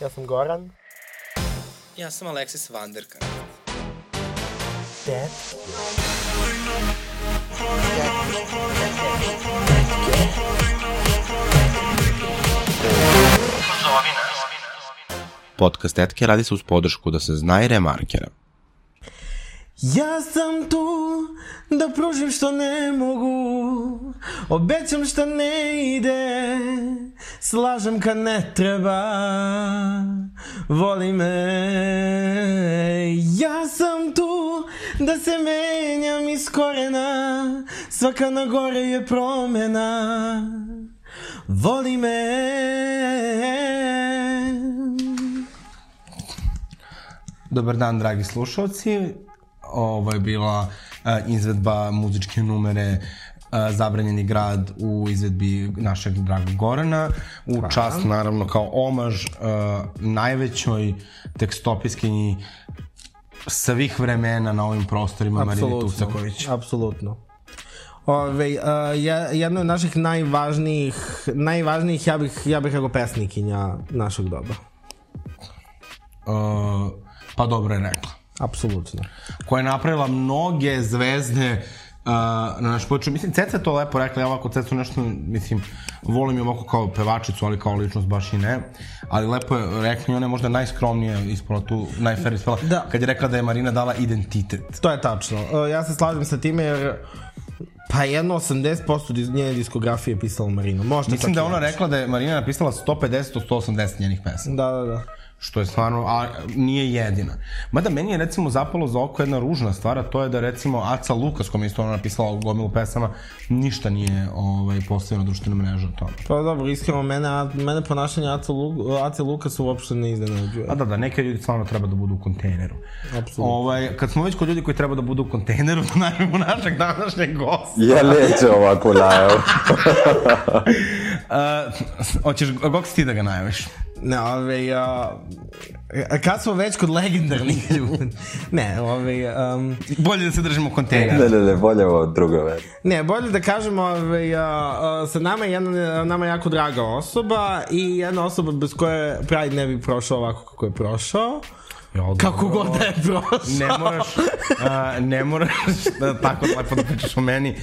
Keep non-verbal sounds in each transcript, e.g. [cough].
Ja sam Goran. Ja sam Alexis Vanderkar. Dad. Podcast Tetke radi se uz podršku da se zna i remarkera. Ja sam tu da pružim što ne mogu. Obećam što ne ide. Slažem kad ne treba. Voli me. Ja sam tu da se menjam iz korena. Svaka na gore je promena. Voli me. Dobar dan, dragi slušalci. Ovo je bila uh, izvedba muzičke numere uh, Zabranjeni grad u izvedbi našeg dragog Gorana. U Hvala. čast, naravno, kao omaž uh, najvećoj tekstopiskinji svih vremena na ovim prostorima Marini Tucaković. Apsolutno. Ove, uh, jedna od naših najvažnijih, najvažnijih, ja bih, ja bih rekao pesnikinja našeg doba. Uh, pa dobro je rekla. Apsolutno. Koja je napravila mnoge zvezde uh, na naš počinu. Mislim, Ceca je to lepo rekla, ja ovako Cecu nešto, mislim, volim je ovako kao pevačicu, ali kao ličnost baš i ne. Ali lepo je rekla i ona je možda najskromnije ispala tu, najfer ispala, da. kad je rekla da je Marina dala identitet. To je tačno. Uh, ja se slažem sa time jer Pa jedno 80% njene diskografije je pisala Marina. Možda Mislim da ona rekla da je Marina napisala 150 od 180 njenih pesama. Da, da, da što je stvarno, a nije jedina. Mada meni je recimo zapalo za oko jedna ružna stvar, a to je da recimo Aca Lukas, kom je isto ona napisala gomilu pesama, ništa nije ovaj, postavio na društvene mreže o tome. Pa dobro, iskreno, mene, mene ponašanje Aca, Lu, Aca Lukas uopšte ne iznenađuje. A da, da, neke ljudi stvarno treba da budu u kontejneru. Apsolutno. Ovaj, kad smo već kod ljudi koji treba da budu u kontejneru, da najmemo našeg današnjeg gosta. Ja neću ovako najav. uh, [laughs] hoćeš, kako si ti da ga najaviš? Ne, ove, a, kad smo već kod legendarnih [laughs] ljudi. Ne, ove, um, bolje da se držimo kontejnera. Ne, ne, ne, bolje ovo drugo već. Ne, bolje da kažemo, ove, a, a, sa nama je jedna, nama je jako draga osoba i jedna osoba bez koje Pride ne bi prošao ovako kako je prošao. Ja, Kako god da je prošao. Ne moraš, a, ne moraš da tako lepo da pričaš o meni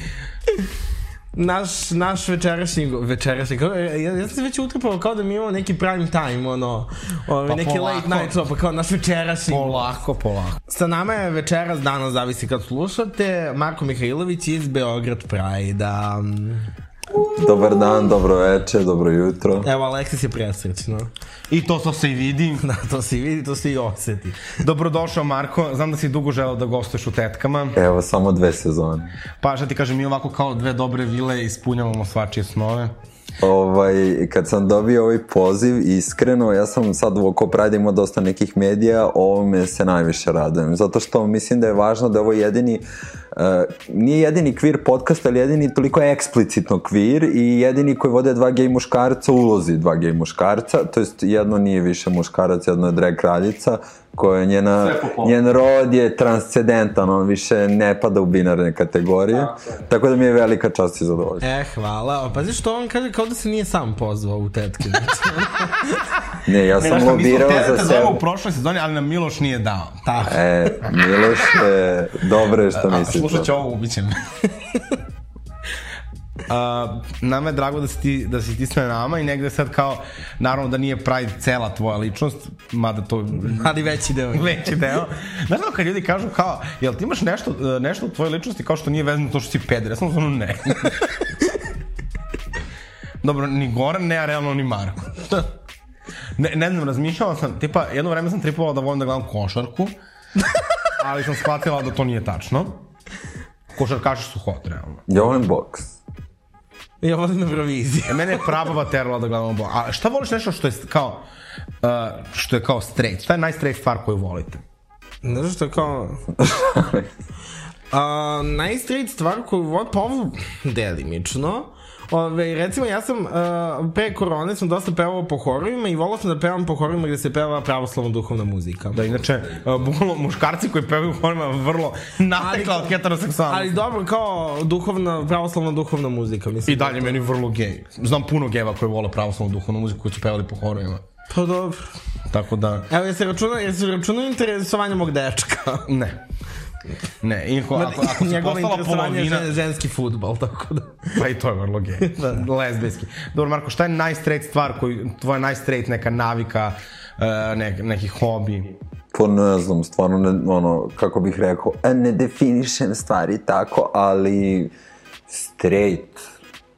naš, naš večerašnji, večerašnji, kao, ja, ja sam se već utrpao kao da mi imamo neki prime time, ono, ovaj, pa neki polako. late night show, pa kao naš večerašnji. Polako, polako. Sa nama je večeras, danas zavisi kad slušate, Marko Mihajlović iz Beograd Pride-a. Dobar dan, dobro večer, dobro jutro. Evo, Aleksis je presrećno. I to, to se i vidi. [laughs] Da, to se i vidi, to se i oseti. Dobrodošao, Marko. Znam da si dugo želeo da gostuješ u Tetkama. Evo, samo dve sezone. Pa, šta ti kažem, mi ovako kao dve dobre vile ispunjavamo svačije snove. Ovaj, kad sam dobio ovaj poziv, iskreno, ja sam sad oko pradimo dosta nekih medija, ovome se najviše radujem. Zato što mislim da je važno da je ovo jedini Uh, nije jedini queer podcast, ali jedini toliko je eksplicitno queer i jedini koji vode dva gej muškarca ulozi dva gej muškarca, to jest jedno nije više muškarac, jedno je drag kraljica, koja je njena, njen rod je transcendentan, on više ne pada u binarne kategorije, tako, tako da mi je velika čast i zadovoljstvo. E, hvala. Pazi što on kaže kao da se nije sam pozvao u tetke. [laughs] ne, ja sam ne, lobirao za sebe. u prošloj sezoni, ali nam Miloš nije dao. Tako. E, Miloš je dobro što misliš. Slušat ću ovo, ubit će me. [laughs] Uh, nama je drago da si, ti, da si ti sve nama i negde sad kao, naravno da nije Pride cela tvoja ličnost, mada to... Ali veći deo. [laughs] veći deo. Znaš da kad ljudi kažu kao, jel ti imaš nešto, nešto u tvojoj ličnosti kao što nije vezano to što si peder? Ja sam ono ne. [laughs] Dobro, ni Goran, ne, a realno ni Marko. [laughs] ne, ne znam, razmišljala sam, tipa, jedno vreme sam tripovala da volim da gledam košarku, ali sam shvatila da to nije tačno. Košarkaši su hot, realno. Ja volim boks. Ja volim Euroviziju. E, mene je prabava terala da gledamo bo. A šta voliš nešto što je kao, uh, što je kao straight? Šta je najstraight stvar koju volite? Znaš što je kao... [laughs] Uh, najstraight stvar koju volim, pa ovo delimično, Ove, recimo, ja sam uh, pre korone sam dosta pevao po horovima i volao sam da pevam po horovima gde se peva pravoslavna duhovna muzika. Da, inače, uh, muškarci koji pevaju u horovima vrlo natekla od heteroseksualnosti. Ali dobro, kao duhovna, pravoslavna duhovna muzika. Mislim, I dalje meni vrlo gej. Znam puno geva koji vole pravoslavnu duhovnu muziku koji su pevali po horovima. Pa dobro. Tako da, Evo, jesi računao, jesi računao interesovanje mog dečka? ne. Ne, i ako, ako, Njegovo postala polovina, žen- ženski futbol, tako da. pa i to je vrlo gej, da. lesbijski. Dobro, Marko, šta je najstraight stvar, koju, tvoja najstraight neka navika, uh, ne, neki hobi? Pa ne znam, stvarno, ne, ono, kako bih rekao, e, ne definišem stvari tako, ali straight,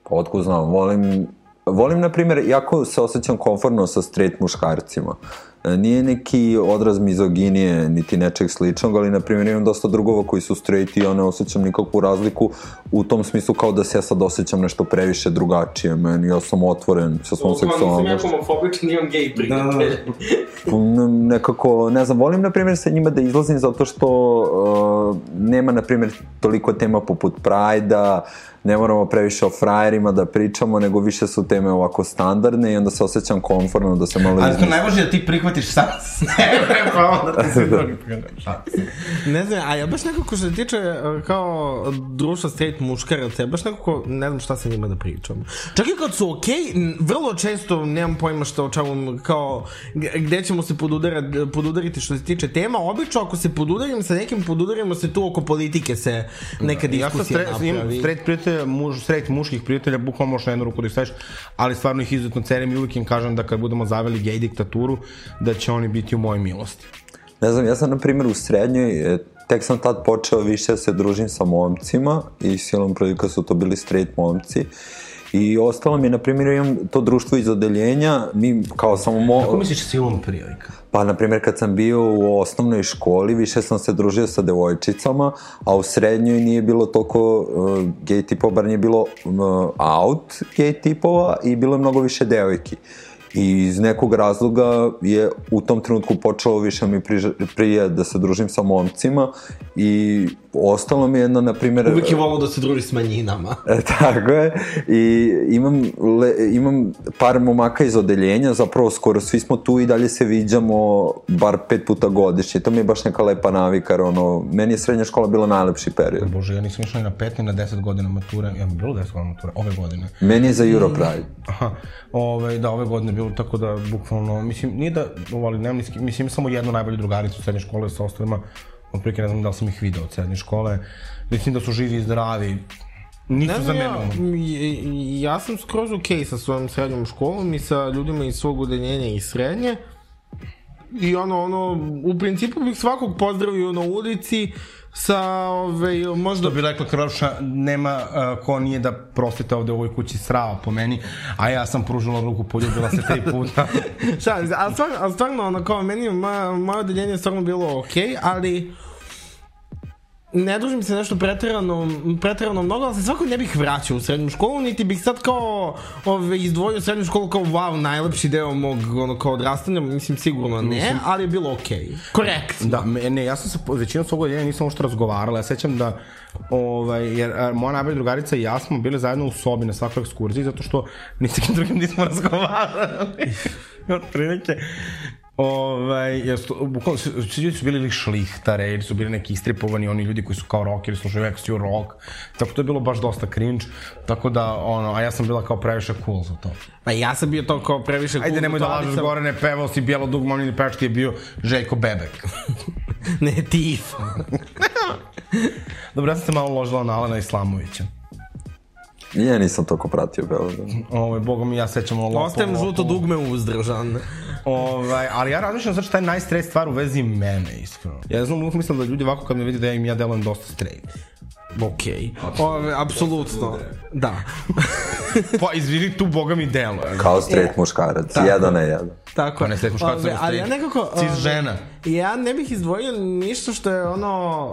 pa otkud znam, volim, volim, na primjer, jako se osjećam komfortno sa straight muškarcima. E, Nije neki odraz mizoginije, niti nečeg sličnog, ali, na primjer, imam dosta drugova koji su straight i ja ne osjećam nikakvu razliku u tom smislu kao da se ja sad osjećam nešto previše drugačije. Meni, ja sam otvoren sa svom seksualnošću. homofobičan, imam gej prijatelj. N- nekako, ne znam, volim na primjer sa njima da izlazim zato što uh, nema na primjer toliko tema poput Prajda, ne moramo previše o frajerima da pričamo, nego više su teme ovako standardne i onda se osjećam komfortno da se malo Ali to iznesem. najvažnije da ti prihvatiš sam sebe, pa onda ti svi [laughs] drugi prihvatiš. Ne znam, a ja baš nekako što se tiče uh, kao društva straight muškaraca, ja baš nekako ne znam šta sa njima da pričam. Čak i kad su okej, okay, vrlo često nemam pojma što o čemu, kao, gde ćemo se podudarati, podudariti što se tiče tema. Obično ako se podudarim sa nekim, podudarimo se tu oko politike se neka Ja sam diskusija stre, imam napravi. Muž, straight muških prijatelja, bukvalno možeš na jednu ruku da ih staviš, ali stvarno ih izuzetno cenim i uvijek im kažem da kad budemo zaveli gej diktaturu, da će oni biti u mojoj milosti. Ne znam, ja sam na primjer u srednjoj, e, tek sam tad počeo više da se družim sa momcima i silom prilika su to bili straight momci. I ostalo mi je, na primjer, imam to društvo iz odeljenja, mi kao samo mo... Kako misliš silom prilika? Pa, na primjer, kad sam bio u osnovnoj školi, više sam se družio sa devojčicama, a u srednjoj nije bilo toliko uh, gej tipova, bar nije bilo uh, out gej tipova i bilo je mnogo više devojki. I iz nekog razloga je u tom trenutku počelo više mi prije da se družim sa momcima i ostalo mi je jedno, na primjer... Uvijek je volao da se druži s manjinama. E, tako je. I imam, le, imam par momaka iz odeljenja, zapravo skoro svi smo tu i dalje se viđamo bar pet puta godišnje. To mi je baš neka lepa navika, jer ono, meni je srednja škola bila najlepši period. Bože, ja nisam išao ni na pet, ni na deset godina mature. Ja mi bilo deset godina mature, ove godine. Meni je za Europride. Aha, ove, da, ove godine bilo tako da, bukvalno, mislim, nije da, ali nemam mislim, samo jednu najbolju drugaricu u srednje škole sa ostalima, otprilike ne znam da li sam ih video od srednje škole, mislim da su živi i zdravi, nisu Ne za mene ja, ja, sam skroz okej sa svojom srednjom školom i sa ljudima iz svog udeljenja i srednje. I ono, ono, u principu bih svakog pozdravio na ulici sa, ove, možda... Što bi rekla Krvaša, nema uh, ko nije da prostite ovde u ovoj kući srava po meni, a ja sam pružila ruku, poljubila se tri puta. [laughs] Šta, ali stvarno, ali stvarno, ono, kao, meni moje odeljenje je stvarno bilo okej, ali ne družim se nešto preterano, preterano mnogo, ali se svako ne bih vraćao u srednju školu, niti bih sad kao ove, izdvojio srednju školu kao wow, najlepši deo mog ono, kao odrastanja, mislim sigurno ne, ali je bilo okej. Korektno. Da, ne, ja sam se po većinom svog odjeljenja nisam uopšte razgovarala. Ja sećam da, ovaj, jer moja najbolja drugarica i ja smo bili zajedno u sobi na svakoj ekskurziji, zato što ni sa kim drugim nismo [laughs] razgovarali. Od prilike. Ovaj, jer su, bukvalno, ljudi su bili ili šlihtare, ili su bili neki istripovani, oni ljudi koji su kao rockeri, slušaju Exio rock, tako to je bilo baš dosta cringe, tako da, ono, a ja sam bila kao previše cool za to. Pa ja sam bio to kao previše Ajde, cool, nemoj da lažeš sam- gore, ne pevao si bijelo dug momljeni pečki je bio Željko Bebek. [laughs] Ne, tif. [laughs] Dobro, ja sam se malo ložila na Alena Islamovića. Ja nisam toliko pratio Beograd. Ovaj, boga mi, ja sećam ono Ostajem žuto dugme uzdržan. Ovaj, ali ja razmišljam zašto šta je najstraight stvar u vezi mene, iskreno. Ja znam, uvijek mislim da ljudi ovako kad me vidi da ja im ja delujem dosta straight. Okej. Ove, apsolutno. Da. [laughs] Pa, izvini, tu boga mi deluje. Kao straight muškarac, jedan na jedan. Tako. Pa ne straight muškarac, Ove, nego ali ja straight nekako... cis ove, žena. Ja ne bih izdvojio ništa što je ono,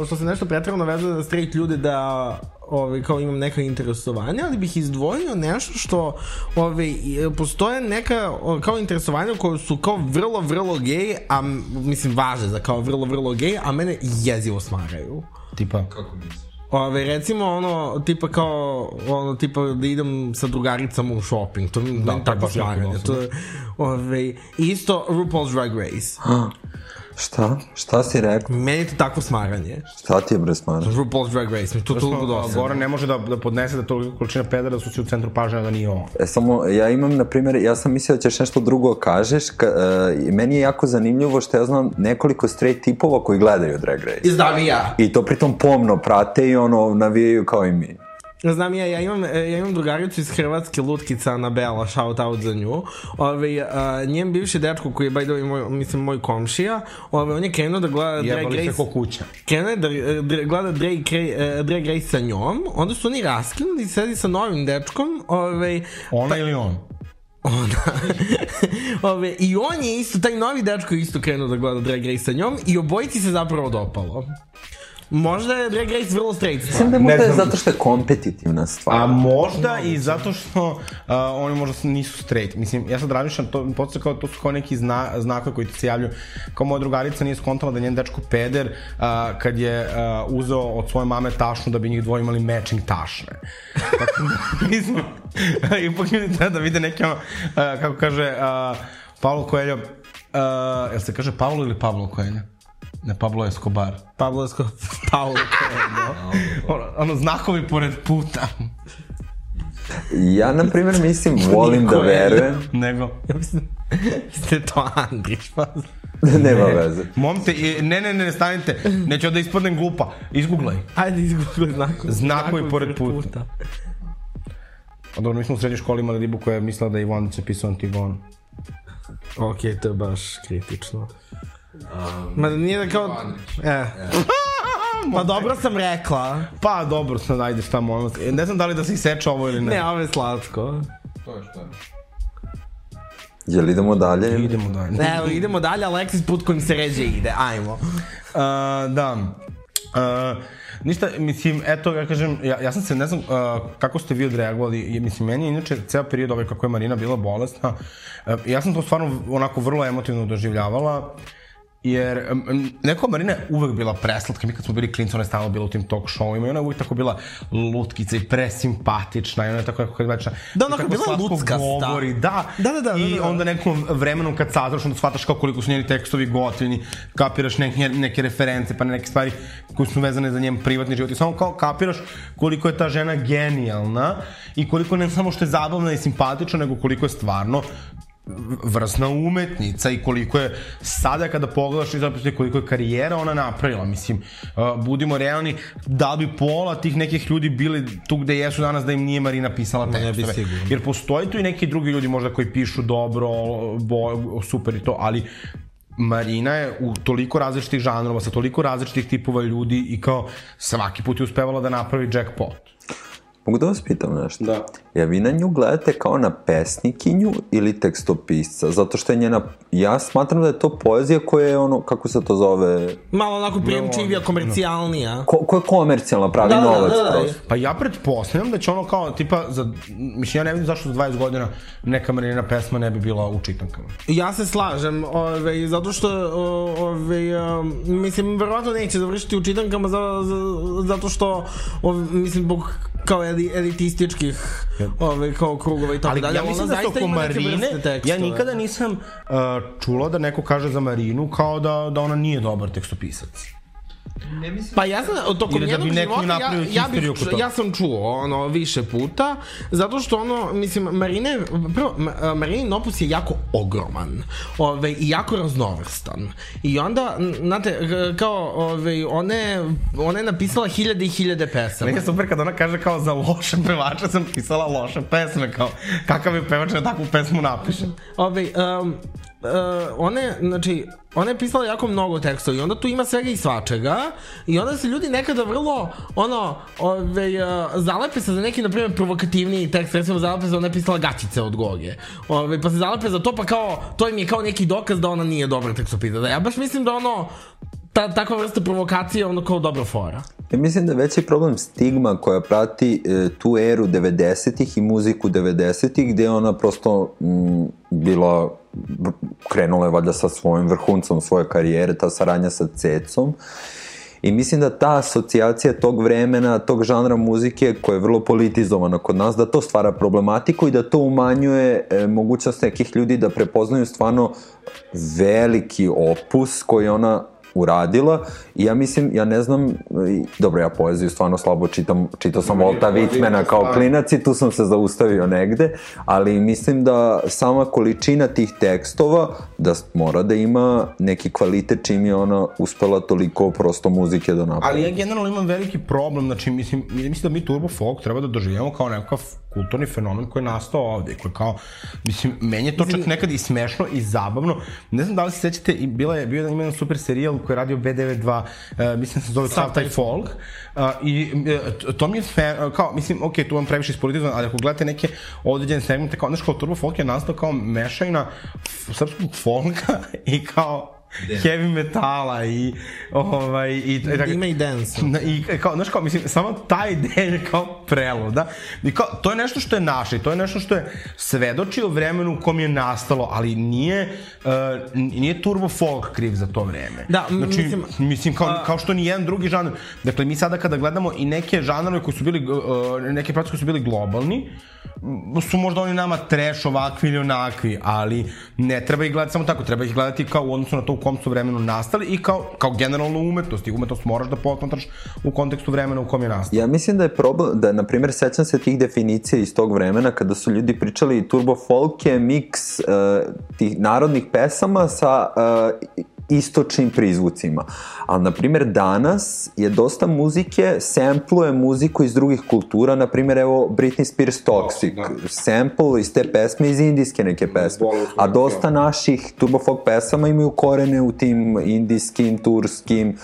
uh, što se nešto pretredno vezuje za straight ljude da ovaj, kao imam neka interesovanja, ali bih izdvojio nešto što ovaj, i- postoje neka kao interesovanja koje su kao vrlo, vrlo gej, a mislim važe za kao vrlo, vrlo gej, a mene jezivo smaraju. Tipa, Ove, recimo ono, tipa kao, ono, tipa da idem sa drugaricama u shopping, to mi da, je tako smaranje. To je, ove, isto RuPaul's Drag Race. [gasps] [gasps] Šta? Šta si rekao? Meni je to takvo smaranje. Šta ti je bre smara? RuPaul's Drag Race, mi je to toliko dosadno. Goran ne može da, da podnese da toliko količina pedera da su si u centru pažnja da nije on. E, samo, ja imam, na primjer, ja sam mislio da ćeš nešto drugo kažeš. Ka, uh, meni je jako zanimljivo što ja znam nekoliko straight tipova koji gledaju Drag Race. Znam i ja. I to pritom pomno prate i ono navijaju kao i mi. Znam ja, ja imam, e, ja imam drugaricu iz Hrvatske, Lutkica Anabela, shout out za nju. Ove, a, njen bivši dečko koji je, by the way, moj, mislim, moj komšija, ove, on je krenuo da gleda Drag Jebali se Race. ko kuća. Krenuo je da da gleda Drag, Ra- Drag Race sa njom, onda su oni raskinuli i sedi sa novim dečkom, ove, Ona ili on? ona. [laughs] ove, I on je isto, taj novi dečko je isto krenuo da gleda Drag Race sa njom i obojici se zapravo dopalo. Možda je Drag Race vrlo straight stvar. Mislim da možda je zato što je kompetitivna stvar. A možda i zato što uh, oni možda su- nisu straight. Mislim, ja sad razmišljam, to, podsjeća kao, to su kao neki zna, znakovi koji ti se javljaju. Kao moja drugarica nije skontala da je njen dečko peder uh, kad je uh, uzeo od svoje mame tašnu da bi njih dvoje imali matching tašne. Tako da, [laughs] mislim, ipak ljudi treba da vide neke, uh, kako kaže uh, Paulo Coelho, uh, jel se kaže Paulo ili Pablo Coelho? Ne, Pablo Escobar. Pablo Esco... [laughs] Paolo Coelho. Ono, ono znakovi pored puta. Ja, na primjer, mislim, volim da verujem. Nego, Ja mislim, ste to Andrić, pa... Nema veze. Momte, i- ne, ne, ne, stanite, neću da ispadnem glupa. Izguglaj. Ajde, izgubili znakovi. Znakovi pored puta. A dobro, mi smo u srednjoj školi imali ribu koja je mislila da je Ivanić pisao Antigonu. Ok, to je baš kritično. Ma nije da kao... E. [laughs] Pa dobro sam rekla. Pa dobro, sad ajde šta molim. Ne znam da li da se iseče ovo ili ne. Ne, ovo je slatko. Jel idemo dalje? Idemo dalje. Evo, idemo dalje, Alexis put kojim se ređe ide, ajmo. Uh, da. Uh, ništa, mislim, eto, ja kažem, ja, ja sam se, ne znam uh, kako ste vi odreagovali, je, mislim, meni je inače ceo period ovaj kako je Marina bila bolesna, uh, ja sam to stvarno onako vrlo emotivno doživljavala, Jer um, neko Marina je uvek bila preslatka, mi kad smo bili klinci, ona je stalno bila u tim talk showima i ona je uvek tako bila lutkica i presimpatična i ona je tako nekako večna. Da, onako bila luckasta. Govori, da. Da, da, da, I da, da. onda nekom vremenom kad saznaš, onda shvataš kao koliko su njeni tekstovi gotivni, kapiraš neke, neke reference, pa neke stvari koje su vezane za njen privatni život i samo kao kapiraš koliko je ta žena genijalna i koliko ne samo što je zabavna i simpatična, nego koliko je stvarno vrsna umetnica i koliko je sada kada pogledaš i zapravo koliko je karijera ona napravila, mislim, uh, budimo realni, da li bi pola tih nekih ljudi bili tu gde jesu danas da im nije Marina pisala ne bi tekstove. Jer postoji tu i neki drugi ljudi možda koji pišu dobro, bo, super i to, ali Marina je u toliko različitih žanrova, sa toliko različitih tipova ljudi i kao svaki put je uspevala da napravi jackpot. Mogu da vas pitam nešto? Da. Ja vi na nju gledate kao na pesnikinju ili tekstopisca? Zato što je njena... Ja smatram da je to poezija koja je ono, kako se to zove... Malo onako prijemčivija, komercijalnija. Ko, koja je komercijalna, pravi Da, da, novac da, da. prosto. Pa ja pretpostavljam da će ono kao, tipa, za, mislim, ja ne vidim zašto za 20 godina neka Marinina pesma ne bi bila u čitankama. Ja se slažem, ove, zato što, ove, um, mislim, verovatno neće završiti u čitankama za, za, zato što, ove, mislim, zbog kao eli, elitističkih ove, kao krugova i tako Ali dalje. ja mislim da zaista oko Marine, ja nikada nisam uh, čula da neko kaže za Marinu kao da, da ona nije dobar tekstopisac. Pa ja sam, tokom Ili da bi neko života, ja, ja, bih, ja sam čuo ono više puta, zato što ono, mislim, Marine, prvo, Ma- Marinin opus je jako ogroman, ove, i jako raznovrstan. I onda, znate, kao, ove, one, ona je napisala hiljade i hiljade pesama. Meni je super kad ona kaže kao za loše pevača sam pisala loše pesme, kao kakav je pevač da takvu pesmu napiše. Ove, um, uh, one, znači, ona je pisala jako mnogo tekstova i onda tu ima svega i svačega i onda se ljudi nekada vrlo, ono, ove, uh, zalepe se za neki, na primjer, provokativniji tekst, recimo zalepe se ona je pisala gaćice od Goge. Ove, pa se zalepe za to, pa kao, to im je kao neki dokaz da ona nije dobar tekstopisac. Da ja baš mislim da ono, ta, takva vrsta provokacije je ono kao dobra fora. Ja mislim da je veći problem stigma koja prati e, tu eru 90-ih i muziku 90-ih gde ona prosto mm, bila krenula je valjda sa svojim vrhuncom svoje karijere, ta saradnja sa Cecom. I mislim da ta asocijacija tog vremena, tog žanra muzike koja je vrlo politizovana kod nas, da to stvara problematiku i da to umanjuje e, mogućnost nekih ljudi da prepoznaju stvarno veliki opus koji ona uradila i ja mislim, ja ne znam, dobro ja poeziju stvarno slabo čitam, čitao sam Volta Whitmana kao klinac i tu sam se zaustavio negde, ali mislim da sama količina tih tekstova da mora da ima neki kvalitet čim je ona uspela toliko prosto muzike da napravi. Ali ja generalno imam veliki problem, znači mislim, mislim da mi Turbo Folk treba da doživljamo kao nekakav kulturni fenomen koji je nastao ovde, koji kao, mislim, meni je to čak nekad i smešno i zabavno. Ne znam da li se sećate, bila je, bio je jedan super serijal koji je radio B92, uh, mislim da se zove Sav taj folk, uh, i uh, to mi je fe, uh, kao, mislim, ok, tu vam previše ispolitizovan, ali ako gledate neke određene segmente, kao, znaš, kao Turbo Folk je nastao kao mešajna srpskog folka [laughs] i kao heavy metala i ovaj i, tako, ima i dance. [laughs] I kao znaš kao mislim samo ta ideja je kao prelo, da? I kao to je nešto što je naše, to je nešto što je svedoči o vremenu u kom je nastalo, ali nije uh, nije turbo folk kriv za to vreme. Da, znači, mislim, mislim kao, a... kao što ni jedan drugi žanr. Dakle mi sada kada gledamo i neke žanrove koji su bili uh, neke koji su bili globalni, su možda oni nama trash ovakvi ili onakvi, ali ne treba ih gledati samo tako, treba ih gledati kao u odnosu na to u kom su vremenu nastali i kao, kao generalno umetnost i umetnost moraš da posmatraš u kontekstu vremena u kom je nastala. Ja mislim da je problem, da na primjer sećam se tih definicija iz tog vremena kada su ljudi pričali turbo folk miks uh, tih narodnih pesama sa uh, istočnim prizvucima. Ali, na primjer, danas je dosta muzike, sampluje muziku iz drugih kultura, na primjer, evo, Britney Spears Toxic, da, da. sample iz te pesme, iz indijske neke pesme. A dosta naših turbofolk pesama imaju korene u tim indijskim, turskim,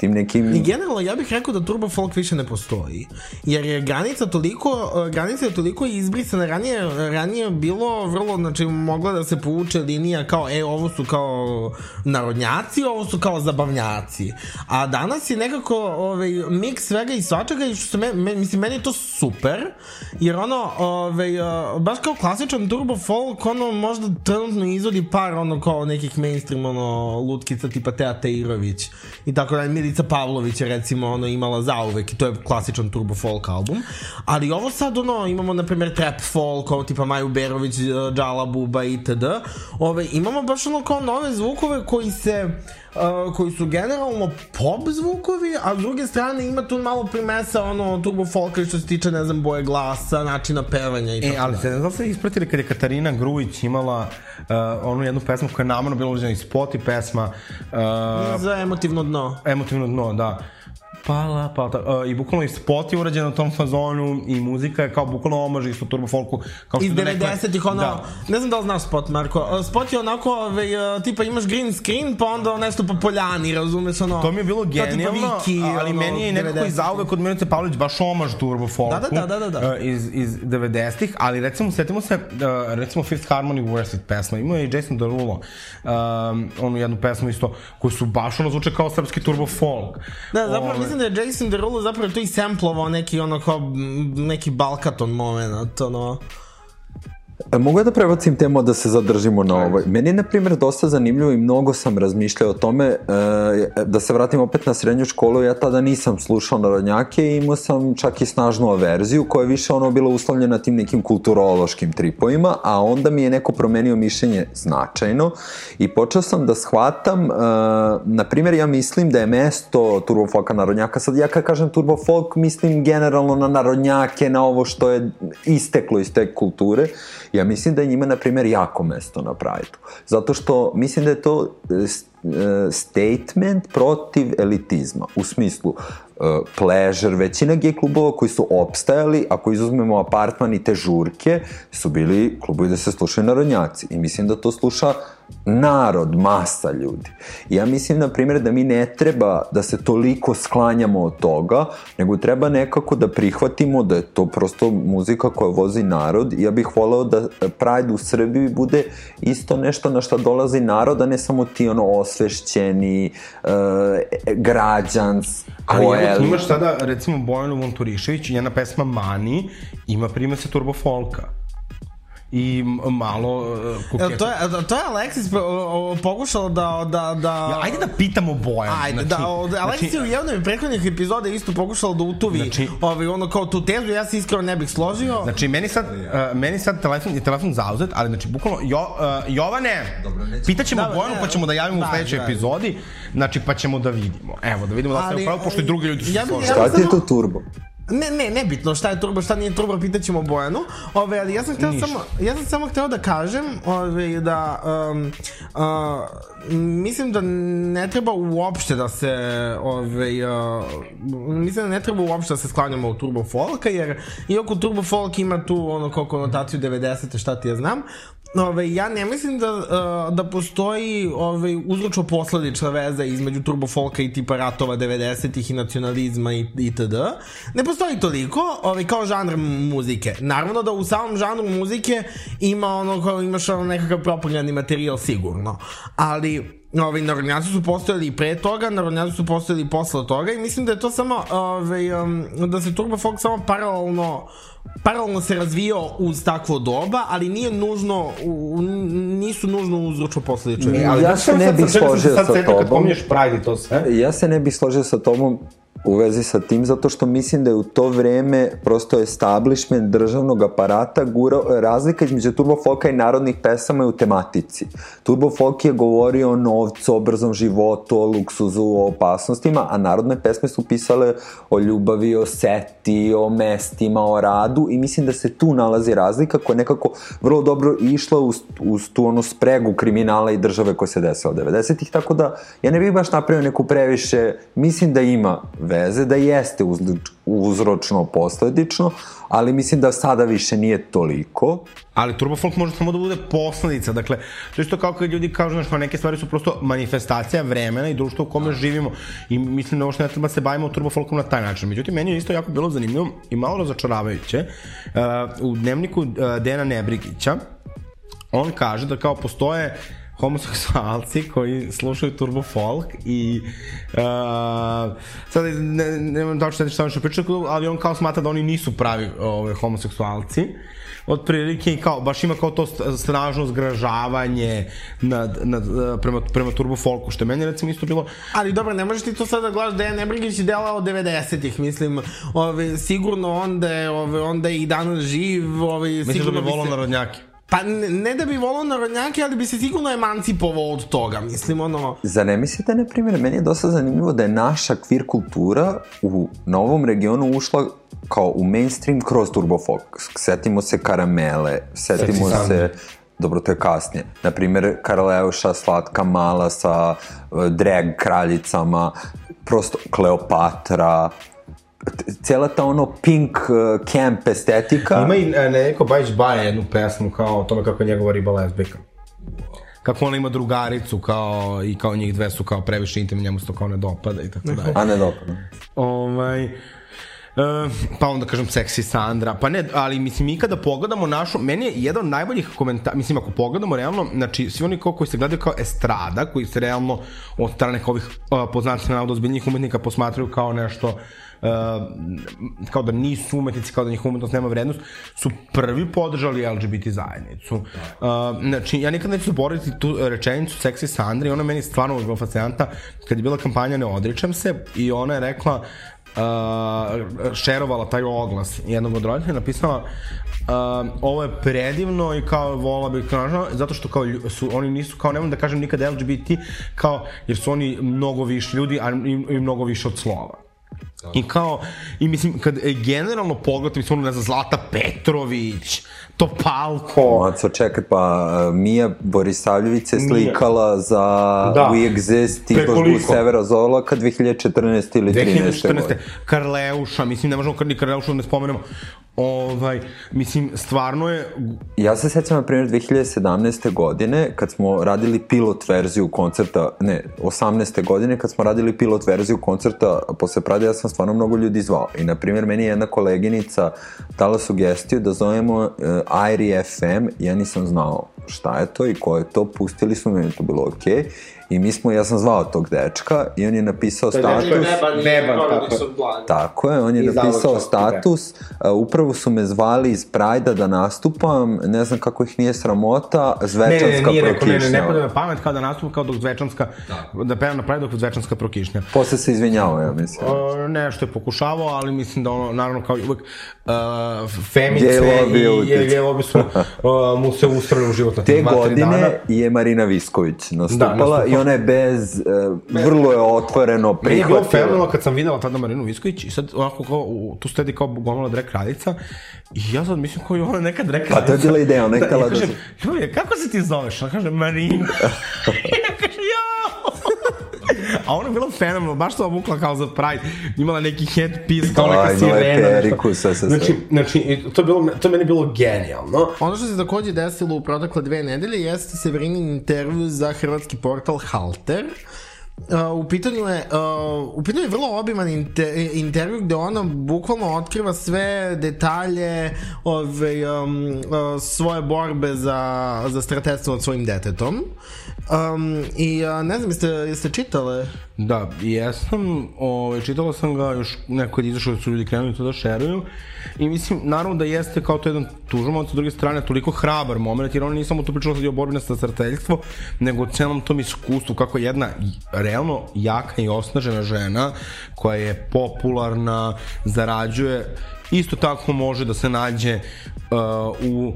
tim nekim... I generalno, ja bih rekao da turbo folk više ne postoji. Jer je granica toliko, uh, granica je toliko izbrisana. Ranije, ranije bilo vrlo, znači, mogla da se povuče linija kao, e, ovo su kao narodnjaci, ovo su kao zabavnjaci. A danas je nekako ovaj, miks svega i svačega i što se me, me, mislim, meni je to super, jer ono, ovaj, uh, baš kao klasičan turbo folk, ono, možda trenutno izvodi par, ono, kao nekih mainstream, ono, lutkica tipa Teja Teirović i tako da, Milica Pavlović je recimo ono imala zauvek i to je klasičan turbo folk album. Ali ovo sad ono imamo na primjer trap folk, ovo tipa Maju Berović, Džala Buba itd. Ove, imamo baš ono kao nove zvukove koji se Uh, koji su generalno pop zvukovi, a s druge strane ima tu malo primesa ono turbo folka što se tiče ne znam boje glasa, načina pevanja i e, tako. E, ali se ne znam se ispratili kad je Katarina Grujić imala uh, onu jednu pesmu koja je namerno bila uđena iz spot i pesma uh, za emotivno dno. Emotivno dno, da pala, pala, uh, i bukvalno i spot je urađen na tom fazonu i muzika je kao bukvalno omaž isto turbo folku. Kao Iz 90-ih ono, da. ne znam da li znaš spot, Marko, uh, spot je onako, ove, uh, tipa imaš green screen, pa onda nešto po poljani, razumeš, ono. To mi je bilo genijalno, Viki, ali ono, meni je nekako iz zauvek kod Milice Pavlović baš omaž turbo folku. Da, da, da, da, da. Uh, iz, iz 90-ih, ali recimo, setimo se, uh, recimo Fifth Harmony Worth It pesma, imao je i Jason Derulo, um, onu jednu pesmu isto, koju su baš ono zvuče kao srpski turbo folk. Da, zapravo mislim da je Jason Derulo zapravo to i samplovao neki ono kao neki Balkaton moment, ono mogu ja da prebacim temu da se zadržimo na ovoj. Meni je, na primjer, dosta zanimljivo i mnogo sam razmišljao o tome, e, da se vratim opet na srednju školu, ja tada nisam slušao narodnjake i imao sam čak i snažnu averziju koja je više ono bila uslovljena tim nekim kulturološkim tripovima, a onda mi je neko promenio mišljenje značajno i počeo sam da shvatam, e, na primjer, ja mislim da je mesto turbofolka narodnjaka, sad ja kad kažem turbofolk, mislim generalno na narodnjake, na ovo što je isteklo iz te kulture, Ja mislim da je njima, na primjer, jako mesto na Prajdu. Zato što mislim da je to e, e, statement protiv elitizma. U smislu, uh, pleasure, većina gej klubova koji su opstajali, ako izuzmemo apartman i te žurke, su bili klubovi da se slušaju narodnjaci. I mislim da to sluša narod, masa ljudi. Ja mislim, na primjer, da mi ne treba da se toliko sklanjamo od toga, nego treba nekako da prihvatimo da je to prosto muzika koja vozi narod ja bih voleo da Pride u Srbiji bude isto nešto na što dolazi narod, a ne samo ti ono osvešćeni, uh, građans, Ali evo, imaš sada, recimo, Bojanu Monturišević i njena pesma Mani ima prime se turbo folka. I malo uh, Jel, to je, to je Alexis pokušao da... da, da Ja, ajde da pitamo Bojan. Ajde, znači, da, od, Alexis je u jednoj od prethodnih epizoda isto pokušao da utuvi Znači- ovaj, ono kao tu tezu, ja se iskreno ne bih složio. Znači, meni sad, uh, meni sad telefon, je telefon zauzet, ali znači, bukvalno, jo, uh, Jovane, pitaćemo Da, Bojanu ne, pa ćemo da javimo da, u sledećoj da. epizodi, znači, pa ćemo da vidimo. Evo, da vidimo da Ali, upravo, pošto i drugi ljudi su ja složili. ja Šta ti je to turbo? Ne, ne, nebitno šta je turbo, šta nije turbo, pitaćemo Bojanu. Ove, ali ja sam hteo Ništa. samo, ja sam samo hteo da kažem ove, da um, uh, mislim da ne treba uopšte da se ove, uh, mislim da ne treba uopšte da se sklanjamo u turbo folka, jer iako turbo folk ima tu ono kao konotaciju 90. šta ti ja znam, Ove, ja ne mislim da, uh, da postoji ove, uzročno posledična veza između turbo folka i tipa ratova 90-ih i nacionalizma i, itd. Ne postoji toliko ove, kao žanr muzike. Naravno da u samom žanru muzike ima ono kao imaš ono nekakav propagandni materijal sigurno. Ali Ovi, narodnjaci su postojali i pre toga, narodnjaci su postojali i posle toga i mislim da je to samo, um, da se Turbo Folk samo paralelno paralelno se razvijao uz takvo doba, ali nije nužno, u, nisu nužno uzročno posledično. Ne, Ali Ja se ne bih složio sad sa setio Kad tobom. pominješ Pride i to sve. Ja se ne bih složio sa tobom u vezi sa tim, zato što mislim da je u to vreme prosto establishment državnog aparata gurao, razlika između turbo folka i narodnih pesama je u tematici. Turbo folk je govorio o novcu, o brzom životu, o luksuzu, o opasnostima, a narodne pesme su pisale o ljubavi, o seti, o mestima, o radu i mislim da se tu nalazi razlika koja nekako vrlo dobro išla uz, uz tu ono spregu kriminala i države koja se desila 90-ih, tako da ja ne bih baš napravio neku previše, mislim da ima veze, da jeste uzročno posledično, ali mislim da sada više nije toliko. Ali turbo folk može samo da bude posledica, dakle, to isto kao kad ljudi kažu, znaš, neke stvari su prosto manifestacija vremena i društva u kome živimo i mislim da uopšte ne treba se bavimo turbo folkom na taj način. Međutim, meni je isto jako bilo zanimljivo i malo razočaravajuće uh, u dnevniku uh, Dena Nebrigića on kaže da kao postoje homoseksualci koji slušaju turbo folk i uh, sad ne, ne znam tačno šta on što priča, ali on kao smatra da oni nisu pravi ove, homoseksualci otprilike i kao, baš ima kao to snažno zgražavanje nad, nad, prema, prema turbo folku, što je meni recimo isto bilo Ali dobro, ne možeš ti to sada da gledaš da je Nebrigić dela od 90-ih, mislim, ove, sigurno onda je, ove, onda je i danas živ, ove, Misliš da bi volao se... narodnjake? Pa ne, da bi volao narodnjake, ali bi se sigurno emancipovao od toga, mislim, ono... Zar ne mislite, na primjer, meni je dosta zanimljivo da je naša queer kultura u novom regionu ušla kao u mainstream kroz turbo folk. Setimo se karamele, setimo Seksi se dobro, to je kasnije. Naprimer, Karleuša, Slatka Mala sa uh, drag kraljicama, prosto Kleopatra, cela ta ono pink uh, camp estetika. Ima i e, neko Bajić Baje jednu pesmu kao o tome kako je njegova riba lezbika. Kako ona ima drugaricu kao, i kao njih dve su kao previše intimni, njemu se to kao ne dopada i tako dalje. A ne dopada. Ovaj, E, pa onda kažem seksi Sandra, pa ne, ali mislim mi kada pogledamo našu, meni je jedan od najboljih komentara, mislim ako pogledamo realno, znači svi oni ko, koji se gledaju kao estrada, koji se realno od strane ovih uh, poznatih navoda ozbiljnih umetnika posmatraju kao nešto uh, kao da nisu umetnici, kao da njih umetnost nema vrednost, su prvi podržali LGBT zajednicu. Uh, znači, ja nikad neću zaboraviti tu rečenicu seksi Sandra i ona meni stvarno bila fascinanta kad je bila kampanja Ne odričem se i ona je rekla uh, šerovala taj oglas jednog od roditelja, napisala uh, ovo je predivno i kao vola bih kažem, zato što kao su, oni nisu, kao nemam da kažem nikad LGBT, kao, jer su oni mnogo više ljudi, a i, i mnogo više od slova. I kao, i mislim, kad e, generalno pogledate, mislim, ono, ne znam, Zlata Petrović, Topalko, Maco, čekaj, pa uh, Mija Borisavljević se slikala za Da. We Exist Preko izložbu. Severa Zolaka 2014. ili 13. 2014. godine. Karleuša, mislim, ne možemo ni Karleušu da ne spomenemo. Ovaj, mislim, stvarno je, Ja se sećam, na primjer, 2017. godine, kad smo radili pilot verziju koncerta, ne, 18. godine, kad smo radili pilot verziju koncerta posle Prade, ja sam stvarno mnogo ljudi zvao. I, na primjer, meni je jedna koleginica dala sugestiju da zovemo uh, Airi FM, ja nisam znao šta je to i ko je to, pustili meni je to bilo okej. I mi smo, ja sam zvao tog dečka i on je napisao status. Beban, tako. Tako je, on je Iz napisao Zalog status, uh, upravo su me zvali iz Prajda da nastupam, ne znam kako ih nije sramota, Ne, ne, Zvečanska nije rekao, ne, ne, ne pada me pamet kao da nastupam kao dok Zvečanska, da pevam na pravi dok Zvečanska prokišnja. Posle se izvinjavao, ja mislim. Uh, nešto je pokušavao, ali mislim da ono, naravno kao i uvek, uh, Femice Gay lobby i je je, je lobby su uh, mu se ustrali u život na Te tri dana. godine je Marina Visković nastupala nastupala. i ona je bez, uh, vrlo je otvoreno Meni je bilo prihvatila. fenomenalno kad sam videla tada Marinu Visković i sad onako kao, u, tu stedi kao gomila drag kraljica i ja sad mislim kao i ona neka drag kraljica. Pa to je bila ideja, ona je htela ja da kažem, Ljubije, kako se ti zoveš? Ona kaže, Marina. [laughs] I ja kažem, jao! A ona je bila fenomenalna, baš se obukla kao za Pride. Imala neki headpiece, kao neka Aj, imala je sirena. nešto. periku, sve, sve, sve. Znači, znači, to, je bilo, to je meni bilo genijalno. Ono što se takođe desilo u protekle dve nedelje jeste Severinin intervju za hrvatski portal Halter. Uh, u pitanju je uh, u pitanju je vrlo obiman inter, intervju gde ona bukvalno otkriva sve detalje ove, um, uh, svoje borbe za, za stratetstvo nad svojim detetom um, i uh, ne znam jeste, jeste čitale? Da, jesam, ovaj, čitala sam ga još neko je izašao da su ljudi krenuli to da šeruju. I mislim, naravno da jeste kao to jedan moment, sa druge strane toliko hrabar moment, jer on nije samo to pričalo sad i o borbi na nego o celom tom iskustvu kako jedna realno jaka i osnažena žena koja je popularna, zarađuje, isto tako može da se nađe uh, u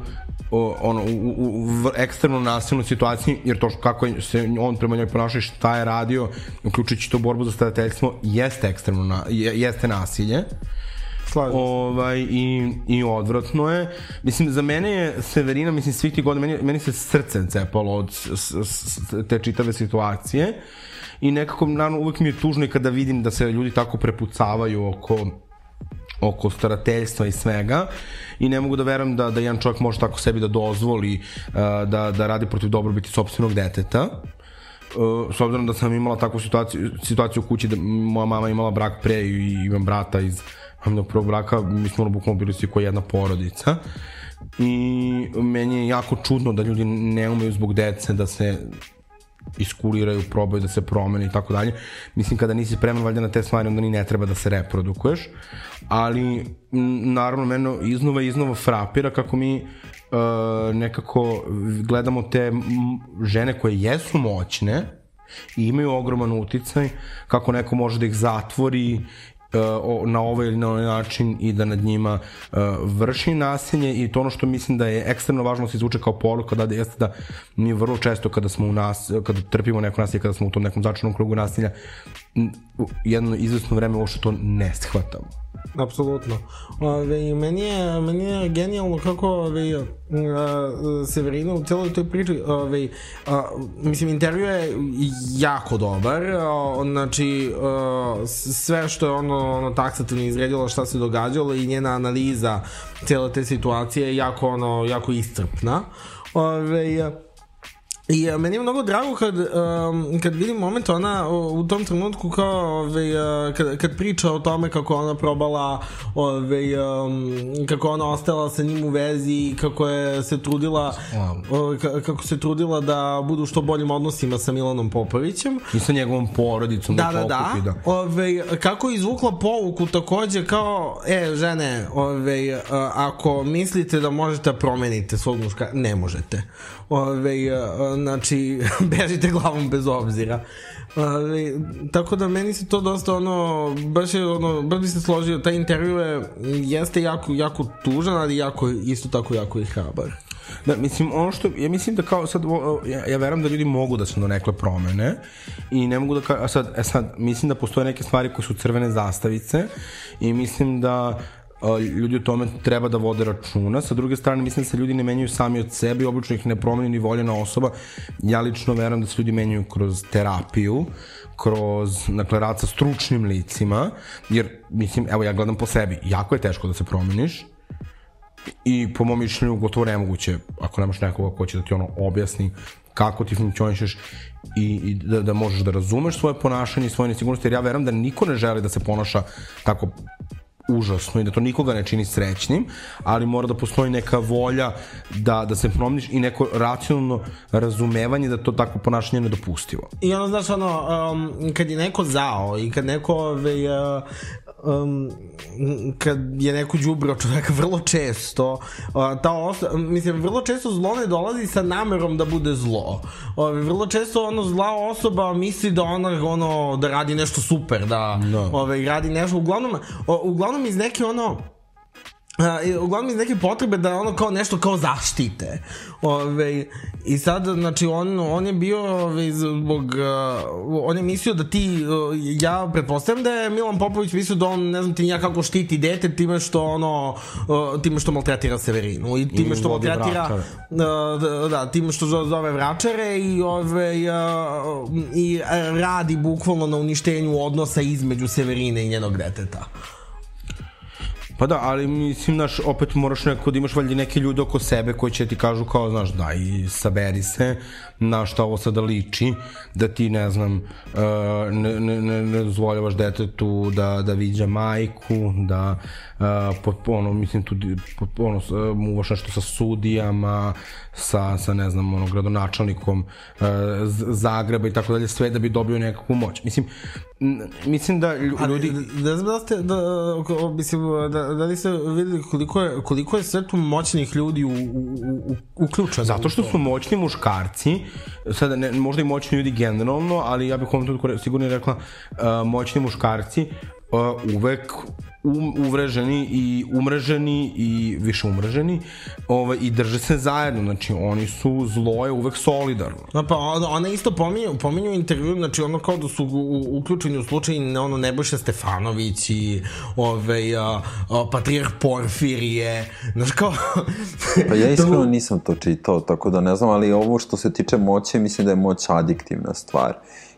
o, ono, u, u, u ekstremno nasilnoj situaciji, jer to što- kako se on prema njoj ponašao i šta je radio, uključujući to borbu za stradateljstvo, jeste ekstremno, na, je, jeste nasilje. Slažem. Ovaj, i, I odvratno je. Mislim, za mene je Severina, mislim, svih tih godina, meni, meni se srce cepalo od s, s, s, te čitave situacije. I nekako, naravno, uvek mi je tužno i kada vidim da se ljudi tako prepucavaju oko oko starateljstva i svega. I ne mogu da verujem da, da jedan čovjek može tako sebi da dozvoli uh, da, da radi protiv dobrobiti sobstvenog deteta. Uh, s obzirom da sam imala takvu situaciju, situaciju u kući da moja mama imala brak pre i imam brata iz maminog prvog braka, mi smo ono bukvalno bili svi kao jedna porodica. I meni je jako čudno da ljudi ne umeju zbog dece da se iskuliraju, probaju da se promene i tako dalje. Mislim, kada nisi spreman valjda na te stvari, onda ni ne treba da se reprodukuješ. Ali, naravno, meno iznova i iznova frapira kako mi uh, nekako gledamo te žene koje jesu moćne i imaju ogroman uticaj, kako neko može da ih zatvori na ovaj ili na onaj način i da nad njima uh, vrši nasilje i to ono što mislim da je ekstremno važno da se izvuče kao poruka da jeste da mi vrlo često kada smo u nas, kada trpimo neko nasilje, kada smo u tom nekom začarnom krugu nasilja, jedno izvesno vreme uopšte to ne shvatamo. Apsolutno. Ove, meni, je, meni je genijalno kako ove, a, Severina u celoj toj priči, ove, a, mislim, intervju je jako dobar, a, znači, a, sve što je ono, ono taksativno izredilo šta se događalo i njena analiza cele te situacije je jako, ono, jako iscrpna. Ove, I a, meni je mnogo drago kad, um, kad vidim moment ona u, tom trenutku kao ovaj, uh, kad, kad priča o tome kako ona probala ovaj, um, kako ona ostala sa njim u vezi i kako je se trudila o, ka, kako se trudila da budu što boljim odnosima sa Milanom Popovićem I sa njegovom porodicom da, da, da, da. Ove, kako je izvukla pouku takođe kao, e, žene, ove, a, ako mislite da možete promenite svog muška, ne možete. Ove, a, znači, [laughs] bežite glavom bez obzira. Ove, tako da meni se to dosta ono, baš je ono, baš bi se složio, taj intervju je, jeste jako, jako tužan, ali jako, isto tako jako i hrabar. Da, mislim, ono što, ja mislim da kao sad, ja, ja veram da ljudi mogu da se donekle promene i ne mogu da, ka, a sad, e sad, mislim da postoje neke stvari koje su crvene zastavice i mislim da a, ljudi o tome treba da vode računa. Sa druge strane, mislim da se ljudi ne menjaju sami od sebe i obično ih ne promeni ni voljena osoba. Ja lično veram da se ljudi menjaju kroz terapiju, kroz, dakle, rad sa stručnim licima, jer, mislim, evo ja gledam po sebi, jako je teško da se promeniš, i po mom mišljenju gotovo nemoguće ako nemaš nekoga ko će da ti ono objasni kako ti funkcionišeš i, i da, da možeš da razumeš svoje ponašanje i svoje nesigurnosti, jer ja veram da niko ne želi da se ponaša tako užasno i da to nikoga ne čini srećnim, ali mora da postoji neka volja da, da se promeniš i neko racionalno razumevanje da to tako ponašanje je nedopustivo. I ono, znaš, ono, um, kad je neko zao i kad neko ove, uh, um, kad je neko đubro čoveka vrlo često uh, ta osa, mislim vrlo često zlo ne dolazi sa namerom da bude zlo uh, vrlo često ono zla osoba misli da ona ono da radi nešto super da no. Da. ove, radi nešto uglavnom uh, uglavnom iz neke ono Uh, uglavnom iz neke potrebe da ono kao nešto kao zaštite. Ove, I sad, znači, on, on je bio ove, zbog, uh, on je mislio da ti, uh, ja pretpostavljam da je Milan Popović mislio da on, ne znam ti ja kako štiti dete time što ono, uh, time što maltretira Severinu i time što maltretira, uh, da, da, time što zove vračare i ove, uh, i radi bukvalno na uništenju odnosa između Severine i njenog deteta. Pa da, ali mislim, znaš, opet moraš neko da imaš valjda neke ljude oko sebe koji će ti kažu kao, znaš, daj, saberi se, na šta ovo sada liči, da ti, ne znam, uh, ne, ne, ne, ne dozvoljavaš detetu da, da viđa majku, da, uh, ono, mislim, tu, ono, muvaš nešto sa sudijama, sa, sa ne znam, ono, gradonačelnikom uh, Zagreba i tako dalje, sve da bi dobio nekakvu moć. Mislim, mislim da ljudi... ne znam da ste, da, mislim, da, da li ste videli koliko je, koliko je sve tu moćnih ljudi u, u, u, uključeno? Zato što su moćni muškarci, sada ne, možda i moćni ljudi generalno, ali ja bih ovom sigurno rekla uh, moćni muškarci uh, uvek um, uvreženi i umreženi i više umreženi ovaj, i drže se zajedno, znači oni su zlo je uvek solidarno. No, pa ona isto pominju, pominju intervju, znači ono kao da su u, uključeni u slučaj ono Nebojša Stefanović i ovaj, a, a, Patrijarh Porfirije, znaš kao... pa ja [laughs] iskreno nisam to čitao, tako da ne znam, ali ovo što se tiče moće, mislim da je moć adiktivna stvar.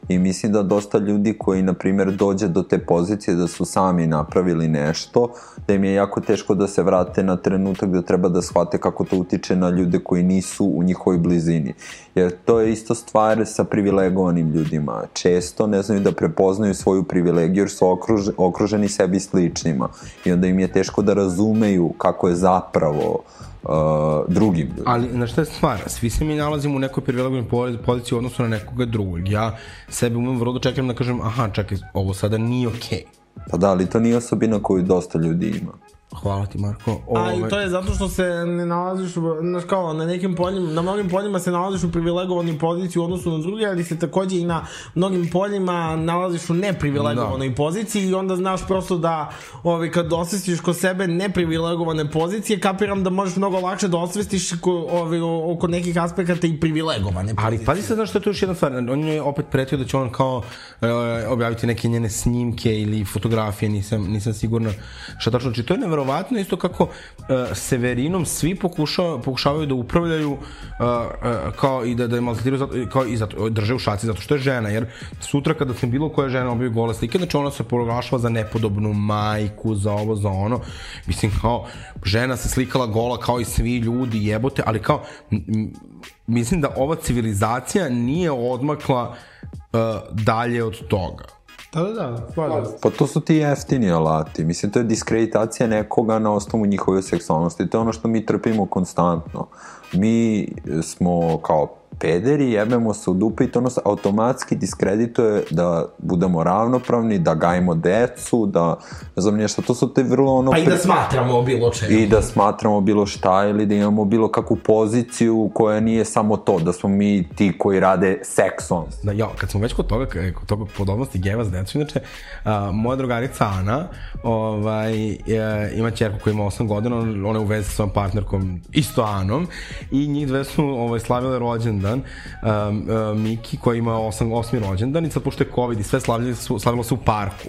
I mislim da dosta ljudi koji, na primjer, dođe do te pozicije da su sami napravili nešto, da im je jako teško da se vrate na trenutak da treba da shvate kako to utiče na ljude koji nisu u njihovoj blizini. Jer to je isto stvar sa privilegovanim ljudima. Često ne znaju da prepoznaju svoju privilegiju jer su okruž, okruženi sebi sličnima. I onda im je teško da razumeju kako je zapravo uh, uh, drugim ljudima. Ali, na šta je stvar? Svi se mi nalazimo u nekoj privilegovanoj poziciji u odnosu na nekoga drugog. Ja sebe umem vrlo da čekam da kažem, aha, čekaj, ovo sada nije okej. Okay. Pa da, ali to nije osobina koju dosta ljudi ima. Hvala ti, Marko. Ove... A i to je zato što se ne nalaziš, u, znaš kao, na nekim poljima, na mnogim poljima se nalaziš u privilegovanoj poziciji u odnosu na druge, ali se takođe i na mnogim poljima nalaziš u neprivilegovanoj da. poziciji i onda znaš prosto da ovaj, kad osvestiš kod sebe neprivilegovane pozicije, kapiram da možeš mnogo lakše da osvestiš ko, ovaj, oko nekih aspekata i privilegovane pozicije. Ali pazi se znaš što je to još jedna stvar, on je opet pretio da će on kao e, objaviti neke njene snimke ili fotografije, nisam, nisam sigurno šta tačno, znači to je neverovatno isto kako uh, Severinom svi pokušava, pokušavaju da upravljaju uh, uh, kao i da, da je maltretiraju kao i zato, drže u šaci zato što je žena, jer sutra kada se bilo koja žena objavi gole slike, znači ona se proglašava za nepodobnu majku, za ovo, za ono, mislim kao žena se slikala gola kao i svi ljudi, jebote, ali kao mislim da ova civilizacija nije odmakla uh, dalje od toga Da, da, da, stvarno. Pa to su ti jeftini alati. Mislim, to je diskreditacija nekoga na osnovu njihove seksualnosti. To je ono što mi trpimo konstantno. Mi smo kao pederi, jebemo se u dupe i to nas automatski diskredituje da budemo ravnopravni, da gajimo decu, da, ne znam nešto, to su te vrlo ono... Pa i da smatramo bilo čemu. I da smatramo bilo šta ili da imamo bilo kakvu poziciju koja nije samo to, da smo mi ti koji rade seksom. Da, ja, kad smo već kod toga, kod toga podobnosti geva s decu, inače, a, moja drugarica Ana, ovaj, je, ima čerku koja ima 8 godina, ona je u vezi sa svojom partnerkom, isto Anom, i njih dve su ovaj, slavile rođendan um, um, Miki koja ima 8, 8. rođendan i sad pošto je COVID i sve slavljali su, slavilo se u parku.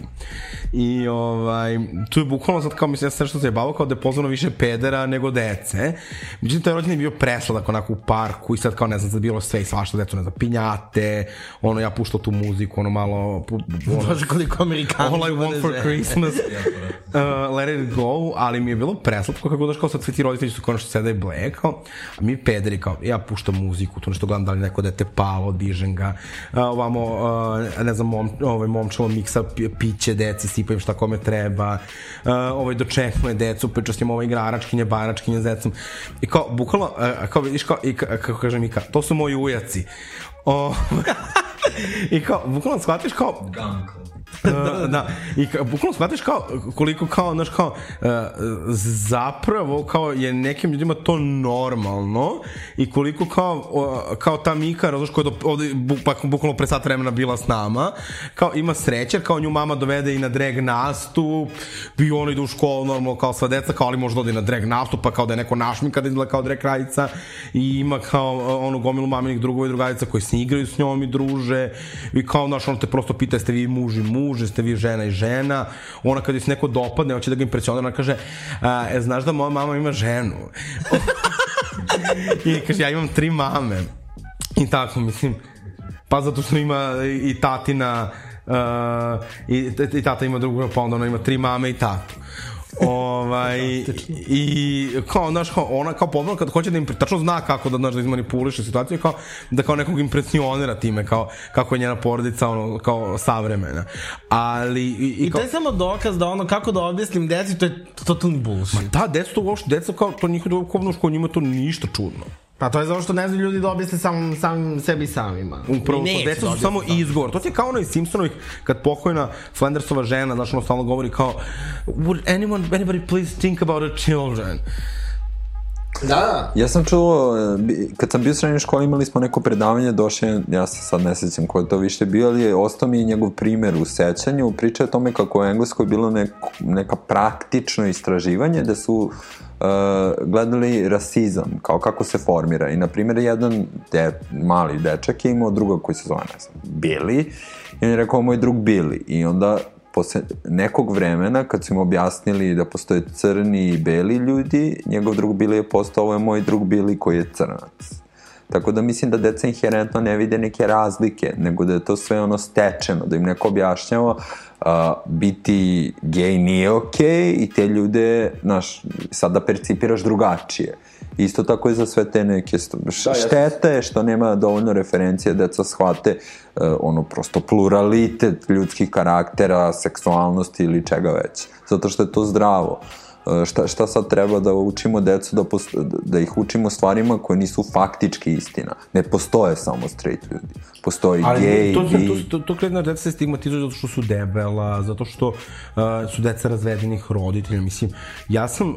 I ovaj, tu je bukvalno sad kao mislim, ja sam što se je bavio kao da je pozvano više pedera nego dece. Međutim, taj rođendan je bio presladak onako u parku i sad kao ne znam, sad bilo sve i svašta decu, ne znam, pinjate, ono ja puštao tu muziku, ono malo... Ono, Bože, koliko Amerikana. All I want for Christmas. [laughs] uh, let it go, ali mi je bilo preslatko kako daš kao sad svi ti roditelji su konačno sedaju black, kao, a mi pederi kao, ja puštam muziku, tu što gledam da li neko dete palo, dižem ga, uh, ovamo, uh, ne znam, mom, ovaj, momčalo miksa pi- piće deci, im šta kome treba, uh, ovaj, dočekuje decu, priča s njim ovaj igra aračkinje, baračkinje s decom. I kao, bukvalno, kao vidiš, kao, i, ka- kako kaže Mika, to su moji ujaci. O, [laughs] I kao, bukvalno shvatiš kao... Gankle. [laughs] da, da, i ka, bukvalno shvatiš kao, koliko kao, znaš, kao, uh, zapravo, kao je nekim ljudima to normalno i koliko kao, uh, kao ta Mika, razliš, koja je do, ovde, bu, pa, bukvalno pre sat vremena bila s nama, kao ima sreće, kao nju mama dovede i na drag nastup, i ona ide u školu normalno kao sva deca, kao ali možda ode na drag nastup, pa kao da je neko našminka da izgleda kao drag kraljica i ima kao uh, onu gomilu maminih drugova i drugarica koji se igraju s njom i druže i kao, znaš, ono te prosto pita jeste vi muž i jeste vi žena i žena, ona kad joj se neko dopadne, hoće da ga impresionira, ona kaže, a, e, znaš da moja mama ima ženu? [laughs] I kaže, ja imam tri mame. I tako, mislim, pa zato što ima i tatina, uh, i, i tata ima drugu, pa onda ona ima tri mame i tatu. Ovaj i kao znaš kao ona kao pomalo kad hoće da im tačno zna kako da znaš da izmanipuliše situaciju kao da kao nekog impresionira time kao kako je njena porodica ono kao savremena ali i, i, I kao, to je samo dokaz da ono kako da objasnim deci, to je totalni bullshit. da deca to uopšte deca kao to njihovo duhovno školu njima to ništa čudno Pa to je zato što ne znaju ljudi da objasne sam, sam sebi samima. Upravo to, deca da su samo objasne izgovor. To ti je kao ono iz Simpsonovih, kad pokojna Flandersova žena, znaš, ono stalno govori kao Would anyone, anybody please think about the children? Da, Ja sam čuo, kad sam bio u srednjoj školi imali smo neko predavanje, došao je, ja se sad ne sećam ko je to više bio, ali je ostao mi je njegov primer u sećanju, priča je o tome kako je u Engleskoj bilo neko, neka praktično istraživanje da su uh, gledali rasizam, kao kako se formira. I, na primjer, jedan de, mali dečak je imao druga koji se zove, ne znam, Billy, i on je rekao, moj drug Billy. I onda posle nekog vremena, kad su im objasnili da postoje crni i beli ljudi, njegov drug Billy je postao, ovo je moj drug Billy koji je crnac. Tako da mislim da deca inherentno ne vide neke razlike, nego da je to sve ono stečeno, da im neko objašnjava uh, biti gej nije okej okay, i te ljude, znaš, sada percipiraš drugačije. Isto tako i za sve te neke st da, šteta je što nema dovoljno referencije da deca shvate uh, ono prosto pluralitet ljudskih karaktera, seksualnosti ili čega već. Zato što je to zdravo. Uh, šta, šta sad treba da učimo decu da, post, da ih učimo stvarima koje nisu faktički istina. Ne postoje samo straight ljudi. Postoji Ali gej, to, to, to, to, to kredna deca se stigmatizuju zato što su debela, zato što uh, su deca razvedenih roditelja. Mislim, ja sam, uh,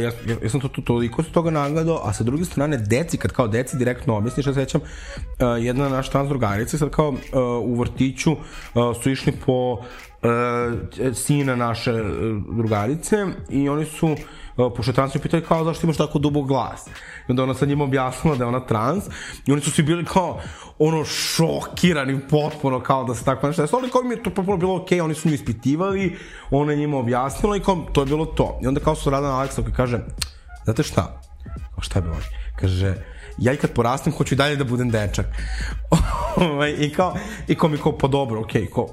ja, ja, ja sam to, to toliko se toga nagledao, a sa druge strane, deci, kad kao deci direktno objasniš, ja sećam, uh, jedna naša trans drugarica, sad kao uh, u vrtiću uh, su išli po uh, sina naše uh, drugarice i oni su uh, pošto je trans i pitali kao zašto imaš tako dubog glas. I onda ona sad njima objasnila da je ona trans i oni su svi bili kao ono šokirani potpuno kao da se tako nešto desilo, ali kao im je to potpuno bilo okej, okay, oni su mi ispitivali, ona je njima objasnila i kao to je bilo to. I onda kao su Radan Aleksa koji kaže, znate šta? Kao šta je bilo? Kaže, ja i kad porastem hoću i dalje da budem dečak. [laughs] Ovaj, I kao, i kao mi kao, pa dobro, okej, okay, kao,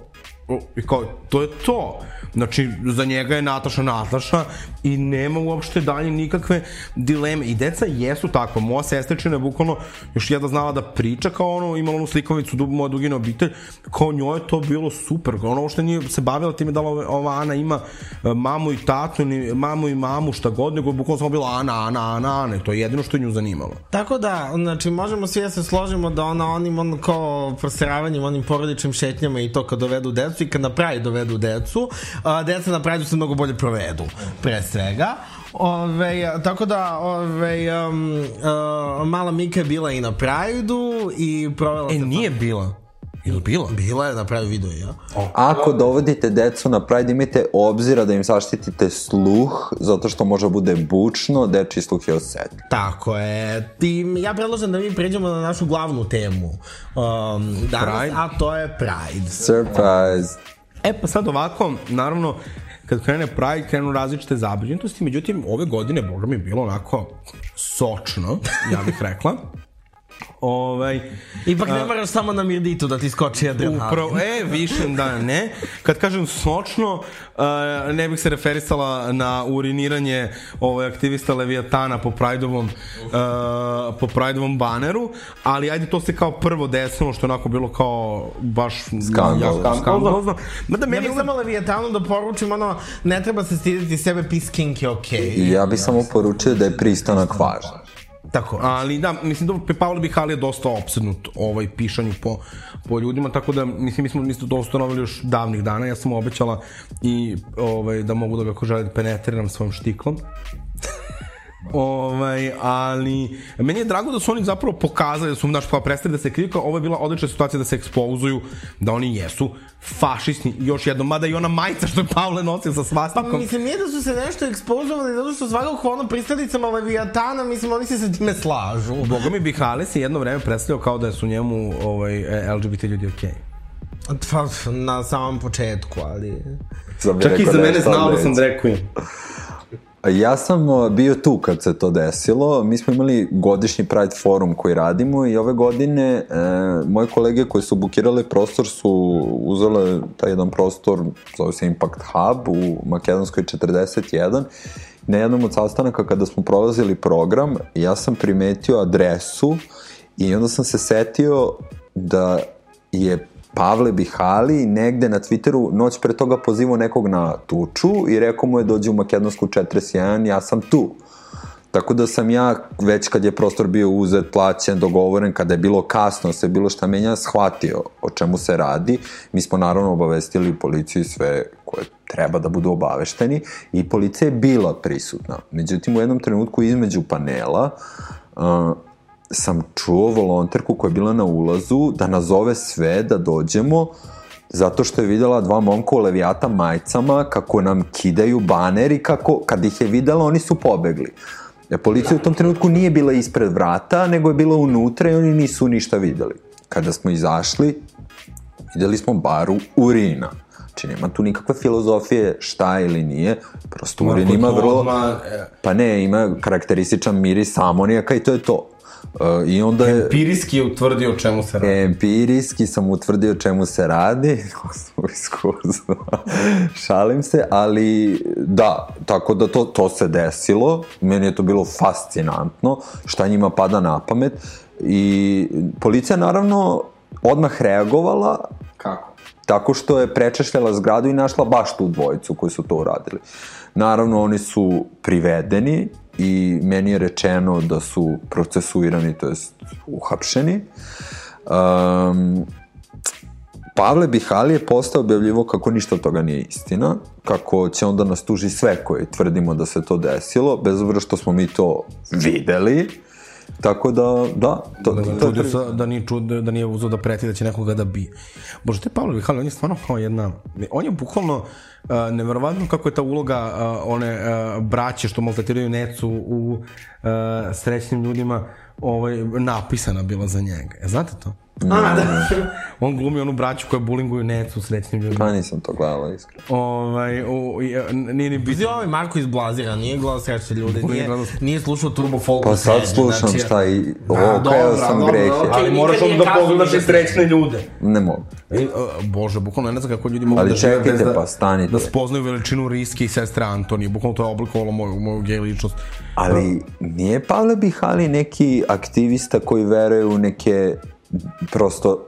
i kao, to je to. Znači, za njega je Nataša Nataša i nema uopšte dalje nikakve dileme. I deca jesu takva. Moja sestričina je bukvalno još jedna znala da priča kao ono, imala onu slikovicu moja dugina obitelj, kao njoj je to bilo super. Ono uopšte nije se bavila time da li ova Ana ima e, mamu i tatu, ni mamu i mamu, šta god, nego je bukvalno samo bila Ana, Ana, Ana, Ana. To je jedino što je nju zanimalo. Tako da, znači, možemo svi da se složimo da ona onim, on, kao proseravanjem, onim porodičnim šetnjama i to kad dovedu decu i kad na pravi dovedu decu, a, deca na pravi se mnogo bolje provedu, pre svega. Ove, tako da, ove, um, uh, mala Mika je bila i na Prajdu i provela E, se nije bila. Ili bila? Bila je na Prajdu video, ja. Ako dovodite decu na Pride, imajte obzira da im zaštitite sluh, zato što može bude bučno, dečiji sluh je osetljiv. Tako je. Ti, ja predlažem da mi pređemo na našu glavnu temu um, danas, Pride. a to je Pride. Surprise! E pa sad ovako, naravno, kad krene Pride, krenu različite zabrinutosti, međutim, ove godine, boga mi, je bilo onako sočno, ja bih rekla. [laughs] Ovaj, Ipak ne moraš samo na mirditu da ti skoči adrenalin. Upravo, e, više da ne. Kad kažem sočno, ne bih se referisala na uriniranje ovaj, aktivista Leviatana po Prideovom, uh, po Prideovom baneru, ali ajde, to se kao prvo desilo, što je onako bilo kao baš Skandalozno. Mada Ja meni bih uvek- samo Leviatanu da poručim, ono, ne treba se stiditi sebe, peace king je okej. I ja bih samo poručio da je pristanak važan. Tako, ali da, mislim da Pavle Bihali je dosta opsednut ovaj pišanju po, po ljudima, tako da mislim mi smo mi smo to ustanovili još davnih dana, ja sam mu obećala i ovaj da mogu da ga ako želi da penetriram svojim štiklom. Ovaj, ali meni je drago da su oni zapravo pokazali da su naš pa prestali da se kriju, kao ovo je bila odlična situacija da se ekspouzuju da oni jesu fašisti još jednom, mada i ona majica što je Pavle nosio sa Pa svastikom. mislim, nije da su se nešto ekspozovali zato što svakako ono pristalicama Leviatana, mislim, oni se sa time slažu. Boga mi Bihali se jedno vreme predstavljao kao da su njemu ovaj, e, LGBT ljudi okej. Okay. Pa, na samom početku, ali... Čak i za mene znao da sam drag queen. Ja sam bio tu kad se to desilo. Mi smo imali godišnji Pride forum koji radimo i ove godine e, moje kolege koji su bukirale prostor su uzele taj jedan prostor, zove se Impact Hub u Makedonskoj 41. Na jednom od sastanaka kada smo prolazili program, ja sam primetio adresu i onda sam se setio da je Pavle Bihali negde na Twitteru noć pre toga pozivao nekog na tuču i rekao mu je dođi u Makedonsku 41, ja sam tu. Tako da sam ja, već kad je prostor bio uzet, plaćen, dogovoren, kada je bilo kasno, se bilo šta menja, shvatio o čemu se radi. Mi smo naravno obavestili policiju i sve koje treba da budu obavešteni i policija je bila prisutna. Međutim, u jednom trenutku između panela uh, sam čuo volonterku koja je bila na ulazu da nazove sve da dođemo zato što je videla dva momka u levijata majicama kako nam kidaju baner i kako kad ih je videla oni su pobegli. E, policija u tom trenutku nije bila ispred vrata, nego je bila unutra i oni nisu ništa videli. Kada smo izašli, videli smo baru urina. Znači, nema tu nikakve filozofije šta ili nije, prosto urin ima vrlo... E, Pa ne, ima karakterističan miris amonijaka i to je to. Uh, I onda je... Pirijski je utvrdio čemu se radi. Empirijski sam utvrdio čemu se radi, [laughs] osnovu iskustva, šalim se, ali da, tako da to, to se desilo, meni je to bilo fascinantno, šta njima pada na pamet i policija naravno odmah reagovala Kako? tako što je prečešljala zgradu i našla baš tu dvojicu koji su to uradili. Naravno, oni su privedeni i meni je rečeno da su procesuirani, to jest uhapšeni. Um, Pavle Bihali je postao objavljivo kako ništa od toga nije istina, kako će onda nas tuži sve koji tvrdimo da se to desilo, bez obzira što smo mi to videli, tako da, da, to, Da, to, da, to, čudio sa, da, nije čud, da nije uzao da preti da će nekoga da bi. Bože, te Pavle Bihali, on je stvarno kao jedna... On je bukvalno uh, neverovatno kako je ta uloga uh, one uh, braće što maltretiraju Necu u uh, srećnim ljudima ovaj, napisana bila za njega. E, znate to? A, da. On glumi onu braću koja bulinguju Necu srećnim ljudima. pa nisam to gledala, iskreno. Ovaj, i, e, nije ni bitno. ovaj Marko iz Blazira, nije gledao srećne ljude, nije, nije slušao Turbo Folk Pa sad slušam znači- šta i... O, dobro, kajao sam dobro, grehe. okej. Ali moraš onda da pogledaš i da srećne ljude. Ne mogu. E, uh, bože, bukvalno ne znam kako ljudi mogu Ali da žive bez da, pa stanite. da spoznaju veličinu Riske i sestre Antonije. Bukvalno to je oblikovalo moju, moju gej ličnost. Ali nije Pavle Bihali neki aktivista koji veruje u neke prosto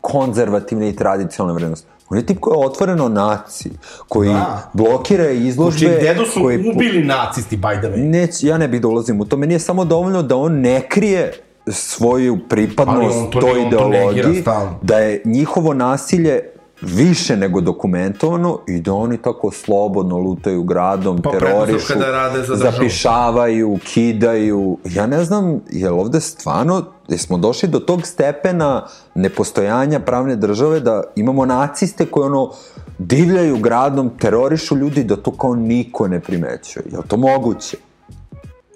konzervativne i tradicionalne vrednosti. On je tip koji je otvoreno naci, koji Da. blokira izložbe... Čijeg dedu su koji ubili nacisti, by the way. Neć, ja ne bih da ulazim u to. Meni je samo dovoljno da on ne krije svoju pripadnost toj ideologiji, da je njihovo nasilje više nego dokumentovano i da oni tako slobodno lutaju gradom, Pa terorišu, da rade za državu. zapišavaju, kidaju. Ja ne znam, je li ovde stvarno, jesmo došli do tog stepena nepostojanja pravne države da imamo naciste koji ono divljaju gradom, terorišu ljudi da to kao niko ne primećuje. Je li to moguće?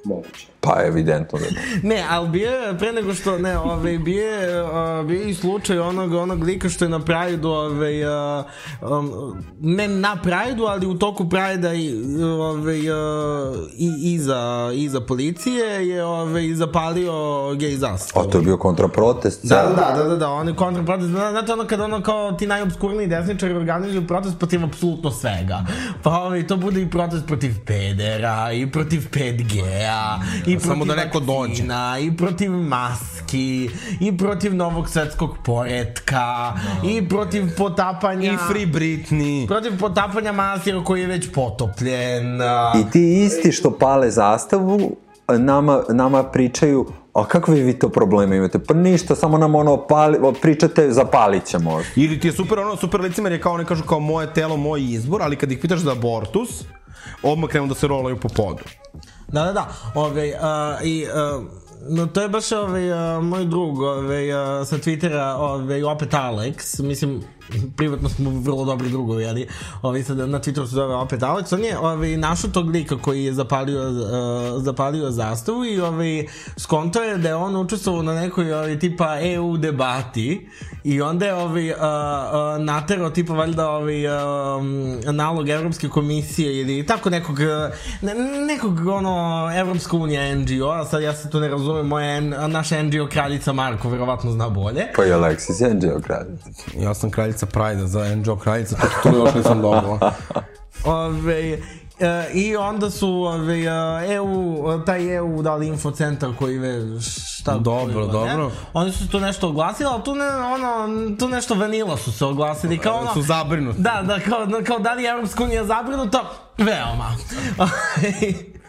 Moguće. Pa evidentno da da. Ne, ali bio je, pre nego što, ne, ovaj, bio je, uh, bio je i slučaj onog, onog lika što je na Prajdu, ovaj, uh, um, ne na Prajdu, ali u toku Prajda i, ovaj, uh, i, iza, iza policije je ovaj, zapalio gej zastavu. A to je bio kontraprotest. Da, da, da, da, da, oni kontraprotest, da, znate ono kad ono kao ti najobskurniji desničari organizuju protest protiv apsolutno svega. Pa ovaj, to bude i protest protiv pedera, i protiv 5G-a, i protiv Samo da neko dođe. i protiv maski, i protiv novog svetskog poretka, i protiv potapanja... I Free Britney. Protiv potapanja manastira koji je već potopljen. I ti isti što pale zastavu, nama, nama pričaju a kakve vi to probleme imate? Pa ništa, samo nam ono pali, pričate zapalit ćemo. Ili ti je super, ono, super licimer je kao oni kažu kao moje telo, moj izbor, ali kad ih pitaš za abortus, odmah krenu da se rolaju po podu. Da, da, da. Ove, a, i, a, no, to je baš ovaj, a, moj drug ovaj, a, sa Twittera, ovaj, opet Alex, mislim, [laughs] privatno smo vrlo dobri drugovi, ali ovaj, sad na Twitteru se zove opet Alex, on je ovaj, našao tog lika koji je zapalio, uh, zapalio zastavu i ovaj, skonto je da je on učestvovao na nekoj ovaj, tipa EU debati i onda je ovaj, uh, uh, naterao tipa valjda ovaj, uh, nalog Evropske komisije ili tako nekog, ne, nekog ono Evropska unija NGO, a sad ja se tu ne razumem, moja, naša NGO kraljica Marko verovatno zna bolje. Pa i Alexis je Anđeo Kraljica. Ja sam kraljica Prajda za Enjo kraljica, to, to još nisam dobila. [laughs] Ove, e, I onda su ove, e, EU, taj EU dali infocentar koji ve šta Dobro, koji ima, dobro. Ne? Oni su tu nešto oglasili, ali tu, ne, ono, tu nešto vanila su se oglasili. Kao ono, Su zabrinuti. Da, da, kao, da, kao da li je Evropska unija zabrinuta? Veoma. [laughs]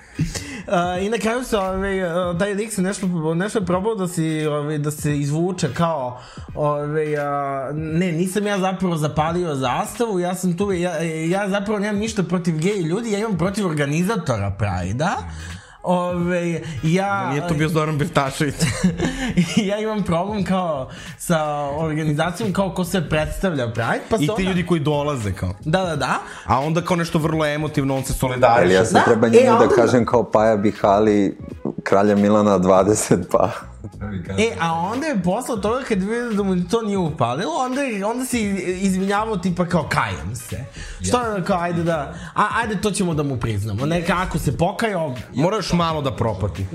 I na kraju se ovaj, taj lik se nešto, nešto je probao da, si, ovaj, da se izvuče kao ovaj, uh, ne, nisam ja zapravo zapalio zastavu, ja sam tu, ja, ja zapravo nemam ništa protiv gej ljudi, ja imam protiv organizatora Prajda. Ove, ja... Nije to bio Zoran Birtašević. [laughs] ja imam problem kao sa organizacijom kao ko se predstavlja Pride, pa se I ti onda... ljudi koji dolaze kao. Da, da, da. A onda kao nešto vrlo emotivno, on se solidariše. Ali ja se Da, treba e, njemu da onda- kažem kao Paja Bihali, kralja Milana 20, pa... E, a onda je posle toga kad vidio da mu to nije upalilo, onda, je- onda se izvinjavao tipa kao kajem se. Što je kao, ajde da, a, ajde to ćemo da mu priznamo. Neka ako se pokajao, Mora još malo da propati.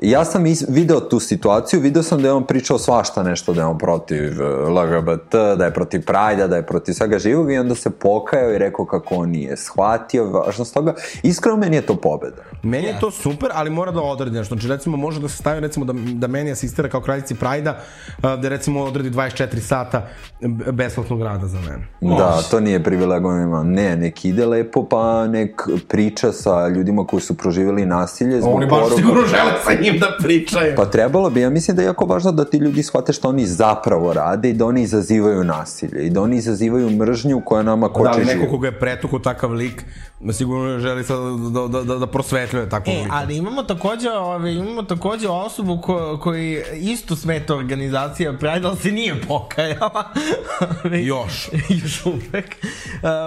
Ja sam is, video tu situaciju, video sam da je on pričao svašta nešto, da je on protiv eh, LGBT, da je protiv Prajda, da je protiv svega živog i onda se pokajao i rekao kako on nije shvatio važnost toga. Iskreno meni je to pobeda. Meni je to super, ali mora da odredi nešto. Znači, recimo, može da se stavi, recimo, da, da meni asistira kao kraljici Prajda, a, da, recimo, odredi 24 sata besplatnog rada za mene. Da, to nije privilegovima. Ne, nek ide lepo, pa nek priča sa ljudima koji su proživjeli nasilje zbog poruka. žele sa njim da pričaju. Pa trebalo bi, ja mislim da je jako važno da ti ljudi shvate šta oni zapravo rade i da oni izazivaju nasilje i da oni izazivaju mržnju koja nama Da, koče život. neko koga je pretuku takav lik, sigurno želi sad da, da, da, da prosvetljuje takvog E, lika. ali imamo takođe, ove, imamo takođe osobu ko, koji isto smeta organizacija Pride, ali se nije pokajala. Još. [laughs] Još uvek.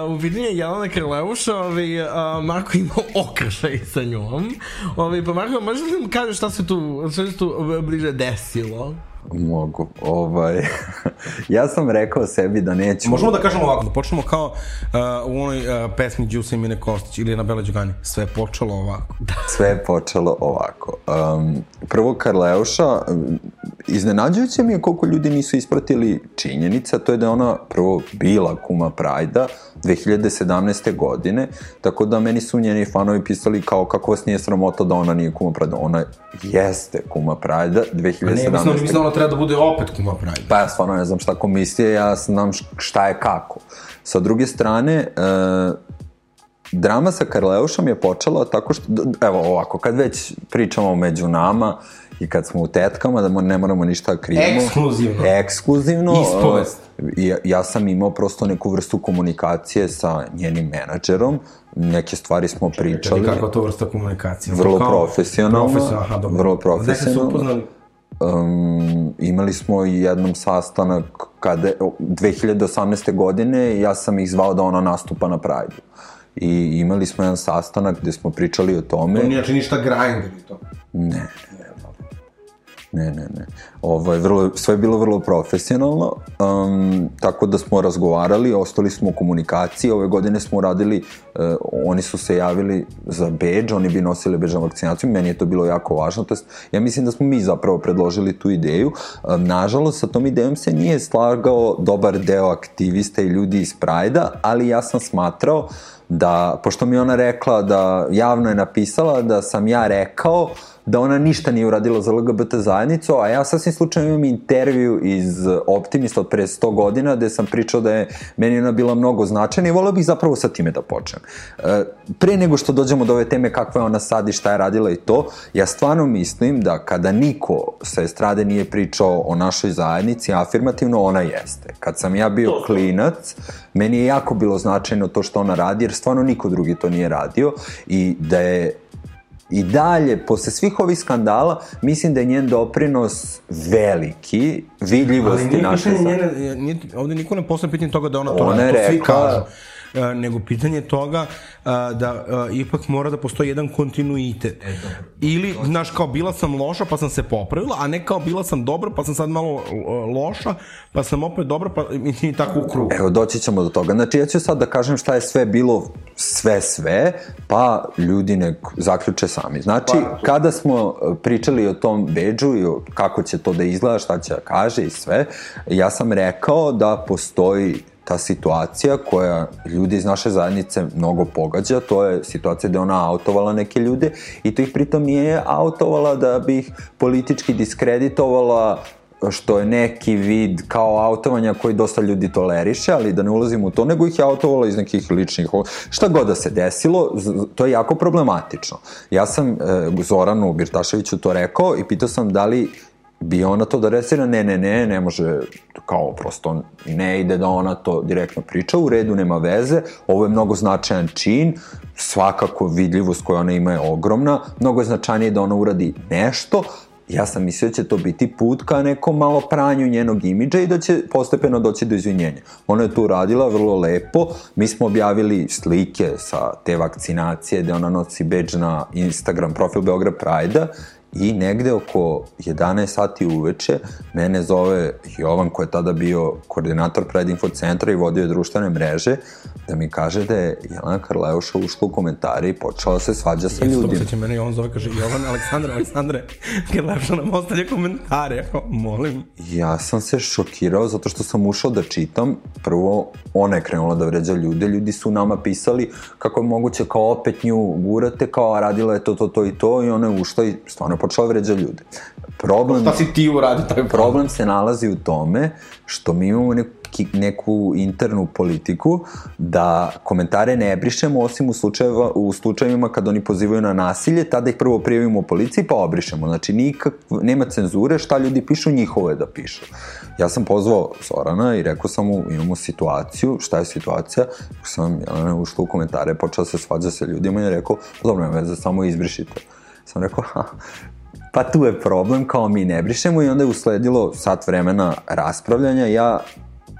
Uh, u pitanju je Jelena Krleuša, ove, uh, Marko ima okršaj sa njom. Ove, pa Marko, možeš li nam kažeš šta se tu, šta se tu bliže desilo? Mogu. Ovaj, [laughs] ja sam rekao sebi da neću... Možemo da kažemo ovako, da počnemo kao uh, u onoj uh, pesmi Đuse i Mine Kostić ili na Bela Đugani. Sve je počelo ovako. Sve je počelo ovako. Um, prvo Karleuša, um, iznenađujuće mi je koliko ljudi nisu ispratili činjenica, to je da je ona prvo bila kuma Prajda 2017. godine, tako da meni su njeni fanovi pisali kao kako vas nije sramota da ona nije kuma Prajda. Ona jeste kuma Prajda 2017. ona treba da bude opet kuma Prajda. Pa ja stvarno ne znam šta komisije, ja znam šta je kako. Sa druge strane, e, drama sa Karleušom je počela tako što, evo ovako, kad već pričamo među nama i kad smo u tetkama, da ne moramo ništa da krijemo. Ekskluzivno. Ekskluzivno. Ispovest. e, Ja, ja sam imao prosto neku vrstu komunikacije sa njenim menadžerom, neke stvari smo pričali. Kakva to vrsta komunikacije? Vrlo Kao- profesionalno. Profesionalno, aha, dobro. Vrlo Gde ste se profesionalno. upoznali? Um, imali smo i jednom sastanak kada, o, 2018. godine ja sam ih zvao da ona nastupa na Pride-u. I imali smo jedan sastanak gde smo pričali o tome. To nije znači ništa grind ili to. Ne, ne, ne. Ne, ne. Ovo je vrlo, sve je bilo vrlo profesionalno, um, tako da smo razgovarali, ostali smo u komunikaciji, ove godine smo radili, uh, oni su se javili za badge, oni bi nosili badge na vakcinaciju, meni je to bilo jako važno, to ja mislim da smo mi zapravo predložili tu ideju, um, nažalost sa tom idejom se nije slagao dobar deo aktivista i ljudi iz Prajda, ali ja sam smatrao da, pošto mi ona rekla da javno je napisala da sam ja rekao da ona ništa nije uradila za LGBT zajednicu, a ja sasvim slučajno imam intervju iz Optimista od pre 100 godina gde sam pričao da je meni ona bila mnogo značajna i volio bih zapravo sa time da počnem. E, pre nego što dođemo do ove teme kakva je ona sad i šta je radila i to, ja stvarno mislim da kada niko sa estrade nije pričao o našoj zajednici afirmativno, ona jeste. Kad sam ja bio klinac, meni je jako bilo značajno to što ona radi, jer stvarno niko drugi to nije radio i da je I dalje, posle svih ovih skandala, mislim da je njen doprinos veliki, vidljivosti naše... Ali nije pitanje njene, nije, ovde niko ne postavlja pitanje toga da ona to, ona to rekla, svi kažu. E, nego pitanje toga a, da a, ipak mora da postoji jedan kontinuitet. E, Ili, znaš, kao bila sam loša pa sam se popravila, a ne kao bila sam dobra pa sam sad malo loša, pa sam opet dobra, pa i tako u krugu. Evo, doći ćemo do toga. Znači, ja ću sad da kažem šta je sve bilo, sve, sve, pa ljudi nek zaključe sami. Znači, pa, kada smo pričali o tom beđu i o kako će to da izgleda, šta će da kaže i sve, ja sam rekao da postoji ta situacija koja ljudi iz naše zajednice mnogo pogađa, to je situacija gde ona autovala neke ljude i to ih pritom nije autovala da bi ih politički diskreditovala što je neki vid kao autovanja koji dosta ljudi toleriše, ali da ne ulazimo u to, nego ih je autovala iz nekih ličnih... Šta god da se desilo, to je jako problematično. Ja sam e, Zoranu Birtaševiću to rekao i pitao sam da li bi ona to da resira, ne, ne, ne, ne može, kao prosto ne ide da ona to direktno priča, u redu nema veze, ovo je mnogo značajan čin, svakako vidljivost koju ona ima je ogromna, mnogo je značajnije da ona uradi nešto, ja sam mislio da će to biti put ka nekom malo pranju njenog imidža i da će postepeno doći do izvinjenja. Ona je to uradila vrlo lepo, mi smo objavili slike sa te vakcinacije gde ona nosi beđ na Instagram profil Beograd Pride-a I negde oko 11 sati uveče mene zove Jovan koji je tada bio koordinator predinfo centra i vodio je društvene mreže da mi kaže da je Jelena Karleuša ušla u komentare i počela se svađa sa ljudima. Će mene Jovan zove kaže Jovan, Aleksandar, Aleksandre, Karleuša [laughs] nam ostavlja komentare. Ja kao, molim. Ja sam se šokirao zato što sam ušao da čitam. Prvo, ona je krenula da vređa ljude. Ljudi su nama pisali kako je moguće kao opet nju gurate, kao radila je to, to, to i to i ona je ušla i stvarno počela vređa ljude. Problem, Šta si ti uradio taj problem se nalazi u tome što mi imamo neki, neku internu politiku da komentare ne brišemo osim u, slučajeva, u slučajevima kad oni pozivaju na nasilje, tada ih prvo prijavimo u policiji pa obrišemo. Znači nikak, nema cenzure, šta ljudi pišu, njihovo je da pišu. Ja sam pozvao Sorana i rekao sam mu imamo situaciju, šta je situacija? Sam ja, ušla u komentare, počela se svađa sa ljudima i rekao, pa dobro, nema veze, samo izbrišite. Sam rekao, ha, Pa tu je problem, kao mi ne brišemo i onda je usledilo sat vremena raspravljanja. Ja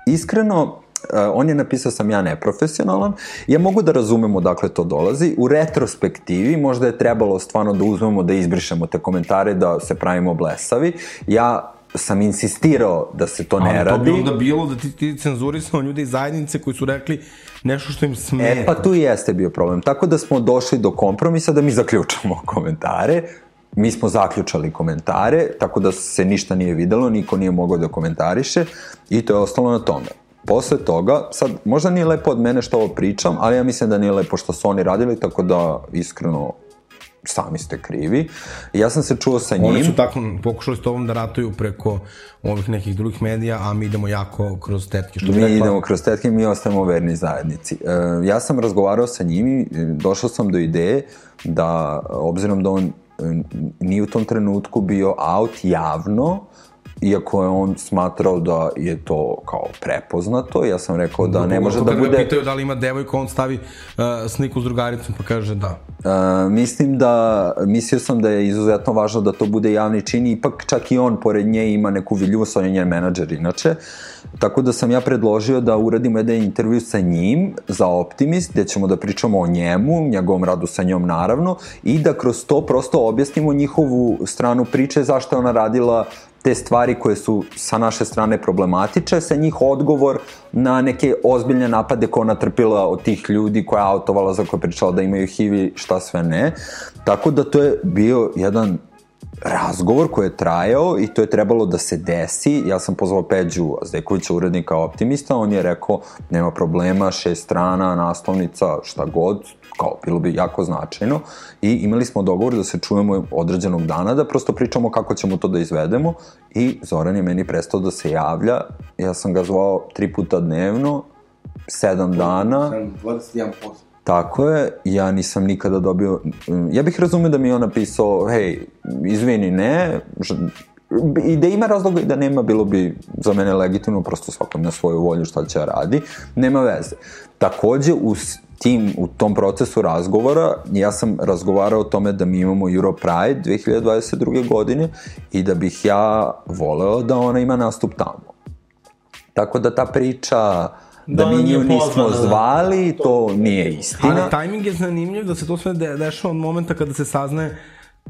iskreno, uh, on je napisao sam ja neprofesionalan, ja mogu da razumem odakle to dolazi, u retrospektivi možda je trebalo stvarno da uzmemo da izbrišemo te komentare, da se pravimo blesavi, ja sam insistirao da se to ne Ali radi. Ali to bi onda bilo da ti, ti cenzurisao ljude iz zajednice koji su rekli nešto što im smeta. E, pa tu jeste bio problem. Tako da smo došli do kompromisa da mi zaključamo [laughs] komentare, mi smo zaključali komentare, tako da se ništa nije videlo, niko nije mogao da komentariše i to je ostalo na tome. Posle toga, sad, možda nije lepo od mene što ovo pričam, ali ja mislim da nije lepo što su oni radili, tako da iskreno sami ste krivi. Ja sam se čuo sa njim. Oni su tako pokušali s tobom da ratuju preko ovih nekih drugih medija, a mi idemo jako kroz tetke. Što mi rekla... idemo kroz tetke, mi ostajemo verni zajednici. E, ja sam razgovarao sa njim i došao sam do ideje da, obzirom da on nije u tom trenutku bio out javno, iako je on smatrao da je to kao prepoznato, ja sam rekao da ne može da bude... pitaju da li ima devojku, on stavi uh, sliku s drugaricom pa kaže da. Uh, mislim da, mislio sam da je izuzetno važno da to bude javni čin, ipak čak i on pored nje ima neku viljuvost, on je njen menadžer inače, tako da sam ja predložio da uradimo jedan intervju sa njim za Optimist, gde ćemo da pričamo o njemu, njegovom radu sa njom naravno, i da kroz to prosto objasnimo njihovu stranu priče, zašto je ona radila te stvari koje su sa naše strane problematiče, sa njih odgovor na neke ozbiljne napade koje ona trpila od tih ljudi koja je autovala za koje je pričala da imaju HIV i šta sve ne. Tako da to je bio jedan razgovor koji je trajao i to je trebalo da se desi. Ja sam pozvao Peđu Azdekovića, urednika Optimista, on je rekao nema problema, šest strana, naslovnica, šta god, kao bilo bi jako značajno. I imali smo dogovor da se čujemo određenog dana da prosto pričamo kako ćemo to da izvedemo. I Zoran je meni prestao da se javlja, ja sam ga zvao tri puta dnevno, sedam dana, 21%. Tako je, ja nisam nikada dobio, ja bih razumio da mi je on napisao, hej, izvini, ne, i da ima razloga i da nema, bilo bi za mene legitimno, prosto svako ima svoju volju šta će da radi, nema veze. Takođe, u tim, u tom procesu razgovora, ja sam razgovarao o tome da mi imamo Euro Pride 2022. godine i da bih ja voleo da ona ima nastup tamo. Tako da ta priča da, Da mi nju nismo pozvana, da. zvali, to nije istina. Ali tajming je zanimljiv da se to sve de dešava od momenta kada se saznaje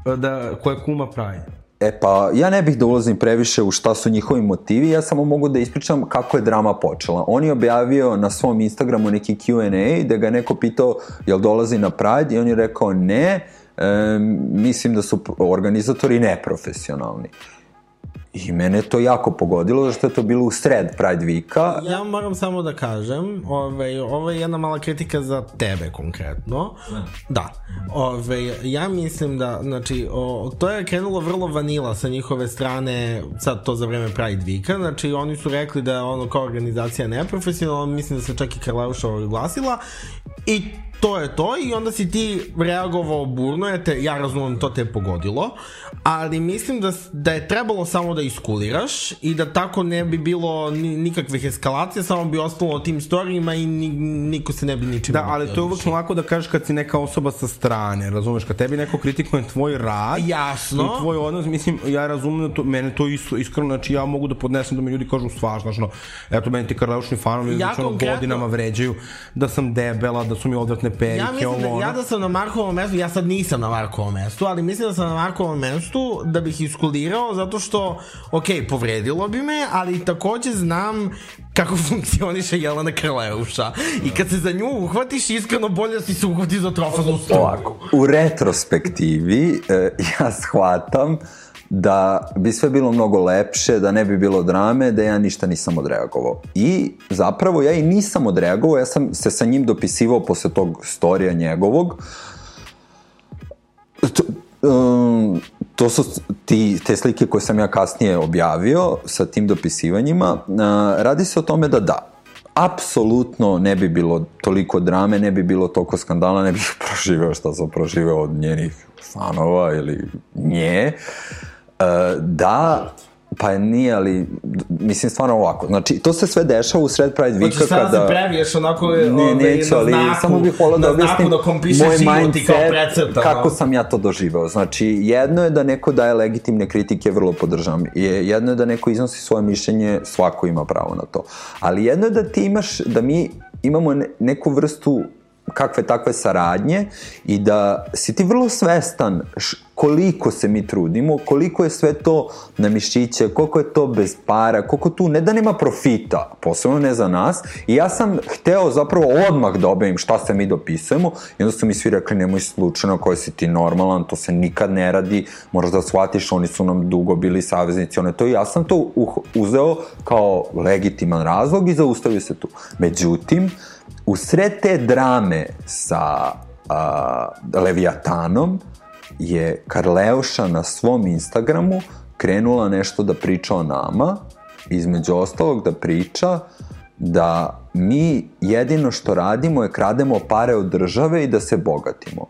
e, da koja kuma pravi. E pa, ja ne bih da ulazim previše u šta su njihovi motivi, ja samo mogu da ispričam kako je drama počela. On je objavio na svom Instagramu neki Q&A da ga neko pitao jel dolazi na Pride i on je rekao ne, e, mislim da su organizatori neprofesionalni. I mene je to jako pogodilo, zašto je to bilo u sred Pride Vika. Ja moram samo da kažem, ovaj, ovo je jedna mala kritika za tebe konkretno. Da. Ovaj, ja mislim da, znači, o, to je krenulo vrlo vanila sa njihove strane, sad to za vreme Pride Vika, znači oni su rekli da je ono kao organizacija neprofesionalna, mislim da se čak i Karleuša oglasila i to je to i onda si ti reagovao burno, je te, ja razumem to te je pogodilo, ali mislim da, da je trebalo samo da iskuliraš i da tako ne bi bilo ni, nikakvih eskalacija, samo bi ostalo o tim storijima i ni, niko se ne bi ničim Da, ali to je uvek lako da kažeš kad si neka osoba sa strane, razumeš? Kad tebi neko kritikuje tvoj rad Jasno. i tvoj odnos, mislim, ja razumem da to, mene to isto, iskreno, znači ja mogu da podnesem da mi ljudi kažu svašta, znači, eto, meni ti karleušni fanovi, Ja znači, godinama vređaju da sam debela, da su mi odvratne perike, Ja mislim da, ovo, ja ono. da sam na Markovom mestu, ja sad nisam na Markovom mestu, ali mislim da sam na Markovom mestu da bih iskulirao zato što, ok, povredilo bi me, ali takođe znam kako [laughs] funkcioniše Jelena Krleuša. I kad se za nju uhvatiš, iskreno bolje da si se uhvati za trofaznu struku. Ovako, u retrospektivi e, ja shvatam da bi sve bilo mnogo lepše, da ne bi bilo drame, da ja ništa nisam odreagovao. I zapravo ja i nisam odreagovao, ja sam se sa njim dopisivao posle tog storija njegovog. To, um, to su ti, te slike koje sam ja kasnije objavio sa tim dopisivanjima. Uh, radi se o tome da da, apsolutno ne bi bilo toliko drame, ne bi bilo toliko skandala, ne bih [laughs] proživeo šta sam proživeo od njenih fanova ili nje. Uh, da, pa nije, ali mislim stvarno ovako. Znači, to se sve dešava u sred Pride Vika Hoćeš sada kada... da se previješ onako Ne, ovaj, neću, na ali znaku, samo bih volao da objasnim na kom piše moj kao mindset, kako sam ja to doživeo. Znači, jedno je da neko daje legitimne kritike, vrlo podržam. Je, jedno je da neko iznosi svoje mišljenje, svako ima pravo na to. Ali jedno je da ti imaš, da mi imamo ne, neku vrstu kakve takve saradnje i da si ti vrlo svestan š, koliko se mi trudimo, koliko je sve to na mišiće, koliko je to bez para, koliko tu, ne da nema profita, posebno ne za nas, i ja sam hteo zapravo odmah da objavim šta se mi dopisujemo, i onda su mi svi rekli nemoj slučajno koji si ti normalan, to se nikad ne radi, moraš da shvatiš, oni su nam dugo bili saveznici, one to, i ja sam to uh, uzeo kao legitiman razlog i zaustavio se tu. Međutim, u sred te drame sa a, Leviatanom je Karleuša na svom Instagramu krenula nešto da priča o nama, između ostalog da priča da mi jedino što radimo je krademo pare od države i da se bogatimo.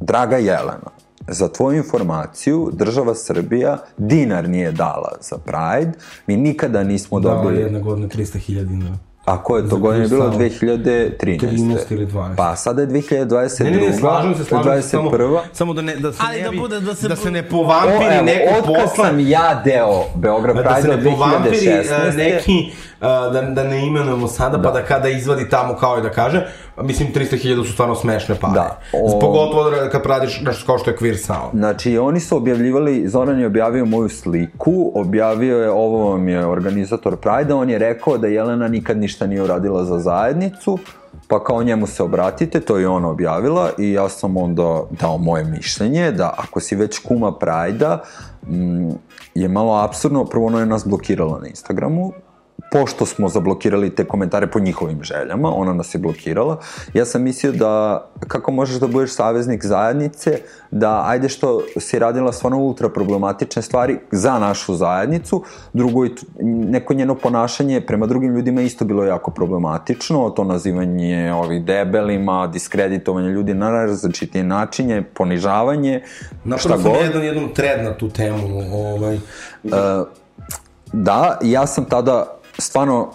Draga Jelena, za tvoju informaciju, država Srbija dinar nije dala za Pride, mi nikada nismo Dala dobili... jedne godine 300.000 dinara. A koje to godine bilo? Kristal. 2013. 13 ili 12. Pa sada je 2022. Ne, ne, ne, slažem se, slažem se, samo, 21. samo da, ne, da se Ali ne da bude- da se da se ne O, povampiri evo, neko otkad posla, sam ja deo Beograd da se Pride-a ne povampiri 2016. uh, neki, da, da ne imenujemo sada, pa da kada izvadi tamo kao i da kaže, mislim 300.000 su stvarno smešne pare. Da, o- Pogotovo da- kad radiš nešto kao što je Queer Sound. Znači, oni su objavljivali, Zoran je objavio moju sliku, objavio je, ovo vam je organizator Pride-a, on je rekao da Jelena nikad ništa nije uradila za zajednicu, pa kao njemu se obratite, to je ona objavila i ja sam onda dao moje mišljenje da ako si već kuma Pride-a, mm, je malo absurdno, prvo ona je nas blokirala na Instagramu, pošto smo zablokirali te komentare po njihovim željama, ona nas je blokirala, ja sam mislio da kako možeš da budeš saveznik zajednice, da ajde što si radila stvarno ultra problematične stvari za našu zajednicu, drugo i neko njeno ponašanje prema drugim ljudima je isto bilo jako problematično, to nazivanje ovih debelima, diskreditovanje ljudi na različitije načinje, ponižavanje, šta Napravo sam god. jedan, jednu tred na tu temu, ovaj, Da, ja sam tada stvarno,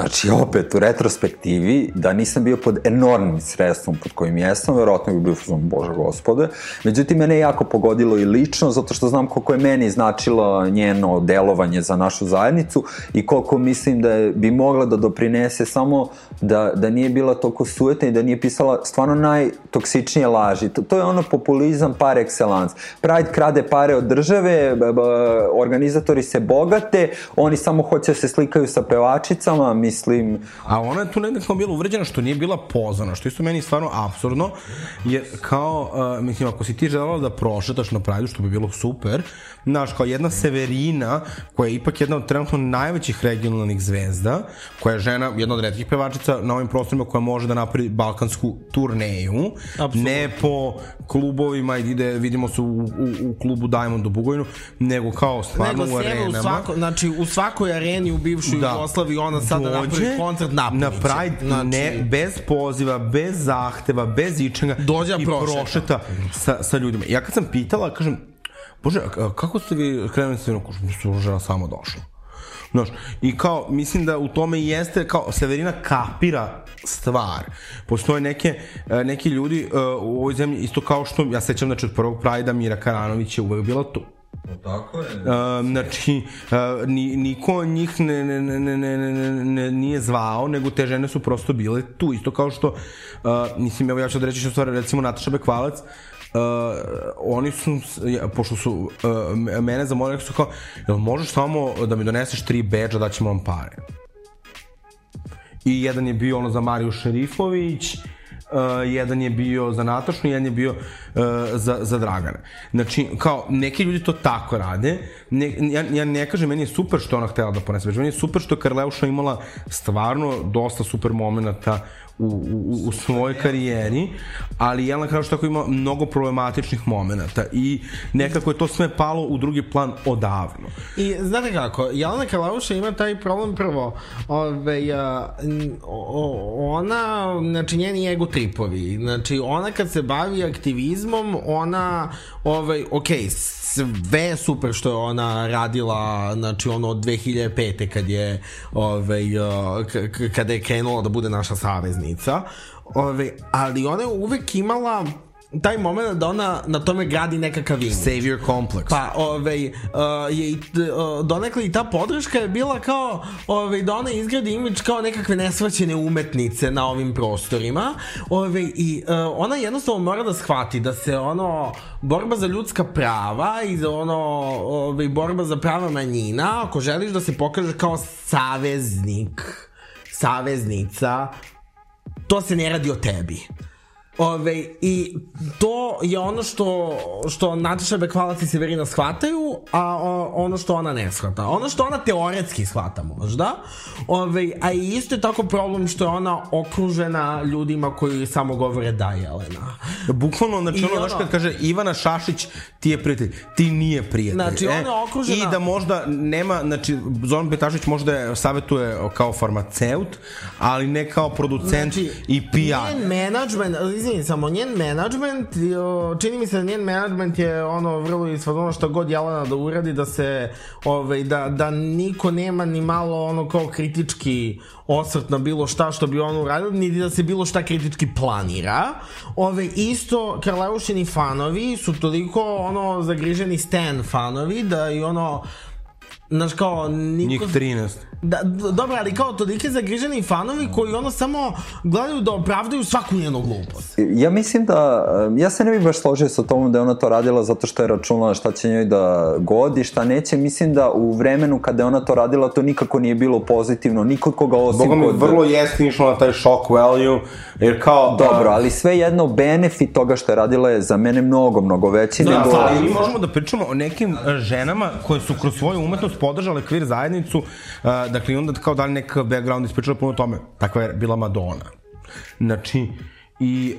znači opet u retrospektivi, da nisam bio pod enormnim sredstvom pod kojim jesam, verovatno bi bio fuzon, bože gospode. Međutim, mene je jako pogodilo i lično, zato što znam koliko je meni značilo njeno delovanje za našu zajednicu i koliko mislim da je, bi mogla da doprinese samo da, da nije bila toliko sujetna i da nije pisala stvarno najtoksičnije laži. To, to je ono populizam par excellence. Pride krade pare od države, organizatori se bogate, oni samo hoće da se slikaju sa pevačicama, mislim... A ona je tu negde kao bila uvređena što nije bila pozvana, što isto meni stvarno absurdno, jer kao, uh, mislim, ako si ti želala da prošetaš na Prajdu, što bi bilo super, znaš, kao jedna Severina, koja je ipak jedna od trenutno najvećih regionalnih zvezda, koja je žena, jedna od redkih pevačica na ovim prostorima koja može da napravi balkansku turneju, Apsolutno. ne po klubovima i ide, vidimo se u, u, u klubu Diamond u Bugojnu, nego kao stvarno Nego u sebe u arenama. svako, znači u svakoj areni u bivšoj Da. Jugoslaviji ona sad da napravi Dođe koncert na napraviće. Pride ne, bez poziva, bez zahteva, bez ičega Dođe, i prošeta. prošeta sa, sa ljudima. Ja kad sam pitala, kažem, Bože, a kako ste vi krenuli sa Veronom Kušmić? Žena samo došla. Znaš, i kao, mislim da u tome i jeste, kao, Severina kapira stvar. Postoje neke, e, neki ljudi e, u ovoj zemlji, isto kao što, ja sećam, znači, od prvog Prajda Mira Karanović je uvek bila tu. Tako je. Uh, znači, uh, ni, niko njih ne, ne, ne, ne, ne, ne, ne, nije zvao, nego te žene su prosto bile tu. Isto kao što, uh, mislim, evo ja ću odreći što stvar, recimo Nataša Bekvalac, uh, oni su, pošto su uh, mene zamolili, su kao, jel možeš samo da mi doneseš tri bedža, da ćemo vam pare. I jedan je bio ono za Mariju Šerifović, uh, jedan je bio za Natašu, jedan je bio uh, za, za Dragana. Znači, kao, neki ljudi to tako rade. Ne, ja, ja ne kažem, meni je super što ona htela da ponese, već meni je super što je Karleuša imala stvarno dosta super momenta u, u, u svojoj karijeri, ali Jelena Krauš tako ima mnogo problematičnih momenta i nekako je to sve palo u drugi plan odavno. I znate kako, Jelena Karlauša ima taj problem prvo, ove, a, n- o- ona, znači njeni ego tripovi, znači ona kad se bavi aktivizmom, ona, ovaj, ok, sve super što je ona radila, znači ono od 2005. kad je, ovaj, k- kada je krenula da bude naša saveznica, ovaj, ali ona je uvek imala taj moment da ona na tome gradi nekakav imidž. Savior complex. Pa, ovaj, uh, je, uh, donekle i ta podrška je bila kao ovaj, da ona izgradi imidž kao nekakve nesvaćene umetnice na ovim prostorima. Ovaj, I uh, ona jednostavno mora da shvati da se ono borba za ljudska prava i za ono ovaj, borba za prava manjina, ako želiš da se pokaže kao saveznik, saveznica, to se ne radi o tebi. Ove, I to je ono što, što Nataša Bekvalac i Severina shvataju, a o, ono što ona ne shvata. Ono što ona teoretski shvata možda, ove, a i isto je tako problem što je ona okružena ljudima koji samo govore da, Jelena. Bukvalno, znači I ono, ono- kad kaže Ivana Šašić, ti je prijatelj, ti nije prijatelj. Znači, ona je okružena- I da možda nema, znači, Zoran Petašić možda je, savjetuje kao farmaceut, ali ne kao producent Znači, i PR. Njen management, izvini, samo njen management, čini mi se da njen management je ono vrlo iz ono što god Jelena da uradi, da se, ovaj, da, da niko nema ni malo ono kao kritički osvrt na bilo šta što bi ono uradio, niti da se bilo šta kritički planira. Ove, isto, Karleušini fanovi su toliko ono zagriženi Stan fanovi da i ono Znaš kao, niko... Njih 13. Da, dobro, ali kao tolike zagriženi fanovi koji ono samo gledaju da opravdaju svaku njenu glupost. Ja mislim da, ja se ne bih baš složio sa tomom da je ona to radila zato što je računala šta će njoj da godi, šta neće. Mislim da u vremenu kada je ona to radila to nikako nije bilo pozitivno, nikod koga osim Boga mi kod... vrlo jeste išlo na taj shock value, jer kao... Dobro, a, ali sve jedno benefit toga što je radila je za mene mnogo, mnogo veći Da, nego... ali mi možemo da pričamo o nekim e, ženama koje su kroz svoju umetnost podržale kvir zajednicu, dakle i onda kao da li neka background ispričala puno o tome. Takva je bila Madonna. Znači, I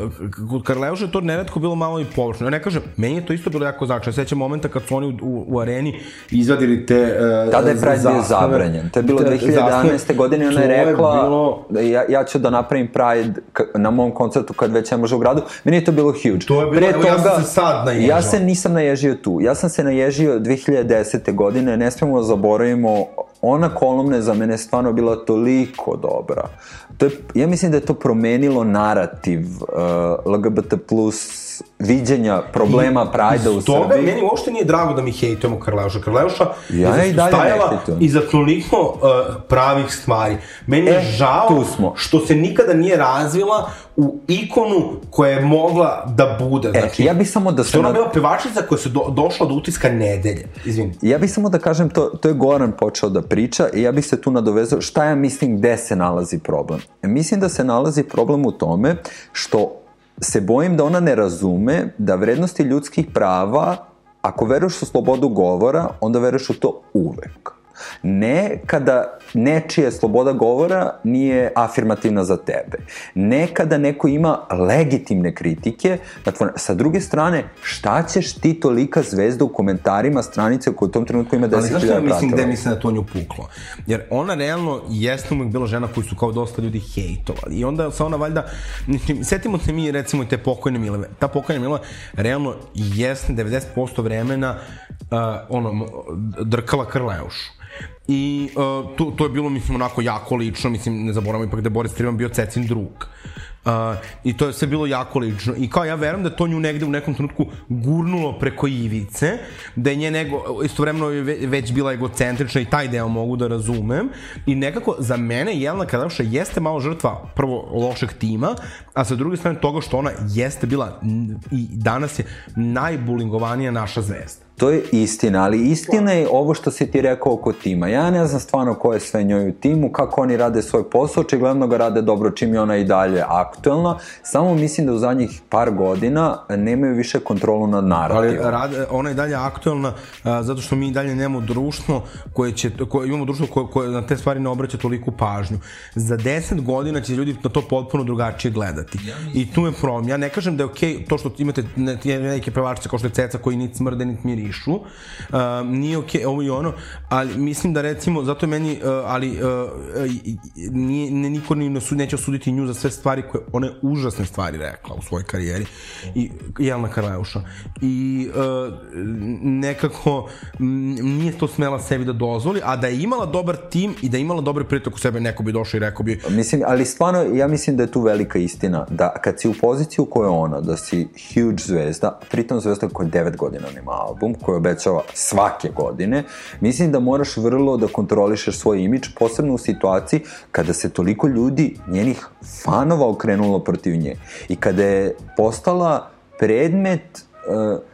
uh, kod Karleuša je to neretko bilo malo i površno. Ja ne kažem, meni je to isto bilo jako značajno. Sećam momenta kad su oni u, u, u areni izvadili te uh, Tada je Pride bio zabranjen. To je bilo 2011. godine i ona je rekla bilo... da ja, ja ću da napravim Pride na mom koncertu kad već ne može u gradu. Meni je to bilo huge. To je bilo, evo, ja sam se sad naježao. Ja se nisam naježio tu. Ja sam se naježio 2010. godine. Ne smemo da zaboravimo ona kolumna je za mene stvarno bila toliko dobra. To je, ja mislim da je to promenilo narativ uh, LGBT plus viđenja problema Prajda u toga Srbiji. meni uopšte nije drago da mi hejtujemo Karleuša. Karleuša Ja je stajala iza toliko uh, pravih stvari. Meni je E, žao tu smo. što se nikada nije razvila u ikonu koja je mogla da bude. E, Znači, ja bih samo da što je ona na- bila pevačica koja se do, došla do utiska nedelje. Izvini. Ja bih samo da kažem, to, to je Goran počeo da priča i ja bih se tu nadovezao šta ja mislim gde se nalazi problem. E, Mislim da se nalazi problem u tome što se bojim da ona ne razume da vrednosti ljudskih prava, ako veruješ u slobodu govora, onda veruješ u to uvek. Ne kada nečija sloboda govora nije afirmativna za tebe. Ne kada neko ima legitimne kritike, na tvoj, sa druge strane, šta ćeš ti tolika zvezda u komentarima stranice koja u tom trenutku ima 10.000 Ali znaš što ja mislim pratila? mislim da to nju puklo? Jer ona realno jeste uvek bila žena koju su kao dosta ljudi hejtovali. I onda se ona valjda, setimo se mi recimo i te pokojne Mileve. Ta pokojna Mileva realno jeste 90% vremena uh, ono, drkala krleušu. I uh, to, to je bilo, mislim, onako jako lično, mislim, ne zaboravamo ipak da je Boris Trivan bio Cecin drug. Uh, I to je sve bilo jako lično. I kao ja verujem da to nju negde u nekom trenutku gurnulo preko ivice, da je nje nego, istovremeno je ve- već bila egocentrična i taj deo mogu da razumem. I nekako za mene Jelena Kadavša jeste malo žrtva prvo lošeg tima, a sa druge strane toga što ona jeste bila i danas je najbulingovanija naša zvezda. To je istina, ali istina je ovo što si ti rekao oko tima. Ja ne znam stvarno ko je sve njoj u timu, kako oni rade svoj posao, očigledno ga rade dobro čim je ona i dalje aktuelna. Samo mislim da u zadnjih par godina nemaju više kontrolu nad Ali narativom. rad, ona je dalje aktuelna a, zato što mi i dalje nemamo društvo koje će, koje, imamo društvo koje, koje na te stvari ne obraća toliku pažnju. Za 10 godina će ljudi na to potpuno drugačije gledati. I tu je problem. Ja ne kažem da je okej okay to što imate ne- neke pevačice kao što je Ceca koji niti smrde niti mirišu. A, nije okej okay, ovo i ono, ali mislim da recimo, zato je meni, a, ali i- i- nije, ne, niko ni ne neće osuditi nju za sve stvari koje, one užasne stvari rekla u svojoj karijeri. I Jelena Karleuša. I uh, nekako m, nije to smela sebi da dozvoli, a da je imala dobar tim i da je imala dobar pritok u sebe, neko bi došao i rekao bi Mislim, ali stvarno, ja mislim da je tu velika istina, da kad si u poziciji u kojoj je ona, da si huge zvezda, pritom zvezda koja 9 godina nema album, koja obećava svake godine, mislim da moraš vrlo da kontrolišeš svoj imidž, posebno u situaciji kada se toliko ljudi, njenih fanova okrenulo protiv nje. I kada je postala predmet uh,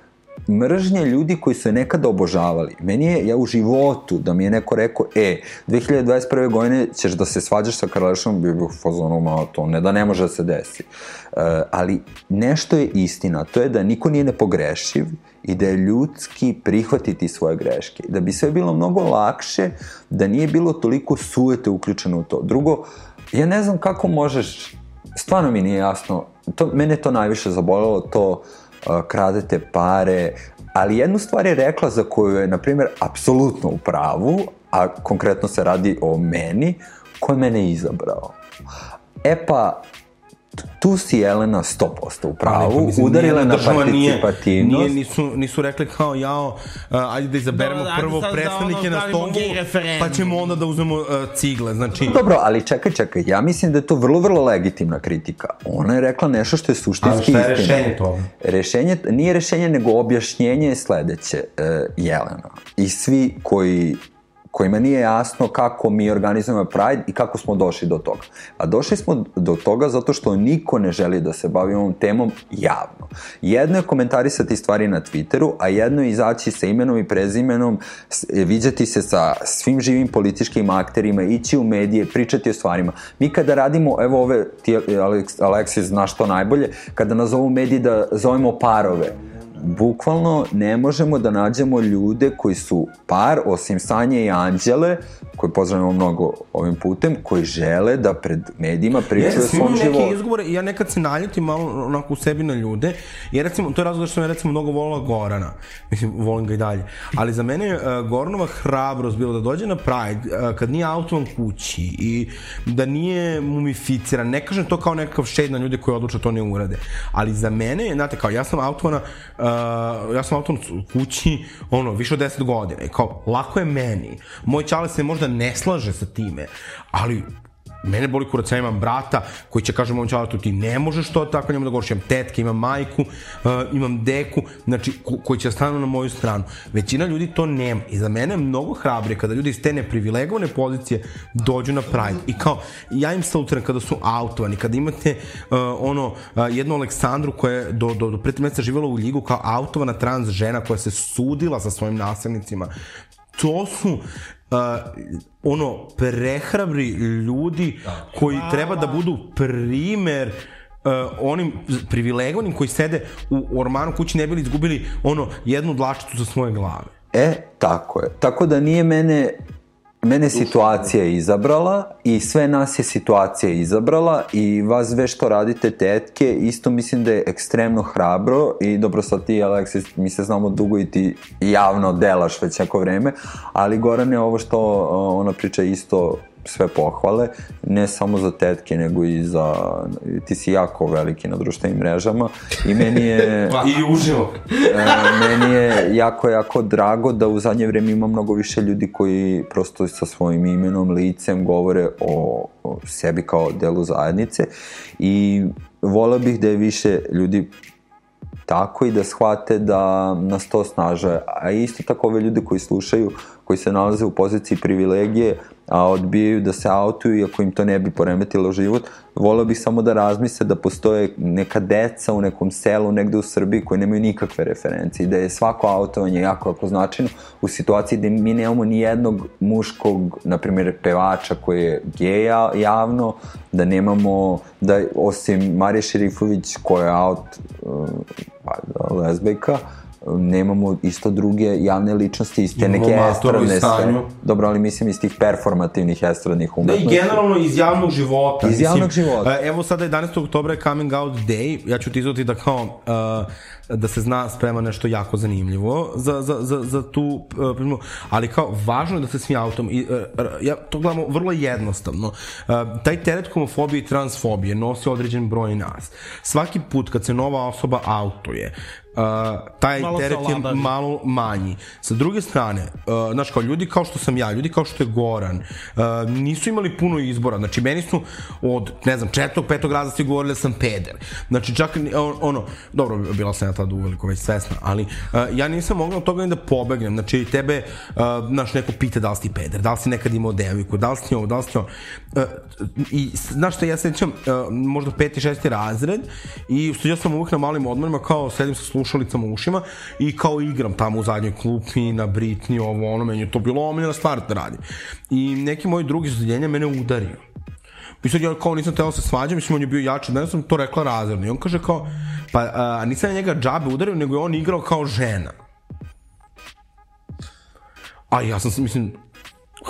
mržnje ljudi koji su je nekada obožavali. Meni je, ja u životu, da mi je neko rekao, e, 2021. godine ćeš da se svađaš sa Karlešom, bi bih fazonu, ma to ne da ne može da se desi. Uh, ali nešto je istina, to je da niko nije nepogrešiv i da je ljudski prihvatiti svoje greške. Da bi sve bilo mnogo lakše, da nije bilo toliko sujete uključeno u to. Drugo, ja ne znam kako možeš, stvarno mi nije jasno, to, mene to najviše zabolelo, to uh, kradete pare, ali jednu stvar je rekla za koju je, na primjer, apsolutno u pravu, a konkretno se radi o meni, ko je mene izabrao. E pa, tu si Jelena 100% u pravu, pa mislim, udarila na država nije- participativnost. Nije, nisu, nisu rekli kao, jao, uh, ajde da izaberemo Dobro, ajde prvo sad da predstavnike ono na stolu, pa ćemo onda da uzmemo uh, cigle. Znači, Dobro, ali čekaj, čekaj, ja mislim da je to vrlo, vrlo legitimna kritika. Ona je rekla nešto što je suštinski Ali šta je istina. rešenje toga? Rešenje, nije rešenje, nego objašnjenje je sledeće, e, Jelena. I svi koji kojima nije jasno kako mi organizujemo Pride i kako smo došli do toga. A došli smo do toga zato što niko ne želi da se bavi ovom temom javno. Jedno je komentarisati stvari na Twitteru, a jedno je izaći sa imenom i prezimenom, viđati se sa svim živim političkim akterima, ići u medije, pričati o stvarima. Mi kada radimo, evo ove, ti Aleksis znaš to najbolje, kada nazovu mediji da zovemo parove, bukvalno ne možemo da nađemo ljude koji su par, osim Sanje i Anđele, koje pozdravljamo mnogo ovim putem, koji žele da pred medijima pričaju o svom imaju neke životu. izgovore i ja nekad se naljutim malo onako u sebi na ljude, jer recimo, to je razlog što sam ja recimo mnogo volila Gorana, mislim, volim ga i dalje, ali za mene je uh, Goranova hrabrost bilo da dođe na Pride uh, kad nije autovan kući i da nije mumificiran, ne kažem to kao nekakav šed na ljude koji odluče to ne urade, ali za mene, znate, kao ja sam autovana, uh, ja sam autovan u kući, ono, više od 10 godina i kao, lako je meni, moj čale se možda ne slaže sa time, ali Mene boli kurac, ja imam brata koji će kaže mom čalatu ti ne možeš to tako njemu da govoriš, imam tetke, imam majku, uh, imam deku, znači ko, koji će stanu na moju stranu. Većina ljudi to nema i za mene je mnogo hrabrije kada ljudi iz te neprivilegovane pozicije dođu na Pride i kao ja im salutiram kada su autovani, kada imate uh, ono uh, jednu Aleksandru koja je do, do, do pre meseca živjela u Ljigu kao autovana trans žena koja se sudila sa svojim nasilnicima to su uh, ono prehrabri ljudi koji treba da budu primer uh, onim privilegovanim koji sede u ormanu kući ne bili izgubili ono jednu dlačicu za svoje glave. E, tako je. Tako da nije mene mene situacija izabrala i sve nas je situacija izabrala i vas sve što radite tetke. Isto mislim da je ekstremno hrabro i dobro sad ti Aleksis mi se znamo dugo i ti javno delaš već neko vreme ali Gorane ovo što ona priča isto sve pohvale, ne samo za tetke, nego i za... Ti si jako veliki na društvenim mrežama i meni je... [laughs] I uživo. E, meni je jako, jako drago da u zadnje vreme ima mnogo više ljudi koji prosto sa svojim imenom, licem govore o, o sebi kao delu zajednice i voleo bih da je više ljudi tako i da shvate da nas to snaže. A isto tako ove ljude koji slušaju, koji se nalaze u poziciji privilegije, a odbijaju da se autuju iako im to ne bi poremetilo život, voleo bih samo da razmisle da postoje neka deca u nekom selu negde u Srbiji koji nemaju nikakve referencije i da je svako autovanje jako, jako značajno u situaciji da mi nemamo ni jednog muškog, na primjer, pevača koji je geja javno, da nemamo, da osim Marije Šerifović koja je out, uh, pa, lezbejka, nemamo isto druge javne ličnosti iz te neke estradne Stanju. sve. Dobro, ali mislim iz tih performativnih estradnih Da, i umetnosti. generalno iz javnog života. Iz javnog života. e, Evo sada 11. oktobra je coming out day, ja ću ti izvati da kao, uh, da se zna sprema nešto jako zanimljivo za, za, za, za tu uh, primu, ali kao važno je da se svi autom, i, uh, ja to gledamo vrlo jednostavno, uh, taj teret homofobije i transfobije nosi određen broj nas. Svaki put kad se nova osoba autuje, Uh, taj Malo teret je malo manji. Sa druge strane, uh, znaš, kao ljudi kao što sam ja, ljudi kao što je Goran, uh, nisu imali puno izbora. Znači, meni su od, ne znam, četvrtog, petog raza svi govorili da sam peder. Znači, čak, ono, dobro, bila sam ja tada uveliko već svesna, ali uh, ja nisam mogla od toga ni da pobegnem. Znači, tebe, uh, znaš, neko pita da li si peder, da li si nekad imao devojku, da li si ovo, da li si ovo. Uh, I, znaš što, ja sećam, uh, možda peti, šesti razred i studio sam uvijek na malim odmorima, kao sedim sa slušalicama u ušima i kao igram tamo u zadnjoj klupi, na Britni, ovo, ono, meni je to bilo omiljena stvar da radim. I neki moji drugi sudeljenja mene udario. I sad ja kao nisam teo se svađam, mislim on je bio jači, da sam to rekla razredno. I on kaže kao, pa a, nisam ja njega džabe udario, nego je on igrao kao žena. A ja sam, mislim,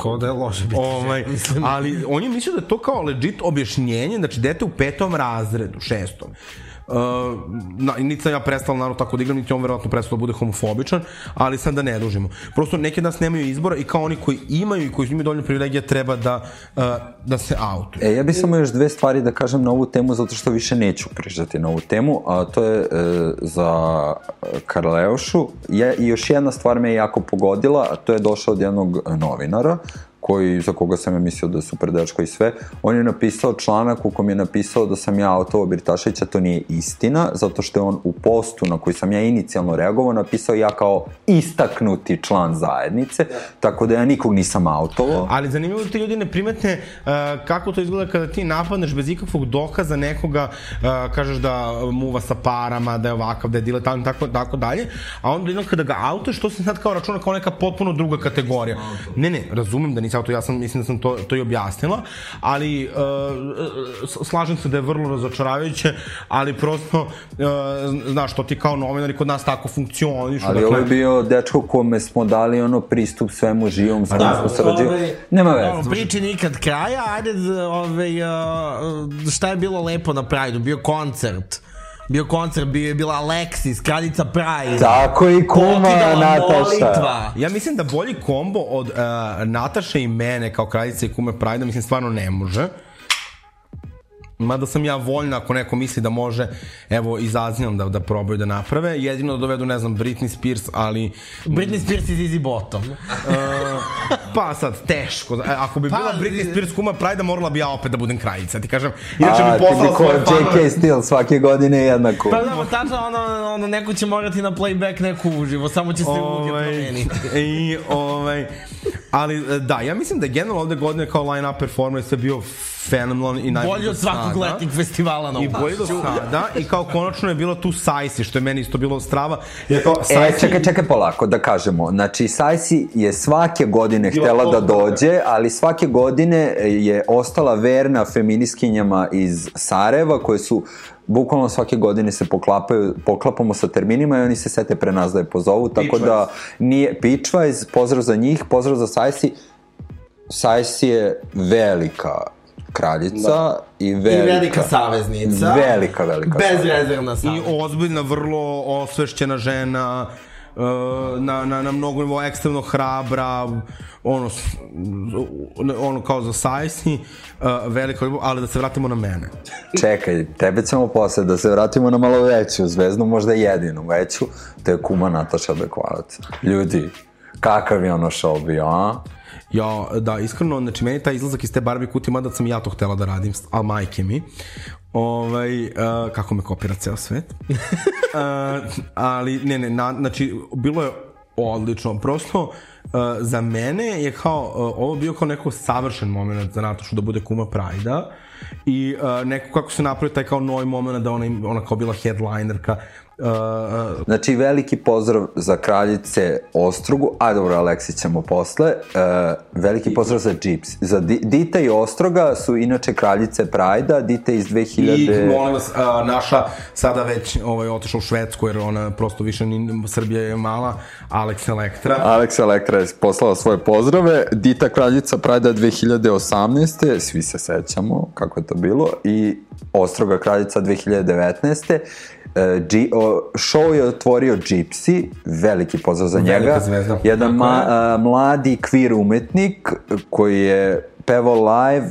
Kao da je loše biti Ovaj, mislim. ali on je mislio da je to kao legit objašnjenje, znači dete u petom razredu, šestom, na, niti sam ja prestao naravno tako da igram, niti on verovatno prestao da bude homofobičan, ali sad da ne dužimo. Prosto neki od nas nemaju izbora i kao oni koji imaju i koji imaju dovoljno privilegija treba da, uh, da se autuju. E, ja bih samo još dve stvari da kažem na ovu temu, zato što više neću pričati na ovu temu, a to je e, za Karleušu. Je, I još jedna stvar me je jako pogodila, a to je došao od jednog novinara, koji, za koga sam ja mislio da je super dečko i sve, on je napisao članak u kom je napisao da sam ja autovo Birtaševića, to nije istina, zato što je on u postu na koji sam ja inicijalno reagovao napisao ja kao istaknuti član zajednice, tako da ja nikog nisam autovo. Ali zanimljivo da ti ljudi ne primetne uh, kako to izgleda kada ti napadneš bez ikakvog dokaza nekoga, uh, kažeš da muva sa parama, da je ovakav, da je diletant, tako, tako dalje, a onda jednom kada ga autoš, to se sad kao računa kao neka potpuno druga kategorija. Ne, ne, razumem da nisi auto, ja sam, mislim da sam to, to i objasnila, ali uh, slažem se da je vrlo razočaravajuće, ali prosto, uh, znaš, to ti kao novinar i kod nas tako funkcioniš. Ali dakle, ovo je bio dečko kome smo dali ono pristup svemu živom, s kim smo sarađivali. Ovaj, Nema veze. priči nikad kraja, ajde, ovaj, uh, šta je bilo lepo na Pride-u? Bio koncert. Bio koncert, bio je bila Alexis, kraljica Pride. Tako i kuma Nataša. molitva. Ja mislim da bolji kombo od uh, Nataše i mene kao kraljice i kume Prajda, mislim, stvarno ne može. Mada sam ja voljna ako neko misli da može, evo, izazivam da, da probaju da naprave. Jedino da dovedu, ne znam, Britney Spears, ali... Britney Spears iz Easy Bottom. [laughs] Pa sad, teško. E, Ako bi Pa, bila Britney i- Spears kuma Prajda, morala bi ja opet da budem kraljica. Ti kažem, inače A, bi ti bi poslala ko svoje fanove. J.K. Steel svake godine jednako. Pa da, tačno, ono, ono, neko će morati na playback, neko uživo, samo će se uloge Ovaj, promeniti. [laughs] I, ovaj, ali da, ja mislim da je generalno ovde godine kao line-up performance je bio fenomenalan i najbolji Bolji od svakog sada. letnjeg festivala na I bolji do sada i kao konačno je bilo tu Sajsi, što je meni isto bilo strava. Jer kao E, Sajsi, čekaj, čekaj polako da kažemo. Znači, Sajsi je svake godine Bila htela da dođe, ali svake godine je ostala verna feminiskinjama iz Sarajeva, koje su bukvalno svake godine se poklapaju, poklapamo sa terminima i oni se sete pre nas da je pozovu, tako da nije Pitchwise, pozdrav za njih, pozdrav za Sajsi. Sajsi je velika kraljica da. i I velika, velika saveznica. Velika, velika Bezrezervna I saveznica. ozbiljna, vrlo osvešćena žena, uh, na, na, na mnogo nivo ekstremno hrabra, ono, ono kao za Sajsi, uh, velika ljubav, ali da se vratimo na mene. Čekaj, tebe ćemo posle da se vratimo na malo veću zvezdu, možda jedinu veću, to je kuma Nataša Bekvalac. Ljudi, kakav je ono show bio, a? Ja, da, iskreno, znači, meni taj izlazak iz te Barbie kutije, mada sam ja to htela da radim, a majke mi, ovaj, uh, kako me kopira ceo svet. [laughs] uh, ali, ne, ne, na, znači, bilo je odlično, prosto, uh, za mene je kao, uh, ovo bio kao neko savršen moment za Natašu da bude kuma Prajda i uh, neko kako se napravio taj kao novi moment da ona, ona kao bila headlinerka, uh, uh, Znači, veliki pozdrav za kraljice Ostrugu, a dobro, Aleksi ćemo posle. E, veliki pozdrav za Gypsy. Za Di, Dita i Ostroga su inače kraljice Prajda, Dita iz 2000... I molim vas, a, naša sada već ovaj, otišla u Švedsku jer ona prosto više ni, Srbija je mala, Alex Elektra. Aleksa Elektra je poslala svoje pozdrave. Dita kraljica Prajda 2018. Svi se sećamo kako je to bilo. I Ostroga kraljica 2019. E, G, o, show je otvorio Gypsy, veliki pozdrav za Velika njega. zvezda. Jedan Tako ma, a, mladi kvir umetnik koji je pevao live.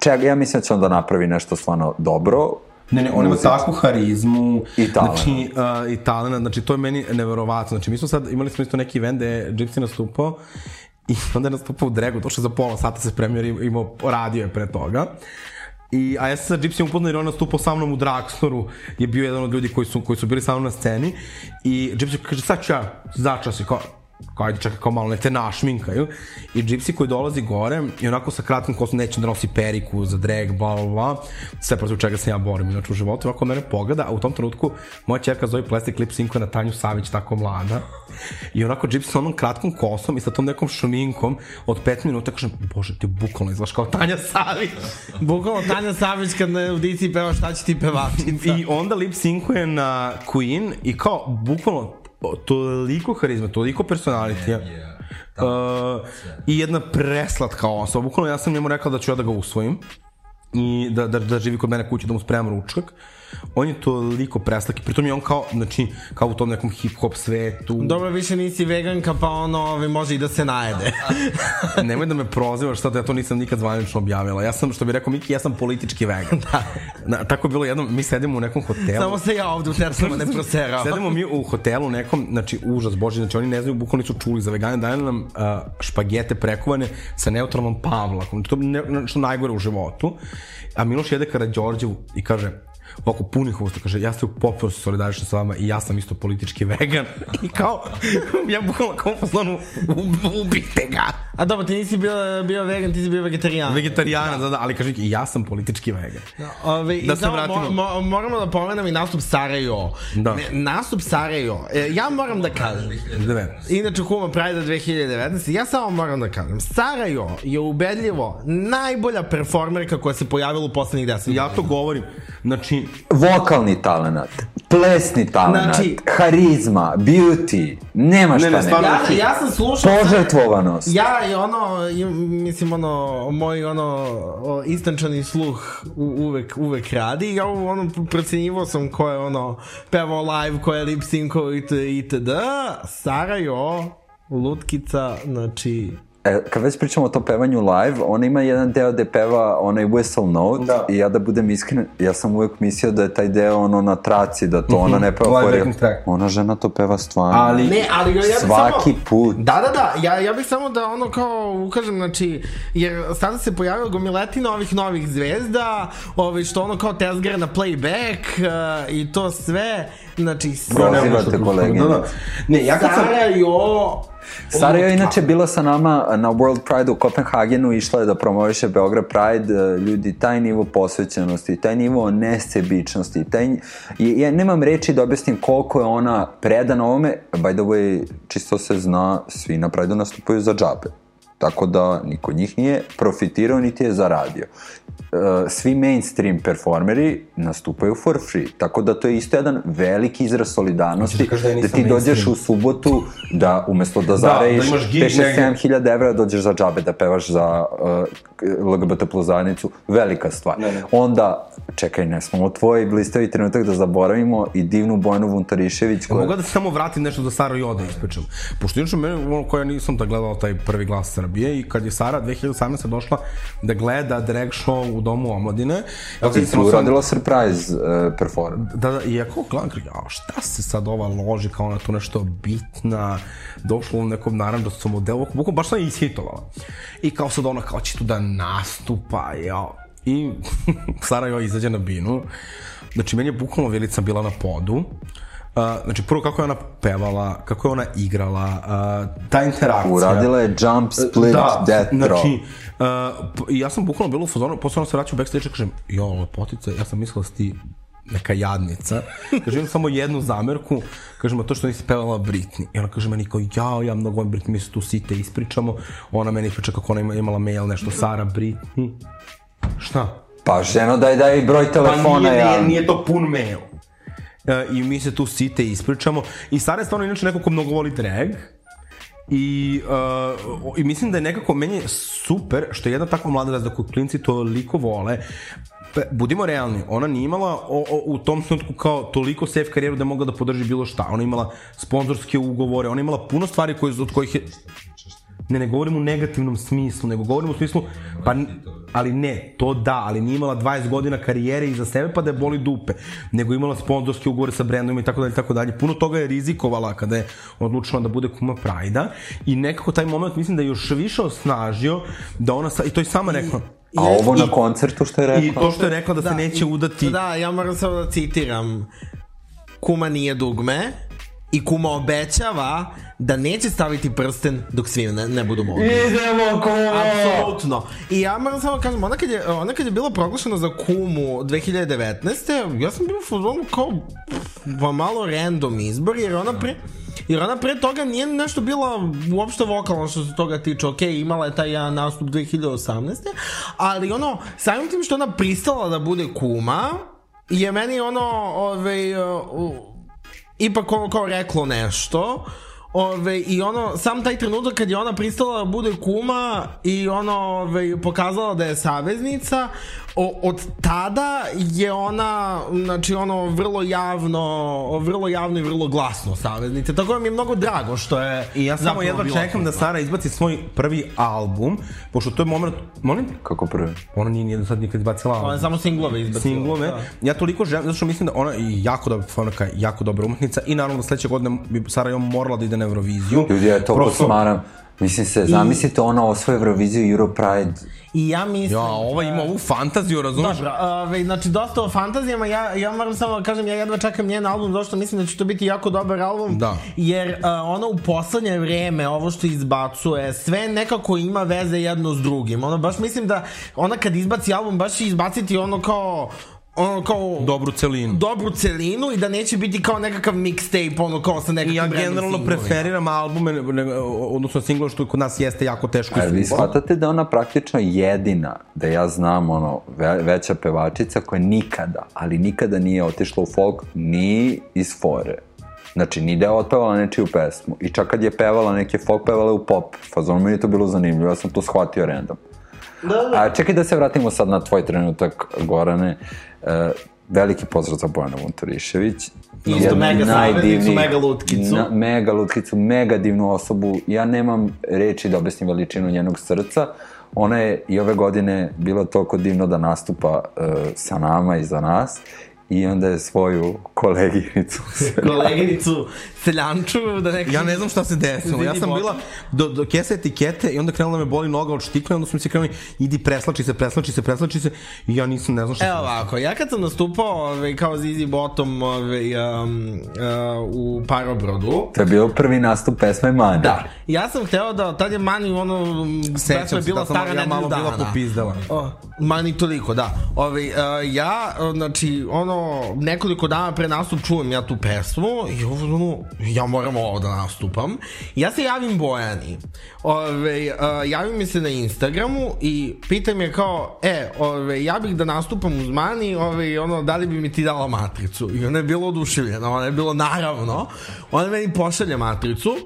Ček, ja mislim da će on da napravi nešto stvarno dobro. Ne, ne, on ima takvu harizmu. I talent. Znači, uh, i talent, znači to je meni neverovatno. Znači, mi smo sad, imali smo isto neki event gde je Gypsy nastupao i [laughs] onda je nastupao u Dregu, došao za pola sata se spremio jer je imao, radio je pre toga. I, a ja sam sa Gypsy upoznao jer on nastupao sa mnom u Dragstoru, je bio jedan od ljudi koji su, koji su bili sa mnom na sceni. I Gypsy kaže, sad ću ja začas i kao, kao ajde čekaj, kao malo ne te našminkaju i Gypsy koji dolazi gore i onako sa kratkim kosom neće da nosi periku za drag, bla bla bla sve protiv čega se ja borim inače u životu. Ovako mene pogleda, a u tom trenutku moja čerka zove Plastic Lip Sync na Tanju Savić tako mlada. I onako Gypsy sa onom kratkom kosom i sa tom nekom šminkom od 5 minuta kažem, bože ti bukvalno izgledaš kao Tanja Savić. [laughs] Bukvalno Tanja Savić kad na audiciji peva šta će ti pevačica. I onda lip syncuje na Queen i kao, bukvalno, toliko harizma, toliko personalitija. Uh, I jedna preslatka osoba. Bukvalno ja sam njemu rekao da ću ja da ga usvojim. i da, da, da živi kod mene kući da mu spremam ručak. On je toliko preslak i pritom je on kao, znači, kao u tom nekom hip-hop svetu. Dobro, više nisi veganka, pa ono, ovaj, može i da se najede. [laughs] Nemoj da me prozivaš sad, ja to nisam nikad zvanično objavila. Ja sam, što bi rekao Miki, ja sam politički vegan. [laughs] da. Na, tako je bilo jednom, mi sedimo u nekom hotelu. Samo se ja ovde u Tersama [laughs] ne proserao. Sedimo mi u hotelu nekom, znači užas boži, znači oni ne znaju, bukvalno nisu čuli za vegane, daje nam uh, špagete prekovane sa neutralnom pavlakom, to je ne, što najgore u životu. A Miloš jede Karadžorđevu i kaže, ovako punih usta, kaže, ja se u potpunosti solidarišem sa vama i ja sam isto politički vegan. [laughs] I kao, ja bukvalno kao poslanu, ubite ga. A dobro, ti nisi bio, bio vegan, ti si bio vegetarijan. Vegetarijana, da, da, ali kaže, i ja sam politički vegan. Ove, Da i se vratimo. Mo, mo, moramo da pomenemo i nastup Sarajevo. Da. Ne, nastup Sarajevo. E, ja moram da kažem. 19. Inače, Kuma Pride 2019. Ja samo moram da kažem. Sarajevo je ubedljivo najbolja performerka koja se pojavila u poslednjih 10 godina. Ja to govorim, znači, Vokalni talenat, plesni talenat, Znači- harizma, beauty, nema šta ne, ne. stvarno- Ja, ja sam slušao... Požrtvovanost. Ja i ono, mislim ono, moj ono istančani sluh u, uvek, uvek radi ja ono procenjivao sam ko je ono pevao live, ko je lip synco it, itd. Sarajo, Lutkica, znači... E, kad već pričamo o tom pevanju live, ona ima jedan deo gde peva onaj whistle note Da. i ja da budem iskren, ja sam uvek mislio da je taj deo ono na traci, da to ona ne peva track. Ona žena to peva stvarno. Ali- Ne, ali ja bih Svaki samo... put. Da, da, da, ja, ja bih samo da ono kao ukažem, znači, jer sada se pojavila gomiletina ovih novih zvezda, ovi što ono kao tezgare na playback uh, i to sve, znači, Prozivate koleginicu. Da, da. Ne, ja kad sam... Sarajo, Sara je inače bila sa nama na World Pride u Kopenhagenu, išla je da promoviše Beograd Pride, e, ljudi, taj nivo posvećenosti, taj nivo nesebičnosti, taj, i, ja nemam reči da objasnim koliko je ona predana ovome, by the way, čisto se zna, svi na Pride nastupaju za džabe. Tako da niko njih nije profitirao niti je zaradio. E, svi mainstream performeri nastupaju for free. Tako da to je isto jedan veliki izraz solidarnosti da da da ti dođeš mainstream? u subotu da umesto da da zarejiš imaš gig 5 negde. 7 hiljada evra dođeš za džabe da pevaš za uh, LGBT plus zajednicu, velika stvar. Ne, ne. Onda, čekaj, ne smo tvoj blistavi trenutak da zaboravimo i divnu Bojanu Vuntarišević koja... Mogu da se samo vratim nešto za Sara Joda ispričam. Pošto inače mene, ono koja nisam da gledala taj prvi glas Srbije i kad je Sara 2018. došla da gleda drag show u domu omladine. Ja I tu uradila surprise uh, perform. Da, da, i ako gledam, jao, šta se sad ova loži, kao ona tu nešto bitna, došla u nekom naranđastom modelu, bukvalno baš sam ishitovala. I kao sad ona kao će tu da nastupa, jao. I [laughs] Sara joj izađe na binu, znači meni je bukvalno Vilica bila na podu, Uh, znači prvo kako je ona pevala, kako je ona igrala, uh, ta interakcija. Uradila je jump, split, da, death throw. znači, uh, ja sam bukvalno bilo u fazonu, posle ona se vraća u backstage i kažem, jo, lepotica, ja sam mislila da si ti neka jadnica. [laughs] Kažem, imam samo jednu zamerku, kažem, a to što nisi pevala Britney. I ona kaže meni kao, ja, ja mnogo volim Britney, mi se tu site ispričamo. Ona meni ispriča kako ona ima, imala mail nešto Sara Britney. Šta? Pa ženo daj daj broj telefona. Pa nije, ja. nije, nije to pun mail. E, I mi se tu site ispričamo. I Sara je stvarno inače neko ko mnogo voli drag. I, uh, I mislim da je nekako, meni super što je jedna takva mlada zvezda koju klinci toliko vole, budimo realni, ona nije imala o, o, u tom trenutku kao toliko safe karijeru da je mogla da podrži bilo šta. Ona imala sponzorske ugovore, ona imala puno stvari koje, od kojih je... Ne, ne govorim u negativnom smislu, nego govorim u smislu, pa, ali ne, to da, ali nije imala 20 godina karijere iza sebe pa da je boli dupe, nego imala sponzorske ugovore sa brendovima i tako dalje, tako dalje. Puno toga je rizikovala kada je odlučila da bude kuma Prajda i nekako taj moment mislim da je još više osnažio da ona, sa, i to je sama rekla, A ovo na koncertu što je rekla? i to što je rekla da, se neće udati, Da, ja moram samo da citiram. Kuma nije dugme i kuma obećava da neće staviti prsten dok svi ne, ne budu mogli. Idemo kuma! Apsolutno. I ja moram samo kažem, ona kad je, ona kad je bila proglašena za kumu 2019. Ja sam bio u fazonu kao pa malo random izbor, jer ona pre... Jer ona pre toga nije nešto bila uopšte vokalna što se toga tiče. Ok, imala je taj jedan nastup 2018. Ali ono, samim tim što ona pristala da bude kuma, je meni ono, ovaj, uh, ipak ono kao reklo nešto. Ove, I ono, sam taj trenutak kad je ona pristala da bude kuma i ono, ove, pokazala da je saveznica, o, od tada je ona, znači ono, vrlo javno, vrlo javno i vrlo glasno saveznica, tako da mi je mnogo drago što je I ja samo jedva čekam da tu. Sara izbaci svoj prvi album, pošto to je moment, molim? Kako prvi? Ona nije nijedan sad nikad izbacila album. Ona je samo singlove izbacila. singlove. Da. Ja toliko želim, zato što mislim da ona je jako dobra fonaka, jako dobra umetnica i naravno da sledeće godine bi Sarajevo morala da ide na Euroviziju. Ljudi, ja to Prosto- posmaram. Mislim se, zamislite ona osvoje Euroviziju Euro Pride. I ja mislim... Ja, ova ima ovu fantaziju, razumeš? Dobro, ove, znači dosta o fantazijama, ja, ja moram samo da kažem, ja jedva čekam njen album, zašto mislim da će to biti jako dobar album, Da. jer uh, ona u poslednje vreme, ovo što izbacuje, sve nekako ima veze jedno s drugim, ono baš mislim da ona kad izbaci album, baš će izbaciti ono kao ono kao Dobru celinu. dobru celinu i da neće biti kao nekakav mixtape, ono kao sa nekakvim ja generalno singlovima. preferiram albume, ne- ne- odnosno singlove što kod nas jeste jako teško. A vi shvatate da je ona praktično jedina, da ja znam, ono, ve, veća pevačica koja nikada, ali nikada nije otišla u folk ni iz fore. Znači, ni da je otpevala nečiju pesmu. I čak kad je pevala neke folk, pevala je u pop. Fazon, meni je to bilo zanimljivo, ja sam to shvatio random. A čekaj da se vratimo sad na tvoj trenutak, Gorane. E, veliki pozdrav za Bojana Vunturišević. Isto Jednu mega najdivnijih- saveznicu, mega lutkicu. Na, mega lutkicu, mega divnu osobu. Ja nemam reči da objasnim veličinu njenog srca. Ona je i ove godine bilo toliko divno da nastupa uh, sa nama i za nas. I onda je svoju koleginicu [laughs] Koleginicu Seljanču, da neka... Ja ne znam šta se desilo. Ja sam bila do, do kese etikete i onda krenula me boli noga od štikle, onda smo se krenuli, idi preslači se, preslači se, preslači se i ja nisam, ne znam šta Evo ovako, ja kad sam nastupao ove, kao Zizi Bottom ove, um, uh, u Parobrodu, To je bio prvi nastup pesme Mane. Da, ja sam hteo da, tad je Mani ono, pesma je se, bila da sam stara ja nedelju malo bila popizdala. O, Mani toliko, da. Ove, uh, ja, znači, ono, nekoliko dana pre nastup čujem ja tu pesmu i ono, ja moram ovo da nastupam. Ja se javim Bojani. Ove, uh, javim mi se na Instagramu i pitam je kao, e, ove, ja bih da nastupam uz Mani, ove, ono, da li bi mi ti dala matricu? I ona je bila oduševljena, ona je bilo naravno. Ona meni pošalje matricu,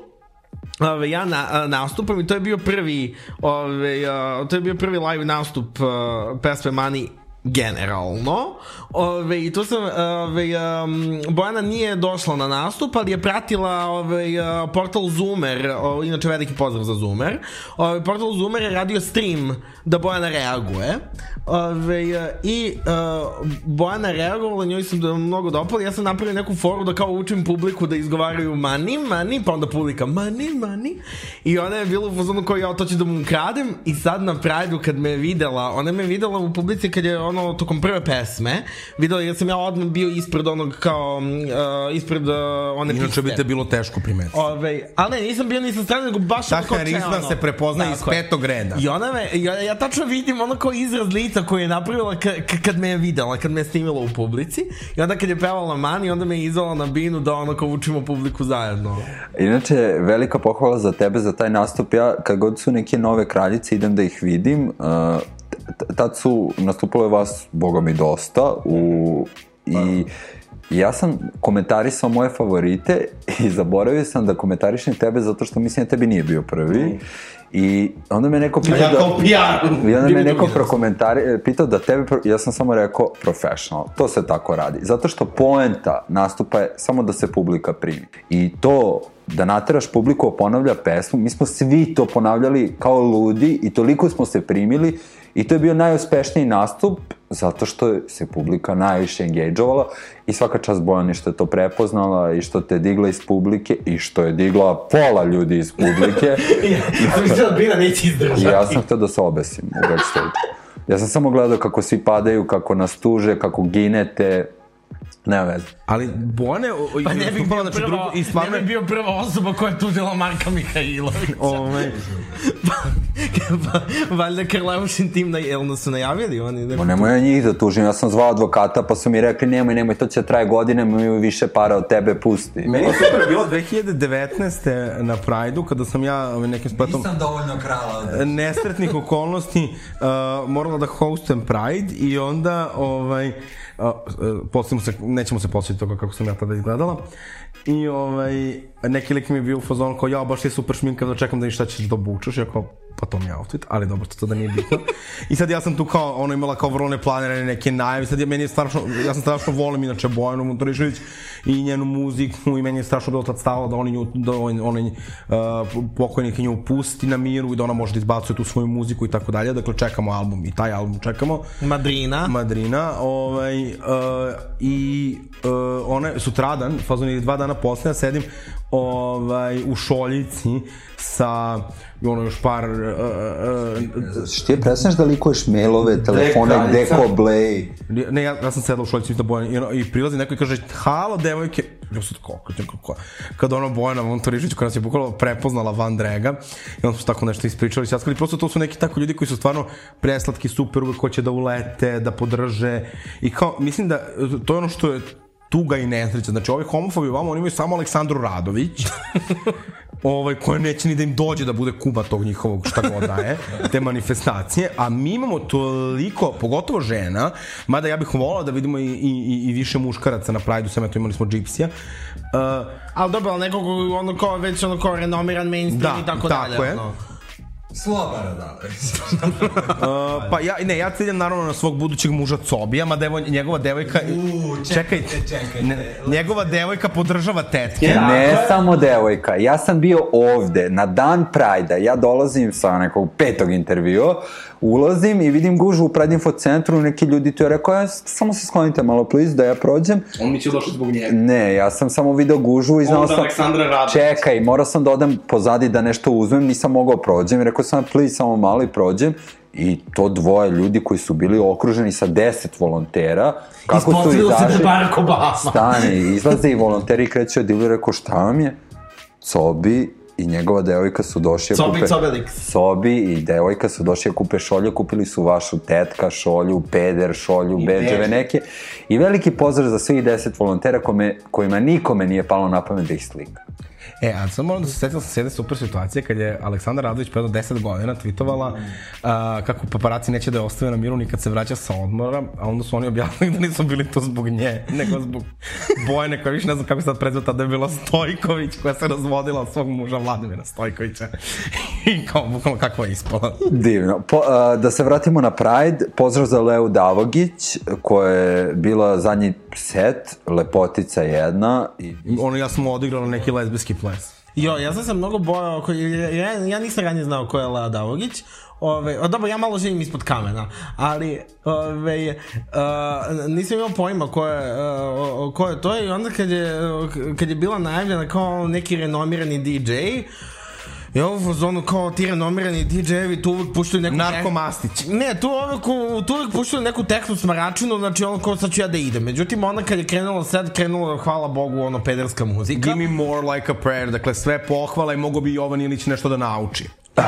Ove, ja na, a, nastupam i to je bio prvi ove, a, to je bio prvi live nastup a, pesme Mani generalno. Ove, I tu sam, ove, um, Bojana nije došla na nastup, ali je pratila ove, uh, portal Zoomer, o, inače veliki pozdrav za Zoomer. Ove, portal Zoomer je radio stream da Bojana reaguje. Ove, I uh, Bojana reagovala, njoj sam da mnogo dopala. Ja sam napravio neku foru da kao učim publiku da izgovaraju mani, mani, pa onda publika mani, mani. I ona je bila u fazonu kao ja to ću da mu ukradem i sad na Prideu kad me je videla, ona me videla u publici kad je ono tokom prve pesme, videla jer sam ja odmah bio ispred onog kao, uh, ispred uh, one Inače piste. bi te bilo teško primetiti. Ove, ali ne, nisam bio ni sa strane, nego baš Ta harizma se prepoznaje iz je. petog reda. I ona me, ja, ja tačno vidim ono kao izraz lica koji je napravila ka, ka, kad me je videla, kad me je snimila u publici. I onda kad je pevala Mani, onda me je izvala na binu da ono kao učimo publiku zajedno. Inače, velika pohvala za tebe, za taj nastup. Ja, kad god su neke nove kraljice, idem da ih vidim. Uh, tad su nastupale vas, boga mi, dosta. U, I ja sam komentarisao moje favorite i zaboravio sam da komentarišem tebe zato što mislim da tebi nije bio prvi. I onda me neko pitao ja da... kao PR. I onda me neko prokomentari, pitao da tebe, pro- ja sam samo rekao professional, to se tako radi. Zato što poenta nastupa je samo da se publika primi. I to da nateraš publiku ponavlja pesmu, mi smo svi to ponavljali kao ludi i toliko smo se primili i to je bio najuspešniji nastup zato što se publika najviše engageovala i svaka čast Bojani što je to prepoznala i što te digla iz publike i što je digla pola ljudi iz publike. [laughs] ja sam mislila da izdržati. ja sam htio da se obesim u backstage. Ja sam samo gledao kako svi padaju, kako nas tuže, kako ginete. Nema veze. Ali Bojane... o- Pa ne bi bio znači, prva, drugo- I stvarno ne je bi bio prva osoba koja je tužila Marka Mihajlovića. [laughs] Ove, pa, valjda Krleušin tim, na, jel nas su najavili oni? Ne, Ma nemoj ja njih da tužim, ja sam zvao advokata pa su mi rekli nemoj, nemoj, to će da traje godine, mi imaju više para od tebe, pusti. Meni je super bilo 2019. na Prideu, kada sam ja nekim spletom dovoljno krala. nesretnih okolnosti uh, morala da hostujem Pride i onda ovaj, uh, uh, se, nećemo se posjetiti toga kako sam ja tada izgledala. I ovaj, neki lik mi je bio u fazonu kao ja baš je super šminka da čekam da vidim šta ćeš da obučeš. Ja kao to mi je outfit, ali dobro, to da nije bitno. I sad ja sam tu kao, ona imala kao vrlo neplanirane neke najave, sad ja, meni je strašno, ja sam strašno volim inače Bojanu Motorišević i njenu muziku i meni je strašno bilo tad stalo da oni nju, da on, on, uh, pokojnik nju pusti na miru i da ona može da izbacuje tu svoju muziku i tako dalje, dakle čekamo album i taj album čekamo. Madrina. Madrina, ovaj, uh, i uh, one, sutradan, fazon ili dva dana posle, ja sedim ovaj, u šoljici sa ono još par... Uh, uh, Što ti prestaneš da likuješ mailove, telefone, gde ko blej? Ne, ja, ja sam sedao u šoljici da i, ono, i prilazi neko i kaže, halo devojke, ja sam tako, kako, kad ono Bojana Montorišić koja nas je bukvalo prepoznala Van Drega i onda smo tako nešto ispričali, sjaskali, prosto to su neki tako ljudi koji su stvarno preslatki, super, uvek hoće da ulete, da podrže. I kao, mislim da to je ono što je tuga i nesreća. Znači, ovi homofobi vamo, oni imaju samo Aleksandru Radović, [laughs] ovaj, koja neće ni da im dođe da bude kuba tog njihovog šta god da je, [laughs] te manifestacije, a mi imamo toliko, pogotovo žena, mada ja bih volao da vidimo i, i, i više muškaraca na Pride-u, sam eto imali smo džipsija, uh, ali dobro, ali nekog ono kao, već ono kao renomiran mainstream Da, i tako, tako dalje. je. Ono. Slobara, da. [laughs] Uh, pa ja, ne, ja ciljam naravno na svog budućeg muža Cobija, mada evo njegova devojka... Uuu, čekajte, čekajte. Ne, njegova devojka podržava tetke. Ne samo devojka, ja sam bio ovde na dan Prajda, ja dolazim sa nekog petog intervjua, ulazim i vidim gužu u Pride Info centru, neki ljudi tu je rekao, ja, samo se sklonite malo, please, da ja prođem. On mi će došli zbog njega. Ne, ja sam samo video gužu i znao sam... Aleksandra Radović. Čekaj, morao sam da odem pozadi da nešto uzmem, nisam mogao prođem, rekao sam, please, samo malo i prođem. I to dvoje ljudi koji su bili okruženi sa deset volontera, kako su Ispostavilo se da je izašli... Barack Obama. Stane, izlaze i volonteri i kreće od dilu i rekao, šta vam je? Cobi i njegova devojka su došli Cobi, kupe... Cobelik. Sobi i devojka su došli kupe šolje, kupili su vašu tetka šolju, peder šolju, bedževe neke. I veliki pozdrav za svih deset volontera kome, kojima nikome nije palo na pamet da ih slika. E, a sad moram da se setila sa jedne super situacije kad je Aleksandar Radović pre 10 godina tweetovala uh, kako paparaci neće da je ostave na miru ni kad se vraća sa odmora, a onda su oni objasnili da nisu bili to zbog nje, nego zbog Bojane koja više ne znam kako se sad prezva, tada je bila Stojković koja se razvodila od svog muža Vladimira Stojkovića. [laughs] I kao, bukvalno kakva je ispala. Divno. Po, a, da se vratimo na Pride, pozdrav za Leu Davogić, koja je bila zadnji set, lepotica jedna. I, Ono, ja smo odigrali neki lesbijski ples. Jo, ja sam se mnogo bojao, ja, ja nisam ranije znao ko je Lea Davogić, Ove, o, dobro, ja malo živim ispod kamena, ali ove, uh, nisam imao pojma ko je, uh, ko je to i onda kad je, kad je bila najavljena kao neki renomirani DJ, I ovo u fazonu kao ti renomirani DJ-evi tu uvek puštaju neku... Narko Mastić. Ne, tu uvek, tu uvek puštaju neku tehnu smaračinu, znači ono kao sad ću ja da idem. Međutim, ona kad je krenula sad, krenula, hvala Bogu, ono pederska muzika. Give me more like a prayer, dakle sve pohvala i mogo bi Jovan Ilić nešto da nauči. [laughs]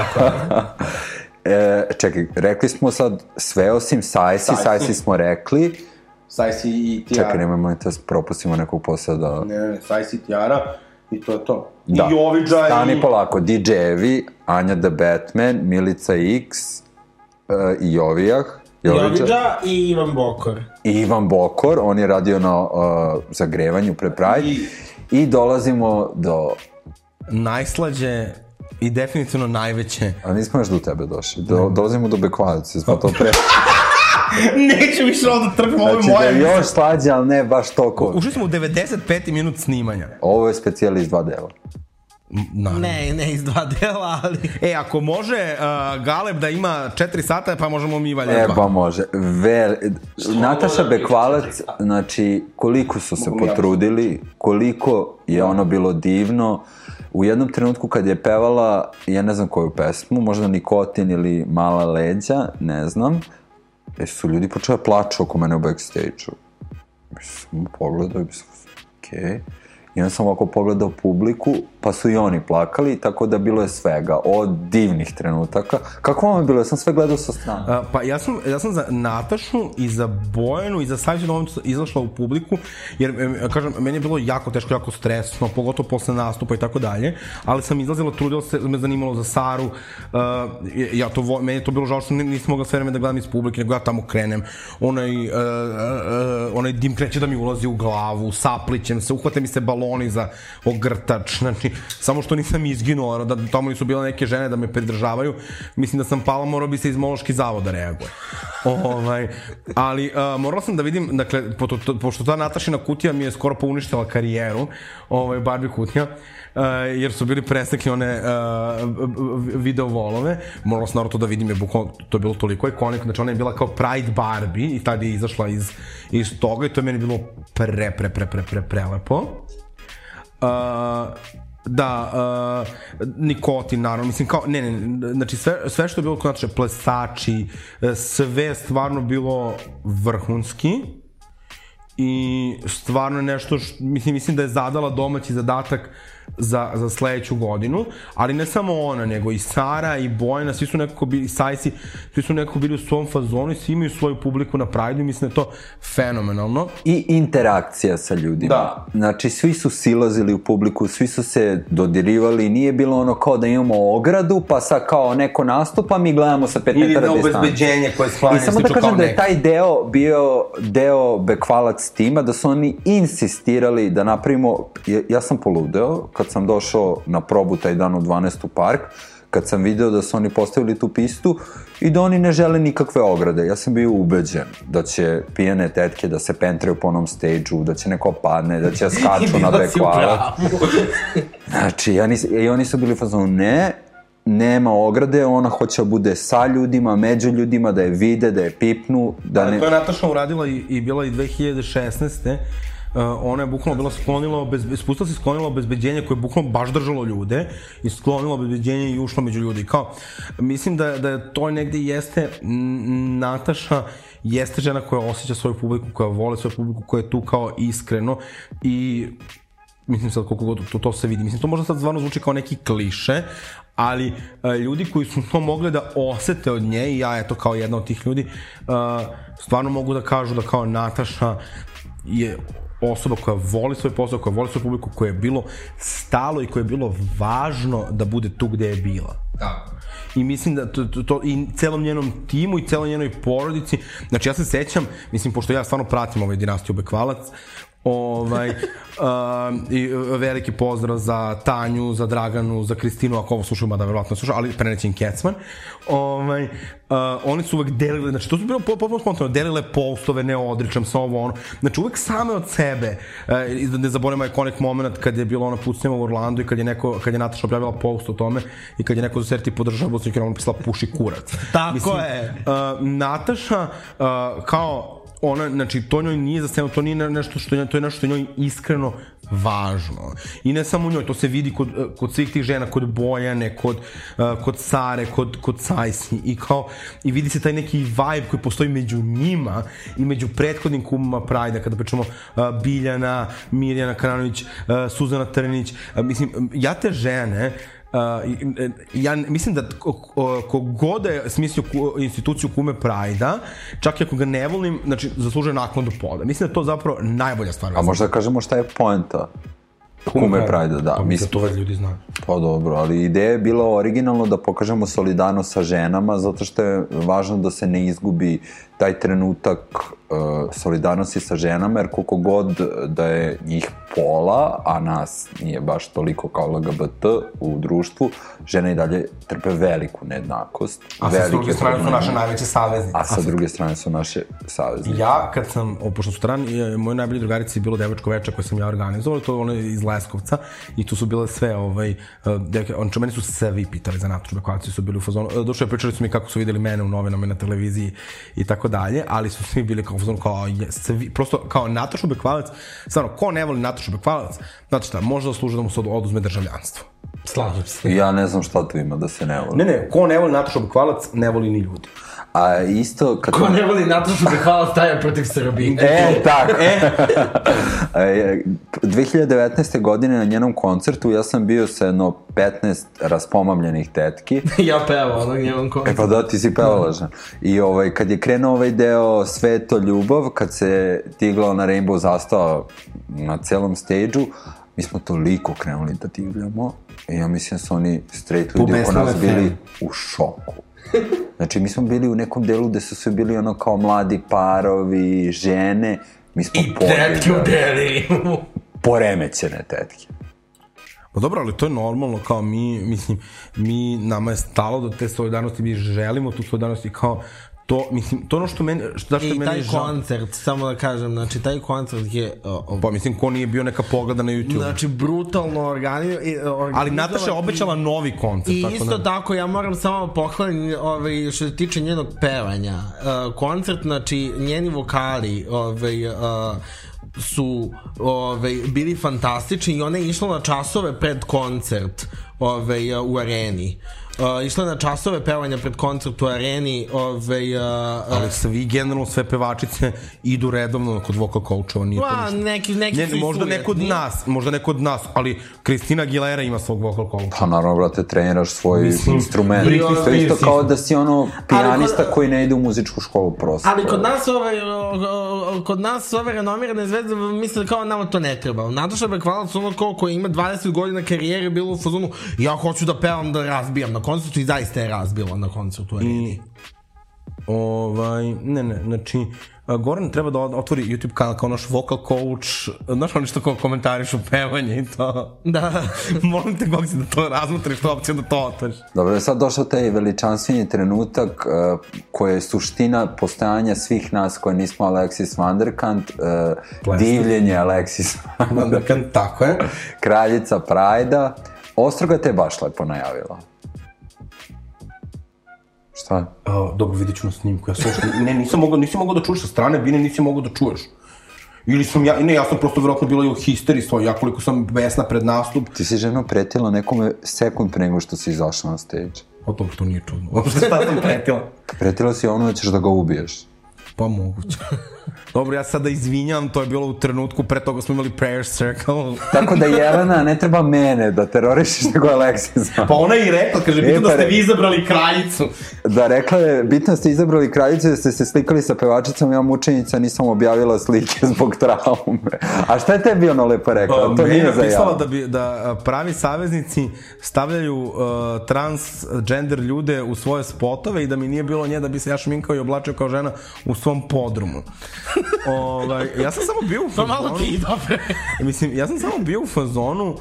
e, čekaj, rekli smo sad sve osim Sajsi, Sajsi smo rekli. Sajsi i Tiara. Čekaj, nemojmo da propustimo nekog posla da... Ne, ne, Sajsi i Tiara i to je to. Da. I Joviđa Stani i... polako, DJ-evi, Anja the Batman, Milica X uh, i Jovijah. Joviđa i Ivan Bokor. I Ivan Bokor, on je radio na uh, zagrevanju pre Pride. I... I dolazimo do... Najslađe i definitivno najveće. A nismo još do tebe došli. Do, dolazimo do Bekvalice, smo to pre... [laughs] [laughs] Neću više ovo da trpim, ovo je Znači da moje. je još slađe, ali ne baš toliko. Ušli smo u 95. minut snimanja. Ovo je specijal iz dva dela. Naravno. Ne, ne iz dva dela, ali... E, ako može uh, Galeb da ima 4 sata, pa možemo mi valja E, dva. pa može. Vel... Nataša Bekvalac, znači, koliko su se potrudili, koliko je ono bilo divno. U jednom trenutku kad je pevala, ja ne znam koju pesmu, možda Nikotin ili Mala leđa, ne znam, e, su ljudi počeli da plaču oko mene u backstage-u. Sam pogledao i bi sam, okej. Okay. I onda sam ovako pogledao publiku, pa su i oni plakali, tako da bilo je svega, od divnih trenutaka. Kako vam je bilo? Ja sam sve gledao sa strane. A, pa ja sam, ja sam za Natašu i za Bojanu i za Savića Novicu izašla u publiku, jer, em, kažem, meni je bilo jako teško, jako stresno, pogotovo posle nastupa i tako dalje, ali sam izlazila, trudila se, me zanimalo za Saru, uh, ja to, meni je to bilo žao što nis- nisam mogla sve vreme da gledam iz publike, nego ja tamo krenem, onaj, uh, uh, onaj dim kreće da mi ulazi u glavu, saplićem se, uhvate mi se baloni za ogrtač, znači, [laughs] samo što nisam izginuo, da tamo nisu bile neke žene da me pridržavaju, mislim da sam pala, morao bi se iz mološki zavod da reaguje. Ovaj, ali uh, morala sam da vidim, dakle, pošto, pošto ta Natašina kutija mi je skoro pouništila karijeru, ovaj, Barbie kutija, uh, jer su bili presnekli one uh, video volove, morala sam naravno to da vidim, jer bukvalno to je bilo toliko ikonik, znači ona je bila kao Pride Barbie i tada je izašla iz, iz toga i to je meni bilo pre, pre, pre, pre, pre, prelepo. Uh, da, uh, nikotin, naravno, mislim, kao, ne, ne, znači, sve, sve što je bilo, znači, plesači, e, sve je stvarno bilo vrhunski i stvarno nešto, š, mislim, mislim da je zadala domaći zadatak za, za sledeću godinu, ali ne samo ona, nego i Sara i Bojana, svi su nekako bili, Sajsi, svi su nekako bili u svom fazonu i svi imaju svoju publiku na Pride-u i mislim da je to fenomenalno. I interakcija sa ljudima. Da. Znači, svi su silazili u publiku, svi su se dodirivali, nije bilo ono kao da imamo ogradu, pa sad kao neko nastupa, mi gledamo sa 5 Ili metara na distance. obezbeđenje koje sklanja I samo da kažem da je taj deo bio deo bekvalac tima, da su oni insistirali da napravimo, ja, ja sam poludeo kad sam došao na probu taj dan u 12. park, kad sam video da su oni postavili tu pistu i da oni ne žele nikakve ograde. Ja sam bio ubeđen da će pijane tetke da se pentraju po onom stage-u, da će neko padne, da će [laughs] skaču na bekvalac. [laughs] Znači, ja nis, i oni su bili u fazonu, ne, nema ograde, ona hoće da bude sa ljudima, među ljudima, da je vide, da je pipnu, da Ne... ne... To je Nataša uradila i, i bila i 2016. Uh, ona je bukvalno bila sklonila, bez, spustila se sklonila obezbeđenje koje je bukvalno baš držalo ljude i sklonila obezbeđenje i ušla među ljudi. Kao, mislim da, da to negde jeste, Nataša jeste žena koja osjeća svoju publiku, koja vole svoju publiku, koja je tu kao iskreno i mislim sad koliko god to, to se vidi. Mislim, to možda sad stvarno zvuči kao neki kliše, ali uh, ljudi koji su to mogli da osete od nje, i ja eto kao jedna od tih ljudi, uh, stvarno mogu da kažu da kao Nataša je osoba koja voli svoj posao, koja voli svoju publiku, koja je bilo stalo i koja je bilo važno da bude tu gde je bila. Tako. I mislim da to, to, to i celom njenom timu i celoj njenoj porodici, znači ja se sećam, mislim, pošto ja stvarno pratim ovaj dinastiju Bekvalac, ovaj, um, i veliki pozdrav za Tanju, za Draganu, za Kristinu, ako ovo slušaju, mada verovatno slušaju, ali preneće im Kecman. Ovaj, uh, oni su uvek delili, znači to su bilo potpuno spontano, delile postove, ne odričam se ovo ono, znači uvek same od sebe, uh, da ne zaboravimo ikonik moment kad je bilo ona pucnjava u Orlandu i kad je neko, kad je Nataša objavila post o tome i kad je neko za serti podržava Bosnik jer ona pisala puši kurac. Tako je. Uh, Nataša uh, kao ona, znači, to njoj nije za scenu, to nije ne- nešto što to je nešto što njoj iskreno važno. I ne samo njoj, to se vidi kod, eh, kod svih tih žena, kod Bojane, kod, uh, kod Sare, kod, kod Sajsi i kao, i vidi se taj neki vibe koji postoji među njima i među prethodnim kumama Prajda, kada pričamo uh, Biljana, Mirjana Karanović, uh, Suzana Trnić, mislim, ja te žene, Uh, i- ja mislim da ko- ko- kogod da je smislio instituciju kume Prajda, čak i ako ga ne volim, znači zaslužuje naknadu poda. Mislim da je to zapravo najbolja stvar. A možda kažemo šta je poenta kume Prajda, da. Pa, mislim, Mislim, to već ljudi znaju. Pa dobro, ali ideja je bila originalno da pokažemo solidarnost sa ženama, zato što je važno da se ne izgubi taj trenutak uh, solidarnosti sa ženama, jer koliko god da je njih pola, a nas nije baš toliko kao LGBT u društvu, žene i dalje trpe veliku nejednakost. A sa druge strane su naše najveće saveznice. A sa druge strane su naše saveznice. Ja, kad sam, pošto su strani, e, moje najbolje drugarice je bilo devačko veče koje sam ja organizovao, to je ono iz Leskovca, i tu su bile sve, ovaj, e, deke, on čo meni su svi pitali za Natašu Bekvalac, su bili u fazonu, e, došli pričali su mi kako su videli mene u novinama i na televiziji i tako dalje, ali su svi bili kao u fazonu, kao, je, svi, prosto, kao Natašu Bekvalac, stvarno, ko ne voli Natašu Bekvalac, znate šta, može da služi da mu se od- oduzme državljanstvo. Slažem se. Ja ne znam šta tu ima da se ne voli. Ne, ne, ko ne voli Natašu Bekvalac, ne voli ni ljudi. A isto kad... Ko ne voli Natašu Bekvala staje protiv Srbije. E, tako. E, [laughs] 2019. godine na njenom koncertu ja sam bio sa jedno 15 raspomamljenih tetki. [laughs] ja pevao onog njevom E koncertu. pa da, ti si pevala žena. I ovaj, kad je krenuo ovaj deo Sveto ljubav, kad se tiglao na Rainbow zastava na celom stage-u, mi smo toliko krenuli da divljamo i ja mislim da su oni straight ljudi oko Pobesnile nas bili u šoku. Znači, mi smo bili u nekom delu gde su svi bili ono kao mladi parovi, žene, Mi smo I tetke u pobjeda. delirijumu. Poremećene tetke. Pa dobro, ali to je normalno, kao mi, mislim, mi, nama je stalo do te solidarnosti, mi želimo tu solidarnost i kao, to, mislim, to ono što meni, što, zašto I meni taj je žao. koncert, samo da kažem, znači taj koncert je o, Pa mislim, ko nije bio neka pogleda na YouTube. znači brutalno organizovan. ali Nataša je obećala novi koncert. I tako isto da... tako, ja moram samo pohvalim ovaj, što se tiče njenog pevanja. Uh, koncert, znači, njeni vokali ovaj, uh, su ovaj, bili fantastični i ona je išla na časove pred koncert ovaj, uh, u areni. Uh, išla na časove pevanja pred koncert u areni ovaj, uh, Ali svi, generalno sve pevačice idu redovno kod vocal coachova, nije to Pa, ništa. neki, neki Ne, i možda neko od nas, možda neko od nas, ali Kristina Aguilera ima svog vocal coacha. Pa naravno, brate, treniraš svoj Mislim, instrument. Britney To isto isto. kao da si ono pijanista kod- koji ne ide u muzičku školu prosto. Ali kod nas ove, kod nas ove renomirane zvezde misle kao nama to ne treba. Nataša Bekvalac ono kao koja ima 20 godina karijere bilo u fazonu ja hoću da pevam da razbijam na koncertu i zaista je razbila na koncertu u areni. Ovaj, ne, ne, znači, Goran treba da otvori YouTube kanal kao naš vocal coach, znaš oni što kao komentarišu pevanje i to. [laughs] Da. [laughs] Molim te, Goksi, da to razmotriš, to opciju da to otvoriš. Dobro, je sad došao taj veličanstveni trenutak uh, koji je suština postojanja svih nas koji nismo Alexis Vanderkant, uh, divljenje Alexis Vanderkant, Tako je. kraljica Prajda. Ostroga te baš lepo najavila. Šta? Uh, dobro, vidjet ću na snimku. Ja sam uopšte, ne, nisam mogao, nisam mogao da čuješ sa strane, bine, nisam mogao da čuješ. Ili sam ja, ne, ja sam prosto vjerojatno bila i u histeriji svoj, ja koliko sam besna pred nastup, Ti si ženo pretila nekome sekund pre nego što si izašla na stage. o to, to nije čudno. Uopšte šta sam pretila? Pretila si ono da ćeš da ga ubiješ. Pa moguće. [laughs] Dobro, ja sada izvinjam, to je bilo u trenutku, pre toga smo imali prayer circle. [laughs] Tako da Jelena ne treba mene da terorišiš nego Alexisa. Pa ona je i rekla, kaže, E, bitno da pa ste re- vi izabrali kraljicu. Da, rekla je, bitno ste izabrali kraljicu da ste se slikali sa pevačicom, ja mučenica nisam objavila slike zbog traume. A šta je tebi ono lepo rekla? To Meni nije je za ja. da, bi, da pravi saveznici stavljaju uh, transgender ljude u svoje spotove i da mi nije bilo nje da bi se ja šminkao i oblačio kao žena u svom podrumu. ovaj, ja sam samo bio u [laughs] Pa fazonu... malo ti, dobro. [laughs] Mislim, ja sam samo bio u fazonu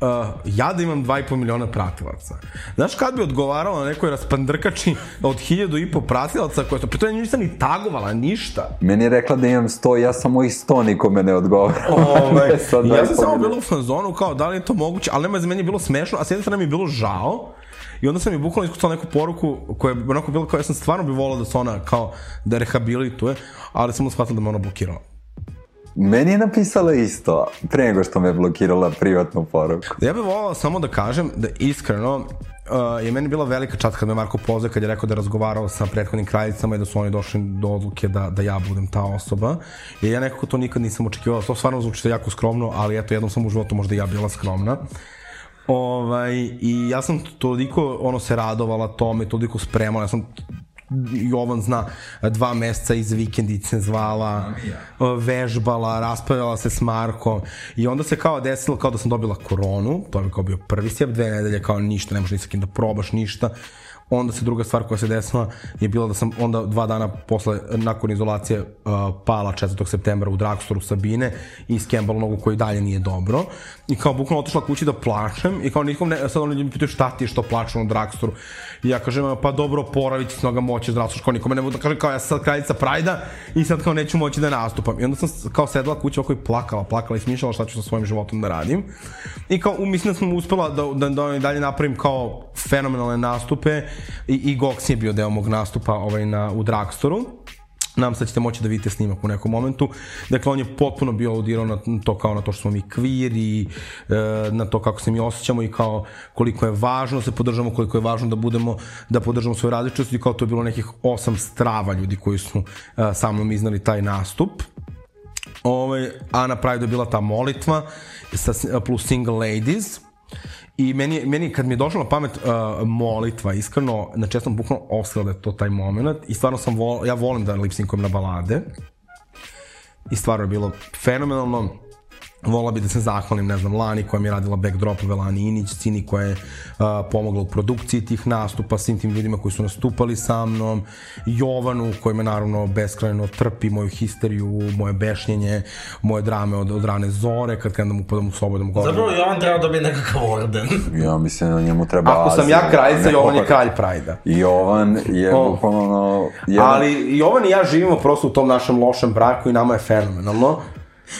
Uh, ja da imam 2,5 miliona pratilaca. Znaš kad bi odgovarala na nekoj raspandrkači od hiljadu i po pratilaca koje su, pritom ja nisam ni tagovala, ništa. Meni je rekla da imam 100, ja sam mojih 100 nikome ne odgovara. Ovaj, [laughs] Sad ja sam 2,5 samo bilo u fazonu kao da li je to moguće, ali nema za meni je bilo smešno, a s jedne strane mi je bilo žao, I onda sam mi bukvalno iskucala neku poruku koja je onako bila kao ja sam stvarno bi volao da se ona kao da rehabilituje, ali sam shvatila da me ona blokirala. Meni je napisala isto, pre nego što me blokirala privatnu poruku. Ja bih volao samo da kažem da iskreno uh, je meni bila velika čast kad me Marko pozvao kad je rekao da je razgovarao sa prethodnim kraljicama i da su oni došli do odluke da, da ja budem ta osoba. Jer ja nekako to nikad nisam očekivao. To stvarno zvuči jako skromno, ali eto jednom sam u životu možda i ja bila skromna. Ovaj, I ja sam toliko ono se radovala tome, toliko spremala, ja sam Jovan zna, dva meseca iz vikendice zvala, vežbala, raspravljala se s Markom i onda se kao desilo kao da sam dobila koronu, to je kao bio prvi sjep, dve nedelje kao ništa, ne možeš ni sa kim da probaš ništa, onda se druga stvar koja se desila je bila da sam onda dva dana posle, nakon izolacije uh, pala 4. septembra u drugstoru Sabine i skembala nogu koji dalje nije dobro i kao bukvalno otišla kući da plačem i kao nikom ne, sad oni ljudi pitaju šta ti što plačem u drugstoru i ja kažem pa dobro oporavit ću se noga moći zdravstvo kao nikome ne mogu da kažem kao ja sam sad kraljica Prajda i sad kao neću moći da nastupam. I onda sam s- kao sedla kući ovako i plakala, plakala i smišljala šta ću sa svojim životom da radim. I kao mislim da sam uspela da, da, da, dalje napravim kao fenomenalne nastupe i, i Gox je bio deo mog nastupa ovaj, na, u Dragstoru Nam sad ćete moći da vidite snimak u nekom momentu. Dakle, on je potpuno bio audirao na to kao na to što smo mi kvir i e, na to kako se mi osjećamo i kao koliko je važno da se podržamo, koliko je važno da budemo, da podržamo svoje različitosti i kao to je bilo nekih osam strava ljudi koji su e, sa mnom iznali taj nastup. Ovaj, a na Pride je bila ta molitva sa, plus Single Ladies. I meni, meni kad mi je došla na pamet uh, molitva, iskreno, znači ja sam bukvalno oslela da je to taj moment i stvarno sam, vol, ja volim da lipsinkujem na balade i stvarno je bilo fenomenalno. Vola bi da se zahvalim, ne znam, Lani koja mi je radila backdropove, Lani Inić, Cini koja je uh, pomogla u produkciji tih nastupa, svim tim ljudima koji su nastupali sa mnom, Jovanu koja me naravno beskrajno trpi moju histeriju, moje bešnjenje, moje drame od, od rane zore, kad kada mu upadam u sobu da mu govorim. Zapravo Jovan treba dobije nekakav orden. [laughs] Ja mislim da njemu treba Ako sam ja kraljica, Jovan je kralj Prajda. Jovan je O. bukvalno... jedan- Ali Jovan i ja živimo prosto u tom našem lošem braku i nama je fenomenalno.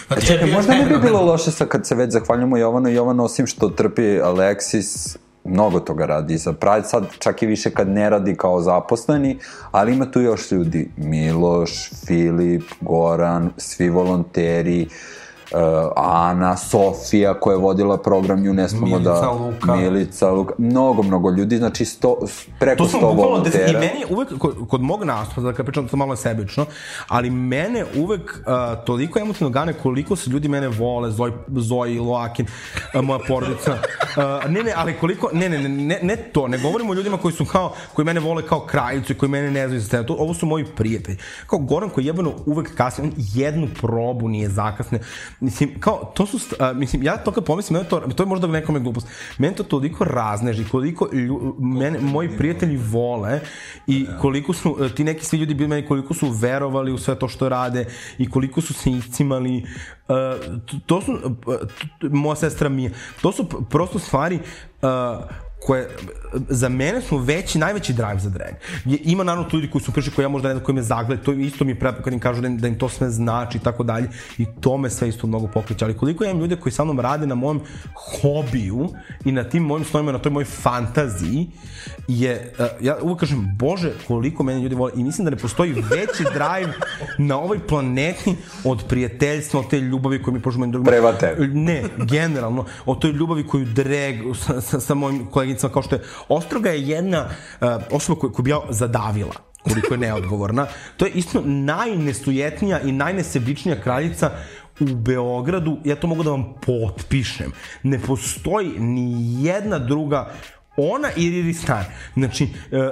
Pa Čekaj, možda ne bi bilo loše sa kad se već zahvaljujemo Jovanu. Jovan osim što trpi Alexis, mnogo toga radi. Za Pride, sad čak i više kad ne radi kao zaposleni, ali ima tu još ljudi, Miloš, Filip, Goran, svi volonteri, uh, Ana, Sofija koja je vodila program Nju ne smemo Milica, da... Luka. Milica, Luka. Mnogo, mnogo ljudi, znači sto, preko To sam 100 bukvalno, deset, i volontera. meni uvek, kod, kod mog nastupa, da kad pričam to malo sebično, ali mene uvek uh, toliko emotivno gane koliko se ljudi mene vole, Zoj, Zoji, Loakin, uh, moja porodica. Uh, ne, ne, ali koliko, ne, ne, ne, ne, ne to, ne govorimo o ljudima koji su kao, koji mene vole kao kraljicu i koji mene ne znaju za scenu. To, ovo su moji prijatelji. Kao Goran koji jebano uvek kasni, on jednu probu nije zakasne. Mislim, kao, to su, uh, mislim, ja to kad pomislim, mene to, to je možda nekome glupost. Mene to toliko razneži, koliko lju, mene, moji prijatelji vole i koliko su, e, ti neki svi ljudi bili meni, koliko su verovali u sve to što rade i koliko su se iscimali. Uh, to, to su, uh, moja sestra Mija, to su prosto stvari uh, koje za mene su veći, najveći drive za drag. Je, ima naravno tu ljudi koji su prišli, koji ja možda ne znam, koji me zagled, to isto mi je prepo kad im kažu da im, da im to sve znači i tako dalje i to me sve isto mnogo pokreće, ali koliko ja imam ljude koji sa mnom rade na mojem hobiju i na tim mojim snovima, na toj mojoj fantaziji je, uh, ja uvek kažem, bože, koliko mene ljudi vole i mislim da ne postoji veći [laughs] drive na ovoj planeti od prijateljstva, od te ljubavi koje mi požemo drugima. Prema tebi. Ne, generalno, o toj ljubavi koju drag sa, sa, sa mojim koleginicama, kao što je Ostroga je jedna uh, osoba koju, koju bi ja zadavila koliko je neodgovorna. [laughs] To je isto najnesujetnija i najnesebičnija kraljica u Beogradu, ja to mogu da vam potpišem. Ne postoji ni jedna druga ona i Riri Star. Znači, e,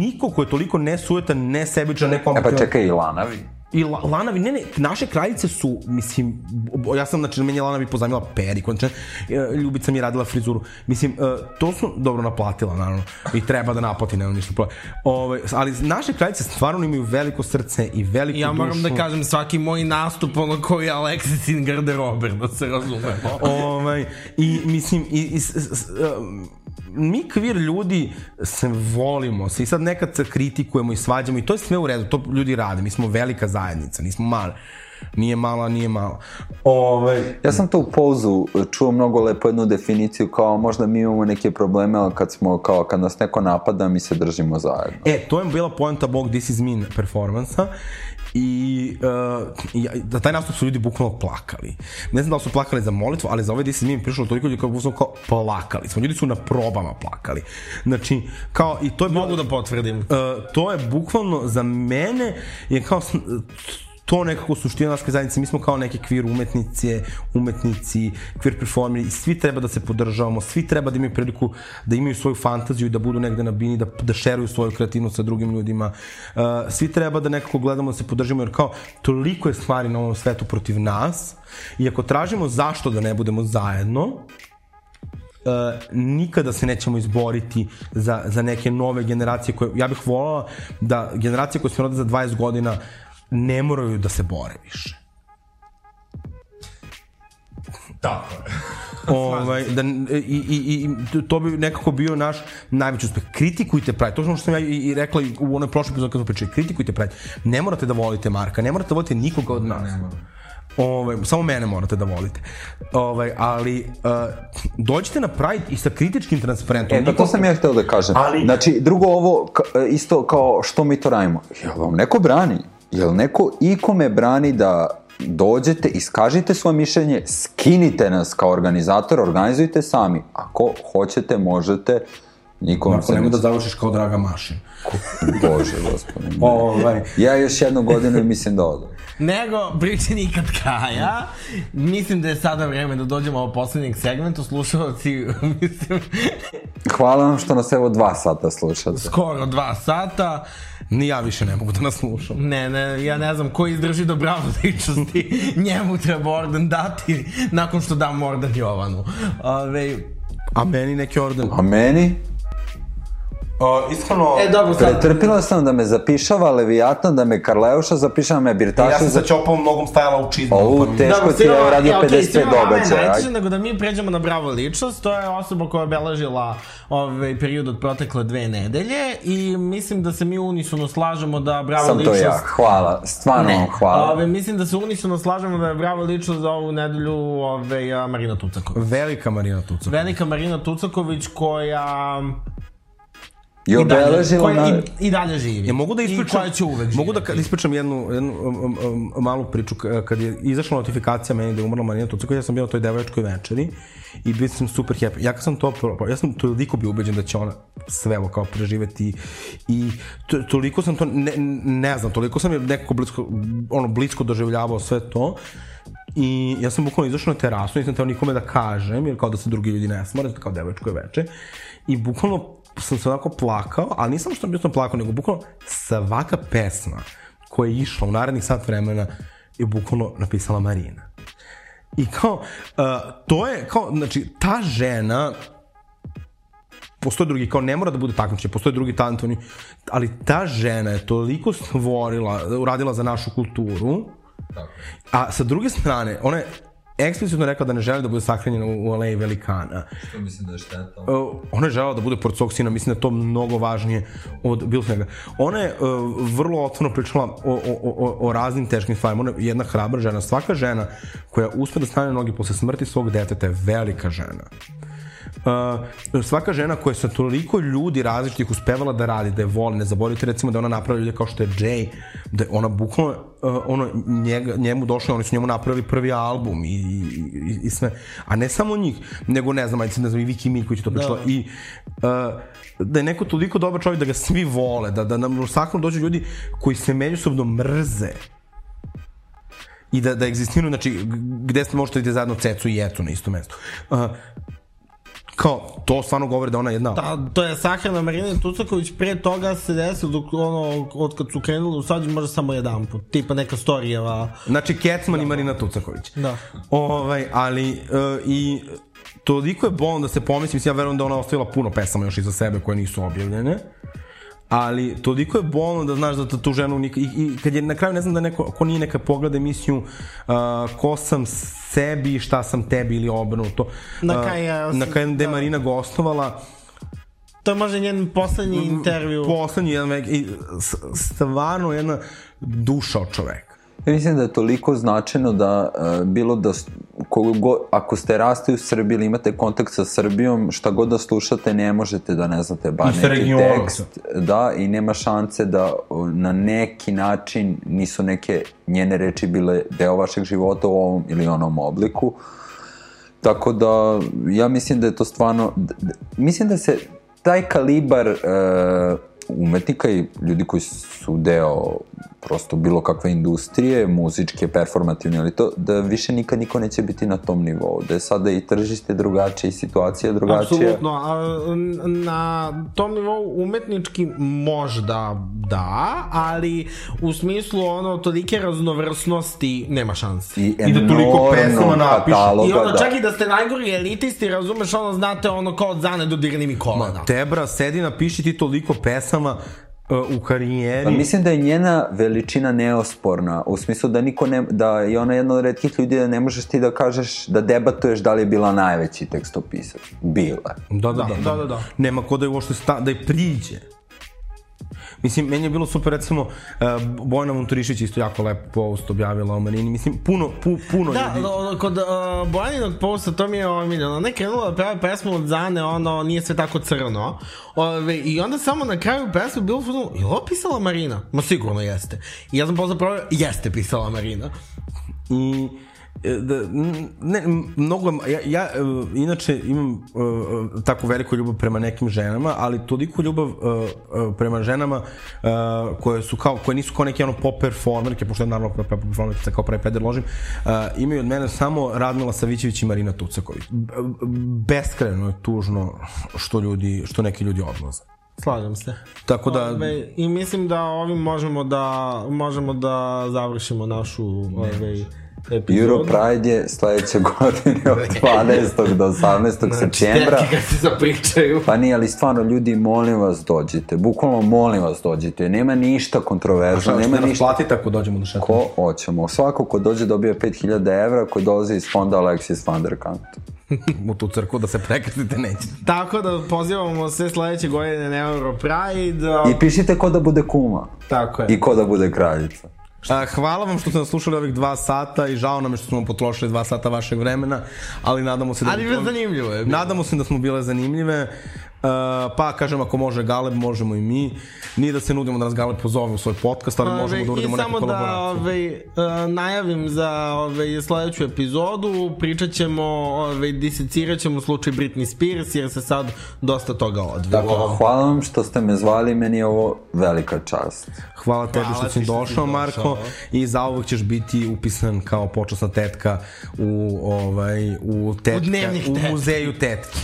niko ko je toliko nesujetan, nesebičan, E nekompetivan. pa čekaj, i Lanavi. I la, Lanavi, ne, ne, naše kraljice su, mislim, ja sam, znači, meni je Lanavi pozajmila periku, znači, e, Ljubica mi je radila frizuru. Mislim, e, to su dobro naplatila, naravno, i treba da naplati, nema ništa problem. Ove, ali naše kraljice stvarno imaju veliko srce i veliku Ja dušu. moram da kažem svaki moj nastup ono koji je Alexis in garderober, da se razumemo. ovaj, I mislim, i, i, s, s, um, mi kvir ljudi se volimo se i sad nekad se kritikujemo i svađamo i to je sve u redu, to ljudi rade, mi smo velika zajednica, nismo mali. Nije mala, nije mala. Ovaj, Ja sam to u pouzu čuo mnogo lepo jednu definiciju kao možda mi imamo neke probleme, ali kad smo kao kad nas neko napada mi se držimo zajedno. E, to je bila poenta Bog This Is Mean performansa i uh, ja, da taj nastup su ljudi bukvalno plakali. Ne znam da li su plakali za molitvu, ali za ovaj This Is Mean prišlo toliko ljudi kao, kao plakali smo. Ljudi su na probama plakali. Znači, kao, i to je Mogu da potvrdim. Uh, to je bukvalno za mene je kao s- to nekako suština naske zajednice. Mi smo kao neke kvir umetnice, umetnici, kvir performeri svi treba da se podržavamo, svi treba da imaju priliku da imaju svoju fantaziju i da budu negde na bini, da, da šeruju svoju kreativnost sa drugim ljudima. Uh, svi treba da nekako gledamo da se podržimo, jer kao toliko je stvari na ovom svetu protiv nas i ako tražimo zašto da ne budemo zajedno, Uh, nikada se nećemo izboriti za, za neke nove generacije koje, ja bih volala da generacije koje se rode za 20 godina ne moraju da se bore više. Tako je. [laughs] ovaj, da, i, i, i to bi nekako bio naš najveći uspeh. Kritikujte Pride, to je ono što sam ja i, i rekla i u onoj prošloj epizodi kad smo pričali, kritikujte Pride. Ne morate da volite Marka, ne morate da volite nikoga od nas. Ovaj, samo mene morate da volite. Ovaj, ali uh, dođite na Pride i sa kritičkim transparentom. E, pa to sam ja hteo da kažem. Ali- Znači, drugo ovo, isto kao što mi to radimo. Jel vam neko brani? Jel neko ikome brani da dođete, iskažite svoje mišljenje, skinite nas kao organizator, organizujte sami. Ako hoćete, možete, nikom se nemoj ne... da završiš kao draga mašin. [laughs] Bože, gospodine. Ovaj, Ja još jednu godinu i mislim da odem. Nego, priče nikad kraja. Mislim da je sada vreme da dođemo ao poslednjeg segmentu. Slušalci, [laughs] mislim, Hvala vam što nas evo dva sata slušate. skoro dva sata. Ni ja više ne mogu da nas slušam. Ne, ne, ja ne znam ko izdrži do bravo [laughs] ličnosti, njemu treba orden dati nakon što dam orden Jovanu. Ove, A meni neki orden. A meni? Uh, iskreno... e, dobro, sad... Pretrpila sam da me zapišava Leviatan, da me Karleuša zapišava, me Birtaša ja sam za... sa Ćopom nogom stajala u čizmu. Ovu mi- teško Dobro, ti je radio ja, okej, 55 svima vama je događaja. najteže nego da mi pređemo na bravo ličnost, to je osoba koja je obeležila ovaj period od protekle dve nedelje i mislim da se mi unisono slažemo da bravo Sam to ličnost... ja, hvala, stvarno vam hvala. Ove, mislim da se unisono slažemo da je bravo ličnost za ovu nedelju ove, a, Marina Tucaković. Velika Marina Tucak. Velika Marina Tucaković koja I i dalje, obeležila koja na... i, i dalje živi. Ja mogu da I ispričam, koja će uvek mogu da ispričam jednu, jednu um, um, um, malu priču kad je izašla notifikacija meni da je umrla Marina Tucaković, ja sam bio na toj devojačkoj večeri i bio sam super happy. Ja kad sam to, pro- ja sam toliko bio ubeđen da će ona sve ovo kao preživeti i to, toliko sam to, ne, ne znam, toliko sam je nekako blisko, ono, blisko doživljavao sve to I ja sam bukvalno izašao na terasu, nisam teo nikome da kažem, jer kao da se drugi ljudi ne smore, kao devojačko je veče. I bukvalno sam se onako plakao, ali nisam što sam plakao, nego bukvalno svaka pesma koja je išla u narednih sat vremena je bukvalno napisala Marina. I kao, uh, to je, kao, znači, ta žena, postoje drugi, kao ne mora da bude takmičenje, postoje drugi talentovni, ali ta žena je toliko stvorila, uradila za našu kulturu, a sa druge strane, ona je eksplicitno rekla da ne želi da bude sahranjena u, u aleji velikana. To mislim da je šteta. Uh, ona je žela da bude pored svog sina, mislim da je to mnogo važnije od bilo svega. Ona je uh, vrlo otvoreno pričala o, o, o, o raznim teškim stvarima. Ona je jedna hrabra žena. Svaka žena koja uspe da stane noge posle smrti svog deteta je velika žena. Uh, svaka žena koja je sa toliko ljudi različitih uspevala da radi, da je voli, ne zaboravite recimo da ona napravila ljude kao što je Jay, da je ona bukvalno, uh, ono, njega, njemu došla, oni su njemu napravili prvi album i, i, i sve, a ne samo njih, nego ne znam, ajde ne znam, i Viki Miljković je to pričala, da. i uh, da je neko toliko dobar čovjek da ga svi vole, da, da nam u svakom dođu ljudi koji se međusobno mrze, i da, da egzistiraju, znači, gde ste možete vidjeti zajedno cecu i jecu na istom mestu. Uh, kao, to stvarno govori da ona je jedna... Da, to je sahrana Marina Tucaković, pre toga se desilo dok ono, od kad su krenuli u svađu možda samo jedan put, tipa neka storijeva. Znači, Kecman i Marina Tucaković. Da. Ovaj, ali, uh, i toliko je bolno da se pomisli, mislim, ja verujem da ona ostavila puno pesama još iza sebe koje nisu objavljene, ali toliko je bolno da znaš da tu- ženu nik, i, i kad je na kraju ne znam da neko ko nije neka pogleda emisiju uh, ko sam sebi šta sam tebi ili obrnuto Na Uh, ja na je da. Marina gostovala To je možda njen poslednji intervju. poslednji jedan i stvarno jedna duša od čoveka Ja mislim da je toliko značajno da uh, bilo da kogo ako ste rasti u Srbiji ili imate kontakt sa Srbijom, šta god da slušate ne možete da ne znate bar neki tekst. Da, i nema šanse da na neki način nisu neke njene reči bile deo vašeg života u ovom ili onom obliku. Tako da, ja mislim da je to stvarno, mislim da se taj kalibar e, umetnika i ljudi koji su deo prosto bilo kakve industrije, muzičke, performativne, ali to, da više nikad niko neće biti na tom nivou, da je sada i tržište drugačije i situacija drugačija. Apsolutno, a, na tom nivou umetnički možda da, ali u smislu ono tolike raznovrsnosti nema šanse. I, I da toliko pesama napiše. I ono, da. čak i da ste najgori elitisti, razumeš, ono, znate, ono, kao od Zane dodirni mi kolena. Tebra, sedi napiši ti toliko pesama u karijeri Pa mislim da je njena veličina neosporna, u smislu da niko ne, da je ona jedna od redkih ljudi da ne možeš ti da kažeš, da debatuješ da li je bila najveći tekstopisac. Bila. Da, da, da. Da, da, da. Nema ko da je uopšte sta, da je priđe. Mislim, meni je bilo super, recimo, uh, Bojana Monturišić isto jako lepo post objavila o Marini. Mislim, puno, pu, puno Da, ljudi. ono, kod uh, Bojaninog posta to mi je omiljeno. Ona je krenula da peva pesmu od Zane, ono, nije sve tako crno. Ove, I onda samo na kraju pesme bilo fuzno, je li pisala Marina? Ma sigurno jeste. I ja sam posle provio, jeste pisala Marina. I da, n- ne, mnogo, ja, ja e, inače imam uh, tako veliku ljubav prema nekim ženama, ali toliko ljubav uh, prema ženama uh, koje su kao, koje nisu kao neke ono pop performerke, pošto je naravno pop performerke kao pravi peder ložim, uh, imaju od mene samo Radmila Savićević i Marina Tucaković. B- Beskreno je tužno što ljudi, što neki ljudi odlaze. Slažem se. Tako da, Ove, I mislim da ovim možemo da, možemo da završimo našu ove, epizodu. Euro Pride je sledeće [laughs] godine od [laughs] 12. do 18. septembra. Tetke [laughs] kad se zapričaju. Pa nije, ali stvarno, ljudi, molim vas, dođite. Bukvalno, molim vas, dođite. Nema ništa kontroverzno, šta nema nas ništa... platiti ako dođemo do šetanja? Ko hoćemo. Svako ko dođe dobije 5000 evra, ko dolazi iz fonda Alexis van der Kant. U tu crku da se prekrstite nećete. Tako da pozivamo sve sledeće godine na Euro Pride. I pišite ko da bude kuma. Tako je. I ko da bude kraljica. A, hvala vam što ste nas slušali ovih dva sata i žao nam je što smo potrošili dva sata vašeg vremena, ali nadamo se da... Ali bilo zanimljivo je. Nadamo se da smo bile zanimljive. Uh, pa, kažem, ako može Galeb, možemo i mi. Nije da se nudimo da nas Galeb pozove u svoj podcast, ali možemo da uradimo I neku samo da kolaboraciju. ove, najavim za ove, sledeću epizodu, pričat ćemo, ove, disecirat ćemo slučaj Britney Spears, jer se sad dosta toga odvilo. Hvala vam što ste me zvali, meni je ovo velika čast. Hvala tebi Hvala što si što si došao, Marko, došao. i zauvek ćeš biti upisan kao počasna tetka u, ovaj, u, tetka, u tetki. muzeju tetki.